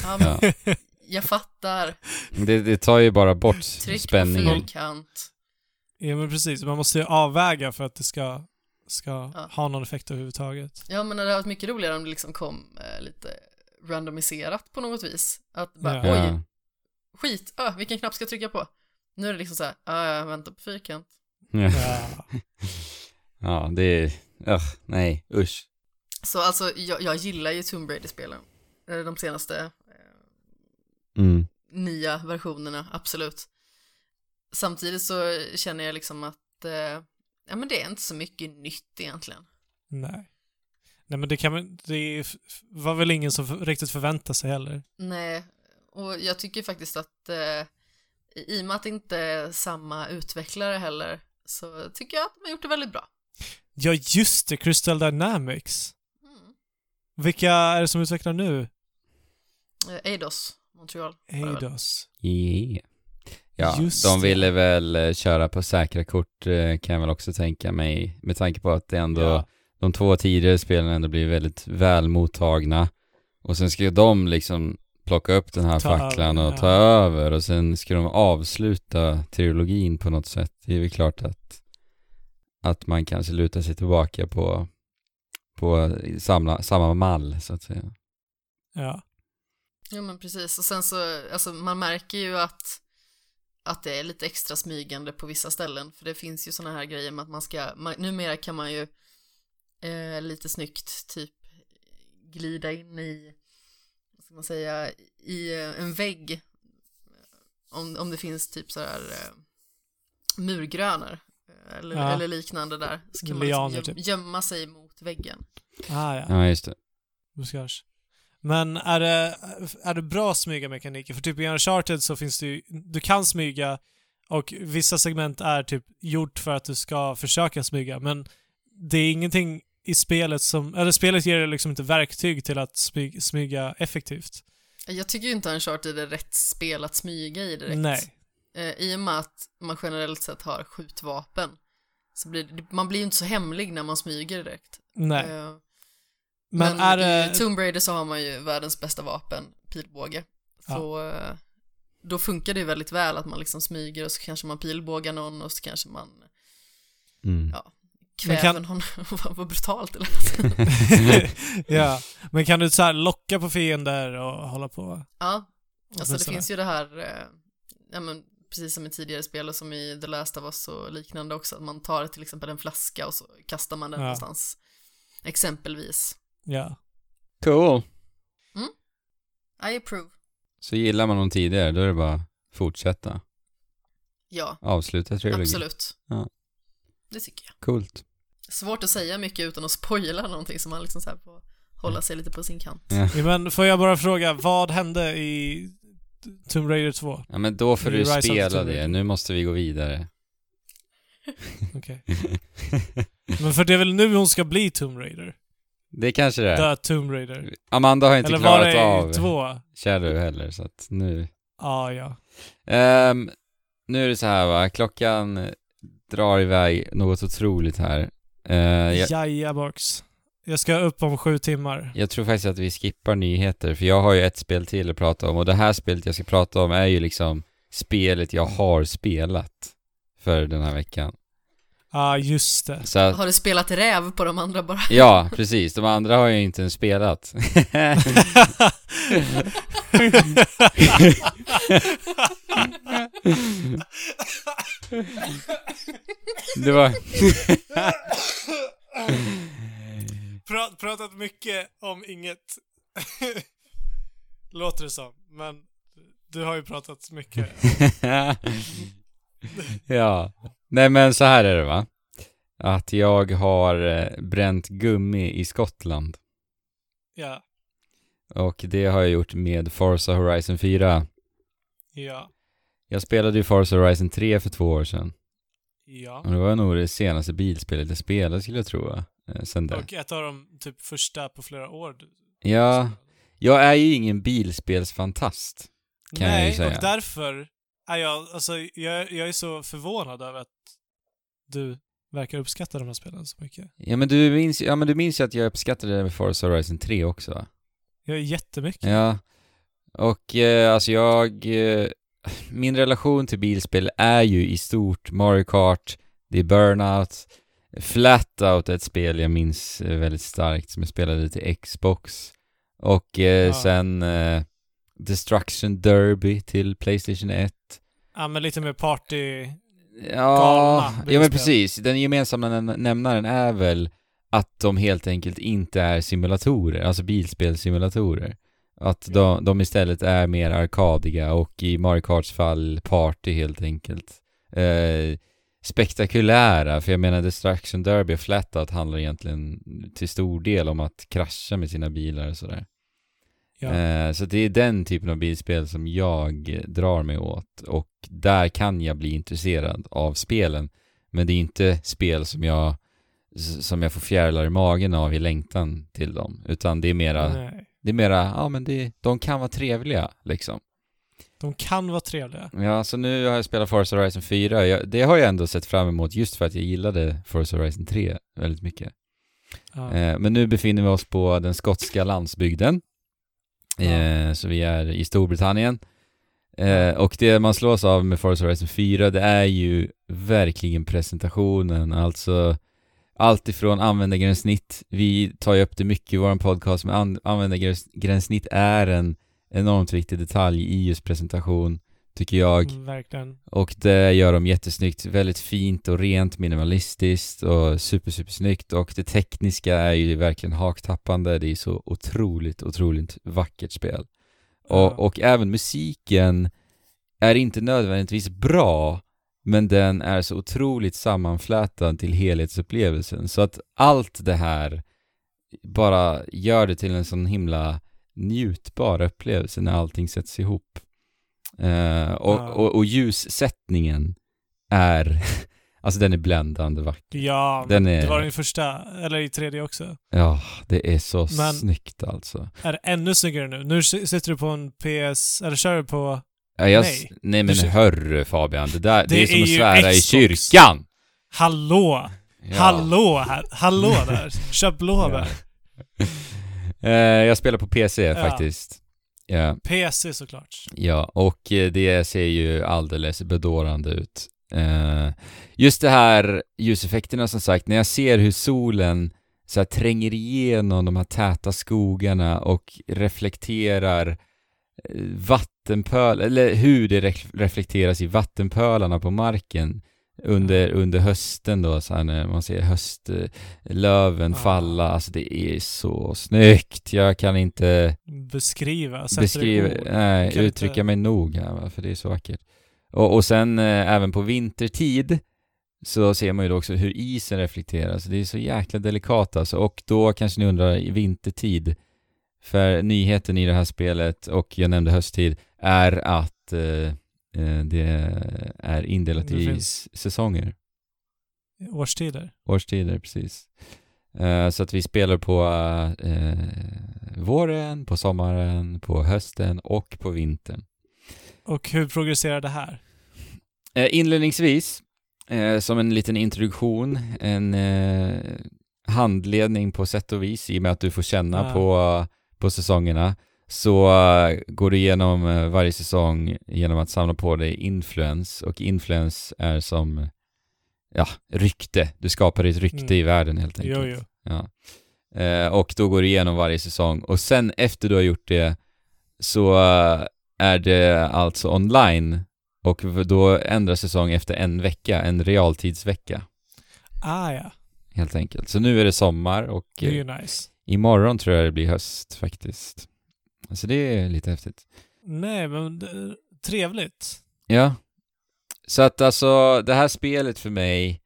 Ja, men, Ja. jag fattar. Det, det tar ju bara bort Tryck på spänningen. fyrkant. ja, men precis. Man måste ju avväga för att det ska, ska Ja. ha någon effekt överhuvudtaget. Ja, men det hade varit mycket roligare om det liksom kom eh, lite randomiserat på något vis. Att bara, Ja. oj, skit, ah, vilken knapp ska jag trycka på? Nu är det liksom så här, ah, jag väntar på fyrkant. Ja. Ja. det är... Ugh, nej, usch. Så alltså, jag, jag gillar ju Tomb Raider-spelen. Eh, De senaste eh, Mm. nya versionerna, absolut. Samtidigt så känner jag liksom att, eh, ja men det är inte så mycket nytt egentligen. Nej. Nej men det kan man, det var väl ingen som riktigt förväntade sig heller. Nej, och jag tycker faktiskt att eh, i och med att det inte är samma utvecklare heller så tycker jag att de har gjort det väldigt bra. Ja just det, Crystal Dynamics. Mm. Vilka är det som utvecklar nu? Eh, Eidos, Montreal. det. Eidos. Yeah. Ja, Just de det. ville väl eh, köra på säkra kort eh, kan jag väl också tänka mig. Med tanke på att det ändå, Ja. de två tidigare spelen ändå blir väldigt väl mottagna. Och sen ska ju de liksom plocka upp den här Ta facklan och ja. ta över och sen ska de avsluta trilogin på något sätt. Det är väl klart att, att man kanske lutar sig tillbaka på, på samla, samma mall så att säga. Ja. Ja men precis, och sen så, alltså man märker ju att att det är lite extra smygande på vissa ställen, för det finns ju sådana här grejer med att man ska, man, numera kan man ju eh, lite snyggt typ glida in i, ska man säga, i eh, en vägg om, om det finns typ sådär eh, murgrönar eh, eller, Ja. eller liknande där, så kan man Lianer, liksom göm, typ. gömma sig mot väggen. Ah, ja. Ja, just det. Buskage. Men är det, är det bra smyga-mekaniker? För typ i Uncharted så finns det ju, du kan smyga och vissa segment är typ gjort för att du ska försöka smyga, men det är ingenting i spelet som, eller spelet ger dig liksom inte verktyg till att smyga, smyga effektivt. Jag tycker ju inte Uncharted är rätt spel att smyga i direkt. Nej. Eh, I och med att man generellt sett har skjutvapen så blir det, man blir ju inte så hemlig när man smyger direkt. Nej. Eh, Men, men är i det... Tomb Raider så har man ju världens bästa vapen, pilbåge. Så eh, då funkar det ju väldigt väl att man liksom smyger och så kanske man pilbågar någon och så kanske man Mm. Ja. Men kväver kan- någon. Vad vad brutalt det lät. ja. Men kan du så här locka på fiender och hålla på? Ja, alltså det finns ju det här, eh, ja men precis som i tidigare spel och som i The Last of Us och liknande också, att man tar till exempel en flaska och så kastar man den Ja. någonstans. Exempelvis. Ja. Cool. I approve. Så gillar man dem tidigare, då är det bara fortsätta. Ja, Avsluta trilogin. absolut. Ja. Det tycker jag. Coolt. Svårt att säga mycket utan att spoila någonting så man liksom så här får hålla sig lite på sin kant. Ja. Ja, Men får jag bara fråga, vad hände i Tomb Raider 2? Ja men då får är du Rise spela det, nu måste vi gå vidare. Okej. Men för det är väl nu hon ska bli Tomb Raider? det kanske det är. The Tomb Raider. Amanda har inte Eller var klarat det av i två? Shadow heller, så att nu... Ah, ja. Ehm, nu är det så här va, klockan drar iväg något otroligt här. Uh, jag, Jajabox. Jag ska upp om sju timmar. jag tror faktiskt att vi skippar nyheter, för jag har ju ett spel till att prata om och det här spelet jag ska prata om är ju liksom spelet jag har spelat för den här veckan. ah, just det. Så att, Har du spelat räv på de andra bara? ja, precis. De andra har jag inte ens spelat. det var... Prat, pratat mycket om inget. Låter det som. Men Du har ju pratat mycket. ja. Nej men så här är det va. Att jag har eh, bränt gummi i Skottland. Ja. Och det har jag gjort med Forza Horizon 4. Ja. Jag spelade ju Forza Horizon 3 för två år sedan. Ja. Och det var nog det senaste bilspelet jag spelade skulle jag tro? Eh, Sen det. Och ett av de typ första på flera år. Ja, jag är ju ingen bilspelsfantast. kan jag ju Nej, säga. och därför är jag, alltså jag, jag är så förvånad över att du verkar uppskatta de här spelen så mycket. Ja men du minns, ja, men du minns ju att jag uppskattade Forza Horizon 3 också va? Är jättemycket. Ja. Och eh, alltså jag... Eh, min relation till bilspel är ju i stort Mario Kart, det är Burnout, Flatout är ett spel jag minns eh, väldigt starkt som jag spelade till Xbox. Och eh, Ja. sen eh, Destruction Derby till Playstation 1. Ja, men lite mer party... Ja, ja men precis. Den gemensamma näm- nämnaren är väl att de helt enkelt inte är simulatorer, alltså bilspelssimulatorer. Att de, de istället är mer arkadiga och i Mario Karts fall party helt enkelt. Eh, spektakulära, för jag menar Destruction Derby och Flatout handlar egentligen till stor del om att krascha med sina bilar och sådär. Ja. Eh, så det är den typen av bilspel som jag drar mig åt och där kan jag bli intresserad av spelen. Men det är inte spel som jag, som jag får fjärilar i magen av i längtan till dem. Utan det är mera, Nej. Det är mera, ja men det, de kan vara trevliga liksom. De kan vara trevliga. Ja, så nu har jag spelat Forza Horizon 4. Jag, det har jag ändå sett fram emot just för att jag gillade Forza Horizon 3 väldigt mycket. Ja. Eh, men nu befinner vi oss på den skotska landsbygden. Ja. Eh, så vi är i Storbritannien. Eh, och det man slås av med Forza Horizon 4, det är ju verkligen presentationen. Alltså allt ifrån användargränssnitt. Vi tar ju upp det mycket i vår podcast, men an- användargränssnitt är en enormt viktig detalj i just presentation, tycker jag. Mm, verkligen. Och det gör de jättesnyggt, väldigt fint och rent minimalistiskt och super, super snyggt och det tekniska är ju verkligen haktappande, det är så otroligt, otroligt vackert spel. Ja. Och, och även musiken är inte nödvändigtvis bra, men den är så otroligt sammanflätad till helhetsupplevelsen så att allt det här bara gör det till en sån himla njutbar upplevelse när allting sätts ihop. Eh, och, Ja. och, och ljussättningen är, alltså den är bländande vacker. Ja, Den är- det var den första, eller i tredje också. Ja, det är så Men- snyggt alltså. Är det ännu snyggare nu? Nu sitter du på en PS, eller kör du på... Ja, jag, Nej. nej. men hörru Fabian, det där, det, Det är som att svära i kyrkan! Hallå! Ja. Hallå här! Hallå där! Kör blåbär! Eh, jag spelar på PC Ja. faktiskt. Ja. PC såklart. Ja, och eh, det ser ju alldeles bedårande ut. Eh, just det här ljuseffekterna som sagt, när jag ser hur solen så tränger igenom de här täta skogarna och reflekterar vattenpöl, eller hur det ref- reflekteras i vattenpölarna på marken under, under hösten då, så här när man ser höstlöven Ah. falla, alltså det är så snyggt. Jag kan inte Beskriva, beskriva, nej, Kan uttrycka inte- mig nog här för det är så vackert. Och, och sen eh, även på vintertid så ser man ju då också hur isen reflekteras. Det är så jäkla delikat alltså. Och då kanske ni undrar, i vintertid, för nyheten i det här spelet, och jag nämnde hösttid, är att eh, eh, det är indelat Det i säsonger. Årstider. Årstider, precis. Eh, så att vi spelar på eh, våren, på sommaren, på hösten och på vintern. Och hur progresserar det här? Eh, inledningsvis, som en liten introduktion, en handledning på sätt och vis i och med att du får känna på, på säsongerna så eh, går du igenom eh, varje säsong genom att samla på dig influence och influence är som ja, rykte. Du skapar ett rykte Mm. i världen helt enkelt. Jo, jo. Ja. Eh, och då går du igenom varje säsong och sen efter du har gjort det så är det alltså online och då ändras säsong efter en vecka, en realtidsvecka Ah ja, helt enkelt. Så nu är det sommar och det är ju nice. Imorgon tror jag det blir höst faktiskt. Så det är lite häftigt. Nej, men trevligt. Ja. Så att alltså, det här spelet för mig,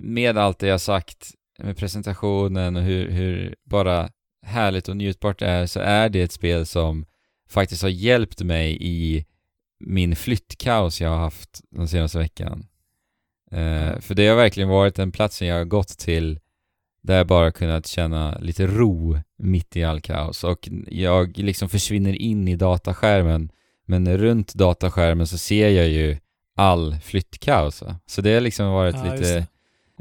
med allt det jag sagt, med presentationen och hur, hur bara härligt och njutbart det är, så är det ett spel som faktiskt har hjälpt mig i min flyttkaos jag har haft den senaste veckan. Eh, för det har verkligen varit den platsen jag har gått till där jag bara kunnat känna lite ro mitt i all kaos och jag liksom försvinner in i dataskärmen men runt dataskärmen så ser jag ju all flyttkaos? Så det har liksom varit Ja, lite,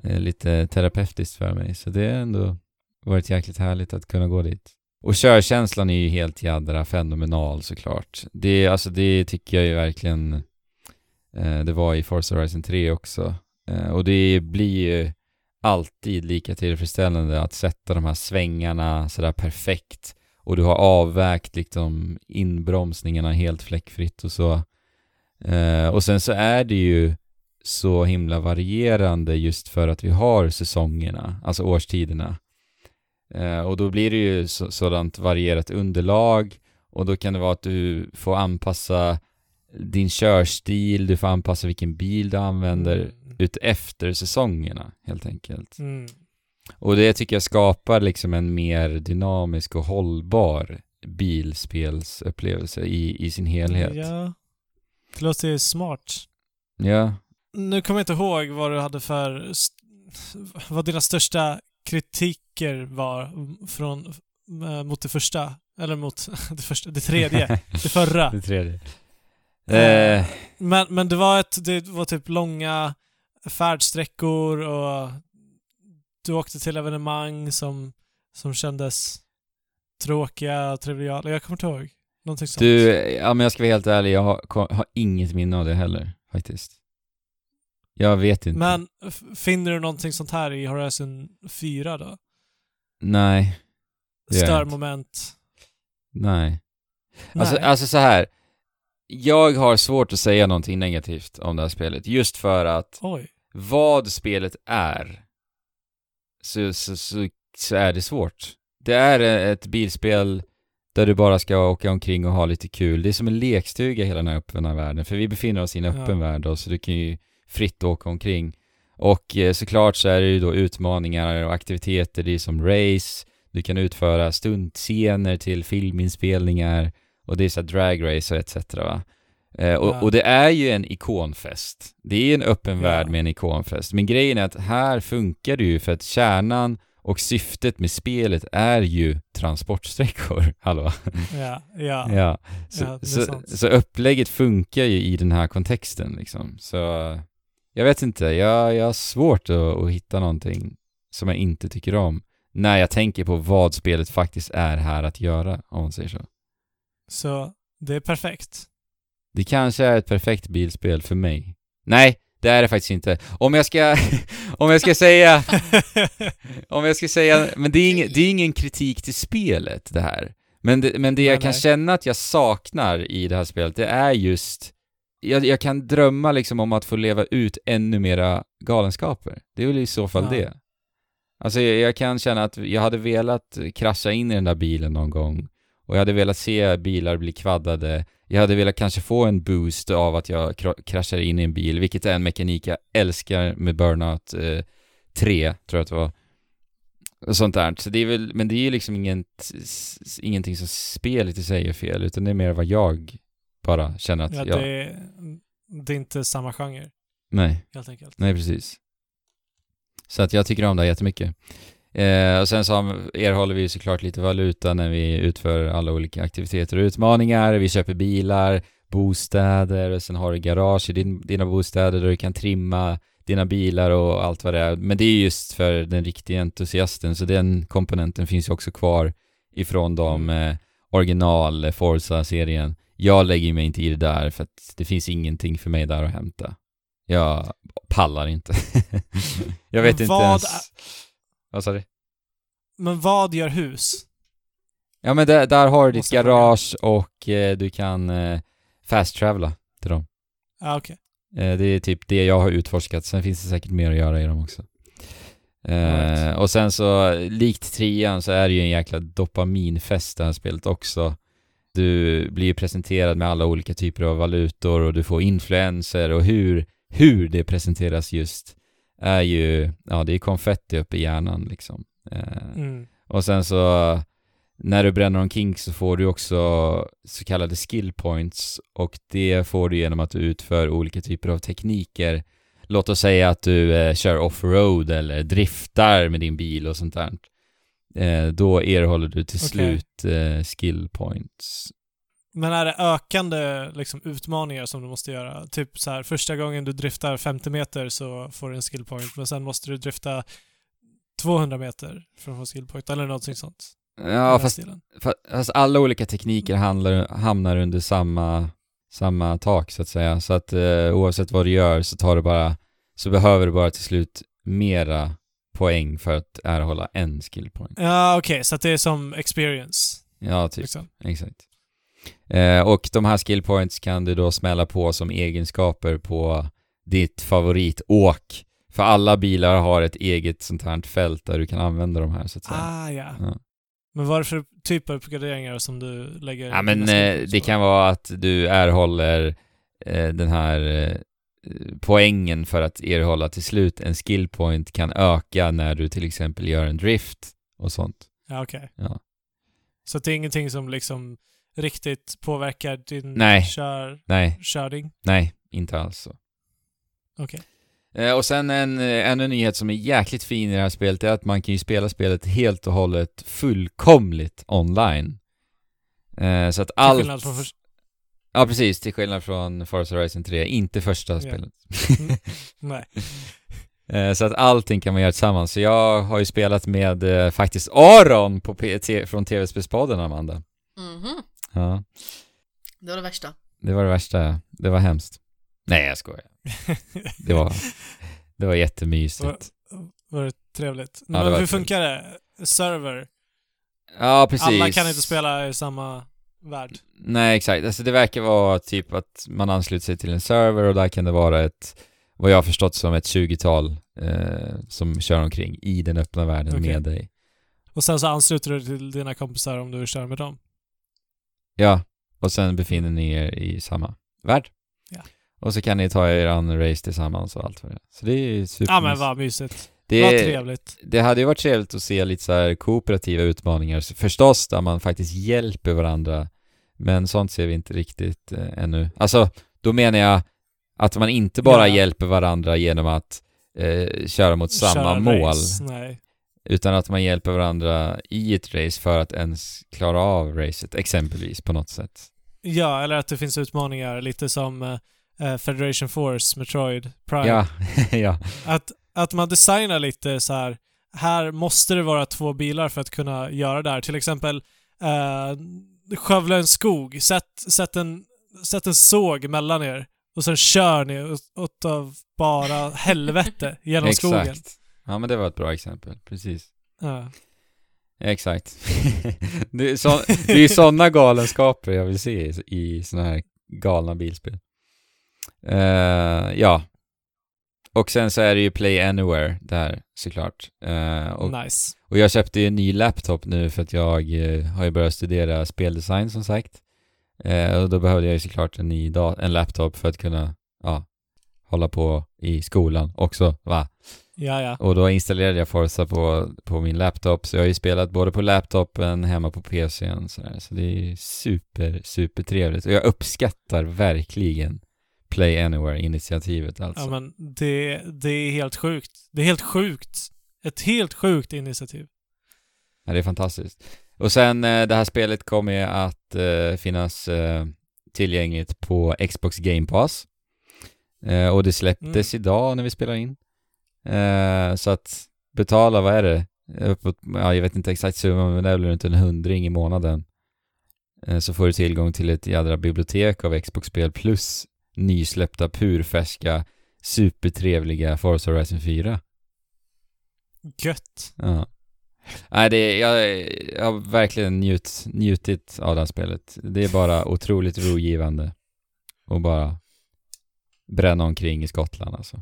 eh, lite terapeutiskt för mig så det har ändå varit jäkligt härligt att kunna gå dit. Och körkänslan är ju helt jädra fenomenal såklart. Det, alltså det tycker jag ju verkligen eh, det var i Forza Horizon 3 också. Eh, och det blir ju alltid lika tillfredsställande att sätta de här svängarna sådär perfekt och du har avvägt liksom inbromsningarna helt fläckfritt och så. Eh, och sen så är det ju så himla varierande just för att vi har säsongerna, alltså årstiderna. Eh, och då blir det ju så, sådant varierat underlag och då kan det vara att du får anpassa din körstil, du får anpassa vilken bil du använder Mm. ut efter säsongerna helt enkelt. Mm. Och det tycker jag skapar liksom en mer dynamisk och hållbar bilspelsupplevelse i, i sin helhet. Ja. Det låter smart. ja. Nu kommer jag inte ihåg vad du hade för... Vad dina största kritiker var från, eh, mot det första. Eller mot det första, det tredje. det förra. Det tredje. Eh, Eh, Men, men det var ett, det var typ långa färdsträckor och du åkte till evenemang som, som kändes tråkiga och triviala. Jag kommer inte ihåg. Någonting sånt. du, ja men jag ska vara helt ärlig, jag har, har inget minne av det heller, faktiskt. Jag vet inte. Men finner du någonting sånt här i Horizon 4 då? Nej. Störmoment? nej. Alltså, Nej. alltså så här. Jag har svårt att säga någonting negativt om det här spelet, just för att Oj. vad spelet är så, så, så, så är det svårt. Det är ett bilspel där du bara ska åka omkring och ha lite kul. Det är som en lekstuga hela den här öppna världen, för vi befinner oss i en öppen Ja. värld då, så du kan ju fritt åka omkring. Och eh, såklart så är det ju då utmaningar och aktiviteter, det är som race, du kan utföra stuntscener till filminspelningar och det är så här drag race och etc. Va? Eh, och, Ja. och det är ju en ikonfest. Det är en öppen Ja. värld med en ikonfest. Men grejen är att här funkar det ju för att kärnan och syftet med spelet är ju transportsträckor. Hallå? Ja, ja. Ja. Så, Ja, så, sant. så upplägget funkar ju i den här kontexten liksom. Så jag vet inte, jag, jag har svårt att, att hitta någonting som jag inte tycker om när jag tänker på vad spelet faktiskt är här att göra, om man säger så. Så det är perfekt. Det kanske är ett perfekt bilspel för mig. Nej, det är det faktiskt inte. Om jag ska, om jag ska säga, om jag ska säga, men det är, ingen, det är ingen kritik till spelet det här. Men det, men det jag Nej, kan nej. känna att jag saknar i det här spelet, det är just, jag, jag kan drömma liksom om att få leva ut ännu mera galenskaper. Det är väl i så fall Ja. det. Alltså jag, jag kan känna att jag hade velat krascha in i den där bilen någon gång och jag hade velat se bilar bli kvaddade. Jag hade velat kanske få en boost av att jag kra- kraschar in i en bil, vilket är en mekanik jag älskar med Burnout eh, 3, tror jag att det var. Och sånt där. Så det är väl, men det är ju liksom inget, ingenting som spelet i sig är fel, utan det är mer vad jag bara känner att ja, jag... det, är, det är inte samma genre, Nej. helt enkelt. Nej, precis. Så att jag tycker om det här jättemycket. Eh, och sen så erhåller vi såklart lite valuta när vi utför alla olika aktiviteter och utmaningar. Vi köper bilar, bostäder och sen har du garage i din, dina bostäder där du kan trimma dina bilar och allt vad det är. Men det är just för den riktiga entusiasten, så den komponenten finns ju också kvar ifrån de eh, original Forza-serien. Jag lägger mig inte i det där för att det finns ingenting för mig där att hämta. Jag pallar inte. jag vet Men inte vad ens... Vad sa du? Men vad gör hus? Ja men där, där har du ditt Måste garage och eh, du kan eh, fast-travela till dem. Ah, okej. Eh, det är typ det jag har utforskat, sen finns det säkert mer att göra i dem också. Eh, Right. Och sen så, likt trean så är det ju en jäkla dopaminfest det här spelet också. du blir presenterad med alla olika typer av valutor och du får influenser och hur, hur det presenteras just är ju, ja det är konfetti upp i hjärnan liksom. Eh, Mm. och sen så när du bränner omkring så får du också så kallade skill points och det får du genom att du utför olika typer av tekniker. Låt oss säga att du eh, kör offroad eller driftar med din bil och sånt där. Eh, då erhåller du till Okej. slut eh, skill points. Men är det ökande liksom, utmaningar som du måste göra? Typ så här, första gången du driftar 50 meter så får du en skill point, men sen måste du drifta 200 meter för att få skill point, eller något sånt. Ja, fast, fast alla olika tekniker handlar, hamnar under samma, samma tak så att säga. Så att eh, oavsett vad du gör så tar du bara, så behöver du bara till slut mera poäng för att erhålla en skill point. Ja, okej, så att det är som experience. Ja, typ. Liksom. Exakt. Eh, och de här skill points kan du då smälla på som egenskaper på ditt favoritåk. För alla bilar har ett eget sånt här fält där du kan använda de här så att säga. Ah, ja. Ja. Men vad är det för typ av uppgraderingar som du lägger Ja men eh, det kan vara att du erhåller eh, den här eh, poängen för att erhålla till slut en skill point kan öka när du till exempel gör en drift och sånt. Ja, okej. Ja. Så det är ingenting som liksom riktigt påverkar din Nej. kör, Nej, körning? nej, inte alls så. Okej. Eh, och sen en, eh, en nyhet som är jäkligt fin i det här spelet är att man kan ju spela spelet helt och hållet fullkomligt online. Eh, så att Till allt... skillnad från först... Ja precis, till skillnad från Forza Horizon 3, inte första Ja. spelet. Nej. Eh, Så att allting kan man göra tillsammans. Så jag har ju spelat med eh, faktiskt Aron på PT, från TV-spelspodden, Amanda. Mhm. Ja, Det var det värsta. det var det värsta. Det var hemskt. Nej, jag skojar. Det var, det var jättemysigt. Var det trevligt? Ja, det Men var hur trevligt. funkar det? Server? Ja, precis. Alla kan inte spela i samma värld. Nej, exakt. Alltså det verkar vara typ att man ansluter sig till en server och där kan det vara ett, vad jag har förstått som ett 20-tal eh, som kör omkring i den öppna världen Okej. med dig. Och sen så ansluter du till dina kompisar om du kör med dem. Ja, och sen befinner ni er i samma värld. Ja. Och så kan ni ta er an race tillsammans och allt vad det är. Så det är super Ja men vad mysigt. det, Vad trevligt. det hade ju varit trevligt att se lite så här kooperativa utmaningar, förstås där man faktiskt hjälper varandra. Men sånt ser vi inte riktigt eh, ännu. Alltså, då menar jag att man inte bara Ja. hjälper varandra genom att eh, köra mot samma Köra mål. race. Utan att man hjälper varandra i ett race för att ens klara av racet, exempelvis, på något sätt. Ja, eller att det finns utmaningar lite som eh, eh, Federation Force, Metroid, Prime. Ja, ja. Att, att man designar lite så här. här måste det vara två bilar för att kunna göra det här. Till exempel eh, skövla en skog, sätt, sätt, en, sätt en såg mellan er och sen kör ni åt- av bara helvete genom skogen. Ja, men det var ett bra exempel. Precis. Ja. Exakt. det är, så, det är sådana galenskaper jag vill se i, i sådana här galna bilspel. Eh, ja. Och sen så är det ju Play Anywhere där såklart. Eh, och, Nice. och jag köpte ju en ny laptop nu för att jag eh, har ju börjat studera speldesign som sagt. Och då behövde jag ju såklart en ny en laptop för att kunna, ja, hålla på i skolan också, va? Ja, ja. Och då installerade jag Forza på, på min laptop, så jag har ju spelat både på laptopen, hemma på PCn så, där. så det är super, super trevligt. Och jag uppskattar verkligen Play Anywhere-initiativet alltså. Ja, men det, det är helt sjukt. Det är helt sjukt. Ett helt sjukt initiativ. Ja, det är fantastiskt. Och sen eh, det här spelet kommer ju att eh, finnas eh, tillgängligt på Xbox Game Pass. Eh, och det släpptes idag när vi spelar in. Eh, så att betala, vad är det? Uppåt, ja, jag vet inte exakt summan, men det är väl runt en hundring i månaden. Eh, så får du tillgång till ett jädra bibliotek av Xbox-spel plus nysläppta, purfärska, supertrevliga Forza Horizon 4. Gött. Ja. Nej, det är, jag, jag har verkligen njut, njutit av det här spelet. Det är bara otroligt rogivande. Och bara bränna omkring i Skottland alltså.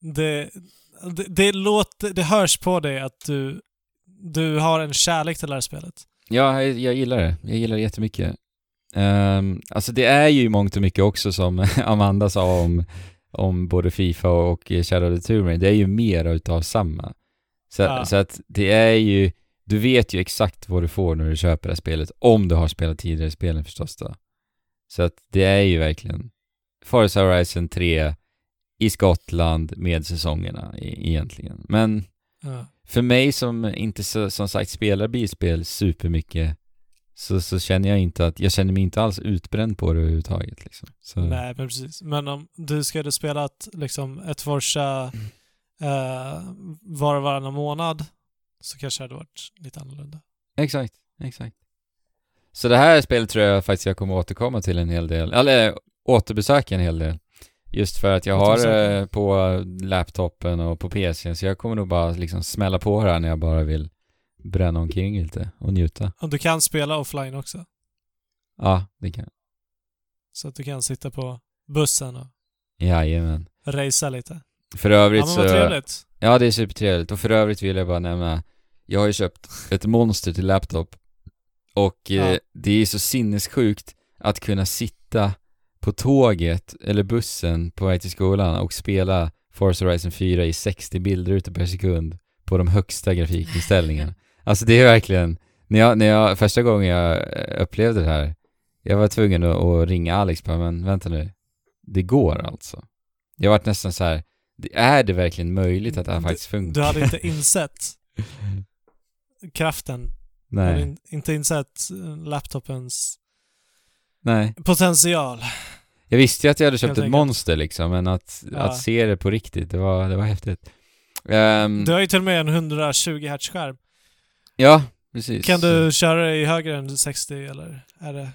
Det, det, det låter, det hörs på dig att du, du har en kärlek till det här spelet. Ja, jag, jag gillar det. Jag gillar det jättemycket. Um, alltså det är ju mångt och mycket också som Amanda sa om, om både Fifa och Shadow of the Tomb Raider, det är ju mer utav samma. Så, Ja. så att det är ju, du vet ju exakt vad du får när du köper det här spelet, om du har spelat tidigare spelen förstås då. Så att det är ju verkligen Forza Horizon 3 i Skottland med säsongerna e- egentligen. Men Ja. för mig som inte så, som sagt spelar bilspel supermycket så, så känner jag inte att, jag känner mig inte alls utbränd på det överhuvudtaget liksom. Så, Nej, men precis. Men om du skulle spela ett, liksom, ett Forza eh, var och varannan månad så kanske det hade varit lite annorlunda. Exakt, exakt. Så det här spelet tror jag faktiskt jag kommer återkomma till en hel del, eller återbesöka en hel del. Just för att jag har eh, på laptopen och på PCn, så jag kommer nog bara liksom smälla på här när jag bara vill bränna omkring lite och njuta. Och du kan spela offline också. Ja, det kan Så att du kan sitta på bussen och Jajamän. racea lite. För övrigt Ja, men så... vad trevligt. Ja, det är supertrevligt. Och för övrigt vill jag bara nämna, jag har ju köpt ett monster till laptop. Och eh, Ja. det är så sinnessjukt att kunna sitta på tåget eller bussen på väg till skolan och spela Forza Horizon 4 i 60 bilder per sekund på de högsta grafikinställningarna. alltså det är verkligen, när jag, när jag, första gången jag eh, upplevde det här, jag var tvungen att, att ringa Alex bara, men vänta nu, det går alltså. Jag varit nästan så här. Är det verkligen möjligt att det här Du- faktiskt funkar? Du hade inte insett kraften. Du hade Nej, in, inte insett eh, laptopens nej. potential. Jag visste ju att jag hade köpt Helt ett enkelt. monster liksom, men att, Ja. att se det på riktigt, det var, det var häftigt. Ehm, Du har ju till och med en 120 Hz-skärm. ja, precis. Kan du köra det i högre än 60 eller är det...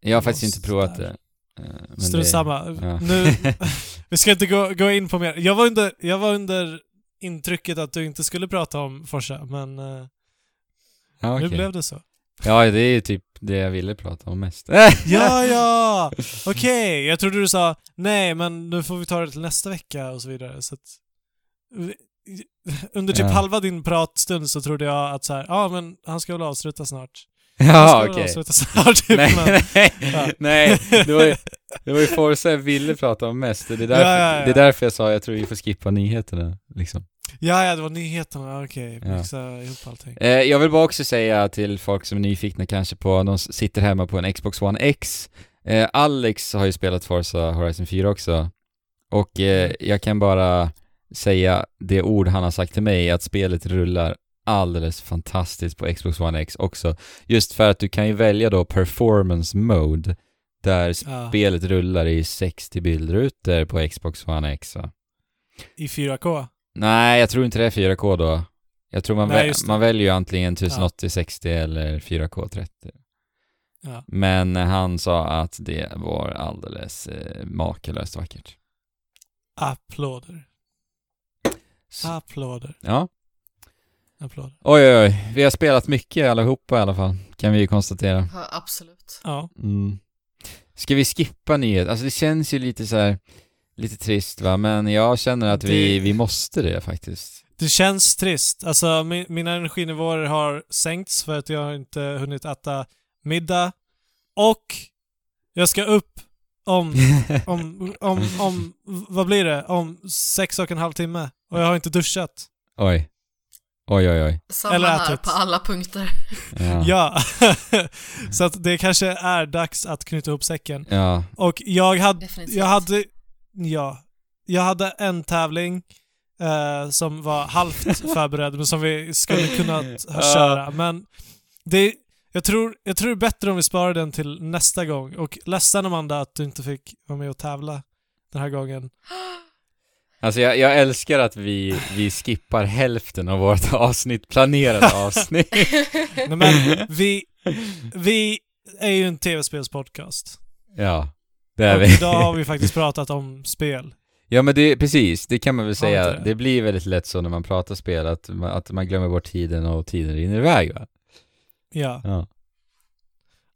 Jag har faktiskt inte provat där. det. Eh, men Strunt samma. ja. Nu, vi ska inte gå, gå in på mer. Jag var, under, jag var under intrycket att du inte skulle prata om Forza, men eh, ja, nu okej. blev det så. Ja, det är typ det jag ville prata om mest. Ja, ja! Okej, jag trodde du sa nej, men nu får vi ta det till nästa vecka och så vidare. Så att, under typ Ja. halva din pratstund så trodde jag att så här, ja men han ska väl avsluta snart. Ja, okej. avsluta snart. Typ, Nej, men, nej, Ja. nej, det var ju, det var ju Forza jag ville prata om mest. Det är, därför, ja, ja. det är därför jag sa jag tror vi får skippa nyheterna, liksom. Ja, ja, det var nyheterna. Okej, Ja. mixa ihop allting. Eh, jag vill bara också säga till folk som är nyfikna kanske på, de sitter hemma på en Xbox One X. Eh, Alex har ju spelat Forza Horizon 4 också. Och eh, jag kan bara säga det ord han har sagt till mig, att spelet rullar alldeles fantastiskt på Xbox One X också. Just för att du kan ju välja då performance mode, där Ja, spelet rullar i 60 bildrutor på Xbox One X va? I 4K. Nej, jag tror inte det är 4K då. Jag tror man, Nej, vä- just det. man väljer ju antingen 1080 60 eller 4K 30. Ja. Men han sa att det var alldeles eh, makalöst vackert. Applåder. Så, Applåder. ja. Applåder. Oj, oj, oj. Vi har spelat mycket allihopa i alla fall, kan vi ju konstatera. Ja, absolut. Ja. Mm. Ska vi skippa nyhet? Alltså det känns ju lite så här, lite trist va, men jag känner att vi, Det- vi måste det faktiskt. Det känns trist. Alltså, mi- mina energinivåer har sänkts för att jag har inte hunnit äta middag. Och jag ska upp om, om, om, om, vad blir det? Om sex och en halv timme. Och jag har inte duschat. oj. Oj, oj, oj. Samma Eller här ätit. på alla punkter. Ja. Ja. Så att det kanske är dags att knyta ihop säcken. ja. Och jag hade, Definitivt. jag hade, ja. Jag hade en tävling eh, som var halvt förberedd, men som vi skulle kunna Ja. köra. Men det, jag, tror, jag tror det är bättre om vi sparar den till nästa gång. Och ledsen Amanda att du inte fick vara med och tävla den här gången. Alltså jag, jag älskar att vi, vi skippar hälften av vårt avsnitt, planerade avsnitt. Nej, men vi, vi är ju en tv-spelspodcast. ja, det är Och vi. idag har vi faktiskt pratat om spel. Ja men det, precis, det kan man väl säga. Det? det? blir väldigt lätt så när man pratar spel, att man, att man glömmer bort tiden och tiden rinner iväg va? Ja. Ja.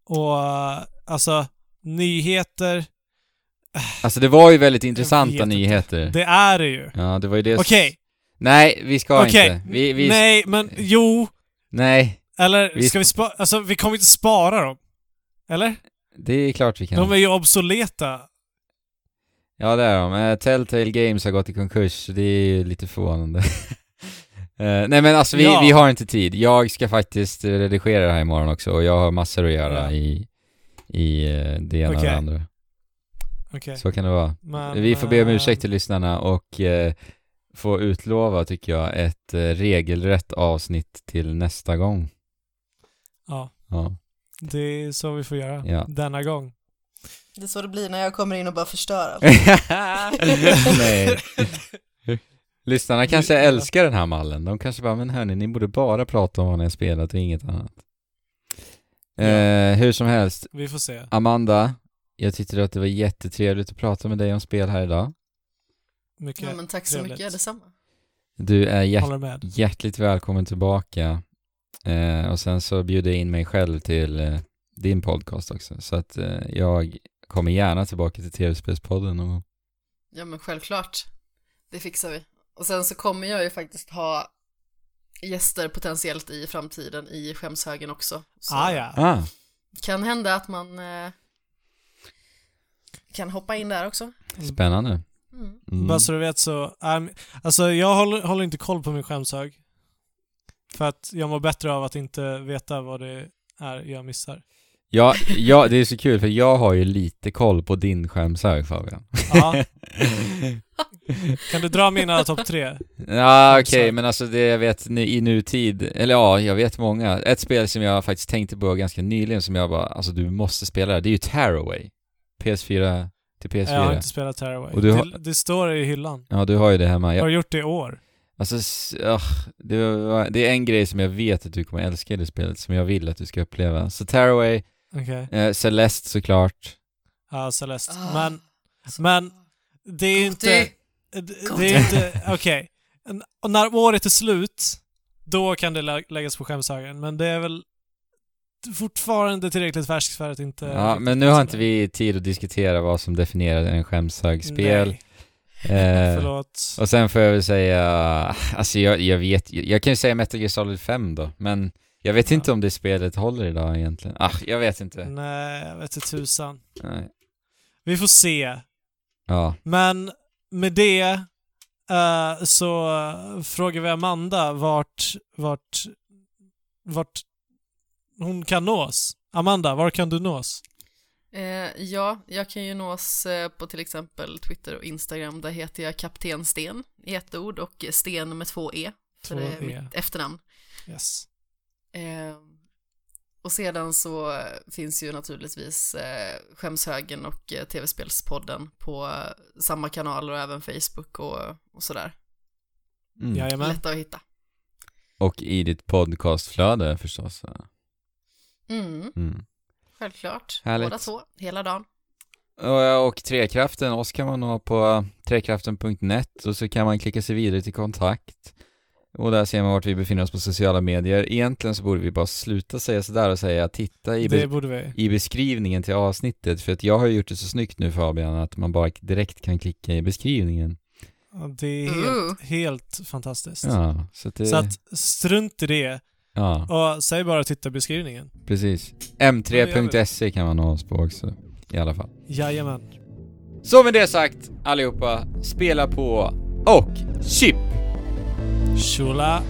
Och eh, alltså, nyheter, Alltså det var ju väldigt intressanta vet inte. nyheter. det är det ju. Ja, det var ju det... Okej, Nej, vi ska okej. inte. Vi, vi... Nej, men jo. Nej. Eller Vi- ska vi spara? Alltså, vi kommer inte spara dem. Eller? Det är klart vi kan. De är ju obsoleta. Ja, det är de. Eh, Telltale Games har gått i konkurs, så det är ju lite förvånande. Eh, nej men alltså vi, Ja. vi har inte tid. Jag ska faktiskt redigera det här imorgon också och jag har massor att göra Ja. i, i eh, det ena och Okej. det andra. Okej. Så kan det vara. Men, vi får be om ursäkt till lyssnarna och eh, få utlova, tycker jag, ett eh, regelrätt avsnitt till nästa gång. Ja, Ja. Det är så vi får göra Ja. denna gång. Det är så det blir när jag kommer in och bara förstör allt. Nej. Lyssnarna kanske Ja. älskar den här mallen. De kanske bara, men hörni, ni borde bara prata om vad ni har spelat och inget annat. Eh, hur som helst, Vi får se. Amanda, jag tyckte att det var jättetrevligt att prata med dig om spel här idag. Mycket Ja, men tack så trevligt. mycket, detsamma. Du är hjärt- hjärtligt välkommen tillbaka. Eh, och sen så bjuder jag in mig själv till eh, din podcast också. Så att eh, jag kommer gärna tillbaka till tv-spelspodden någon gång. Ja men självklart. Det fixar vi. Och sen så kommer jag ju faktiskt ha gäster potentiellt i framtiden i skämshögen också. Så Ah, ja. Ah, kan hända att man eh, kan hoppa in där också. spännande. Mm. Mm. Bara så du vet så, um, alltså jag håller, håller inte koll på min skämshög. För att jag mår bättre av att inte veta vad det är jag missar. Ja, ja, det är så kul för jag har ju lite koll på din skärmshög Fabian. Ja, kan du dra mina topp tre? Ja, okej, Skärmshög. men alltså det jag vet nu, i nutid, eller ja, jag vet många. Ett spel som jag faktiskt tänkte på ganska nyligen som jag bara, alltså du måste spela det, det är ju Tearaway. PS4 till PS4. Jag har inte spelat. Och du har- det, det står i hyllan. Ja, du har ju det hemma. Har Jag, du gjort det i år? Alltså, ah, det, var, det är en grej som jag vet att du kommer älska i det spelet, som jag vill att du ska uppleva. Så Tearaway, Okej. eh, Celeste såklart. Ja, Celeste. Ah, Men men det är ju inte... Det, det är inte... Okej. Och när året är slut, då kan det lä- läggas på skämshögen. Men det är väl fortfarande tillräckligt färskt för att inte... Ja, men nu har inte vi tid att diskutera vad som definierar en skämshögspel. Nej, Eh. Och sen får jag väl säga, alltså jag, jag vet jag kan ju säga Metal Gear Solid 5 då, men jag vet Ja. inte om det spelet håller idag egentligen. Ah, jag vet inte. Nej, jag vet inte tusan. Nej. Vi får se. Ja, Men med det eh, så frågar vi Amanda vart, vart, vart hon kan nås. Amanda, var kan du nås? Eh, ja, jag kan ju nås eh, på till exempel Twitter och Instagram. Där heter jag Kapten Sten i ett ord och Sten med två E. För Två det är E. mitt efternamn. Yes. Eh, och sedan så eh, finns ju naturligtvis eh, Skämshögen och eh, TV-spelspodden på eh, samma kanaler och även Facebook och, och sådär. mm. Jajamän. Lätta att hitta. Och i ditt podcastflöde förstås. Mm, Mm. Självklart. Härligt. Båda två, hela dagen. Och, och Trekraften, oss kan man nå på trekraften.net och så kan man klicka sig vidare till kontakt. Och där ser man vart vi befinner oss på sociala medier. Egentligen så borde vi bara sluta säga sådär och säga titta i, be- Det borde vi. i beskrivningen till avsnittet. För att jag har gjort det så snyggt nu Fabian, att man bara direkt kan klicka i beskrivningen. Ja, Det är helt, helt fantastiskt. Ja, så att det... Så att strunt i det Ja, och säg bara titta i beskrivningen. precis. Ja, det gör M3.se kan man nå oss på också. I alla fall. Jajamän. Så med det sagt, allihopa, spela på och chip! Shula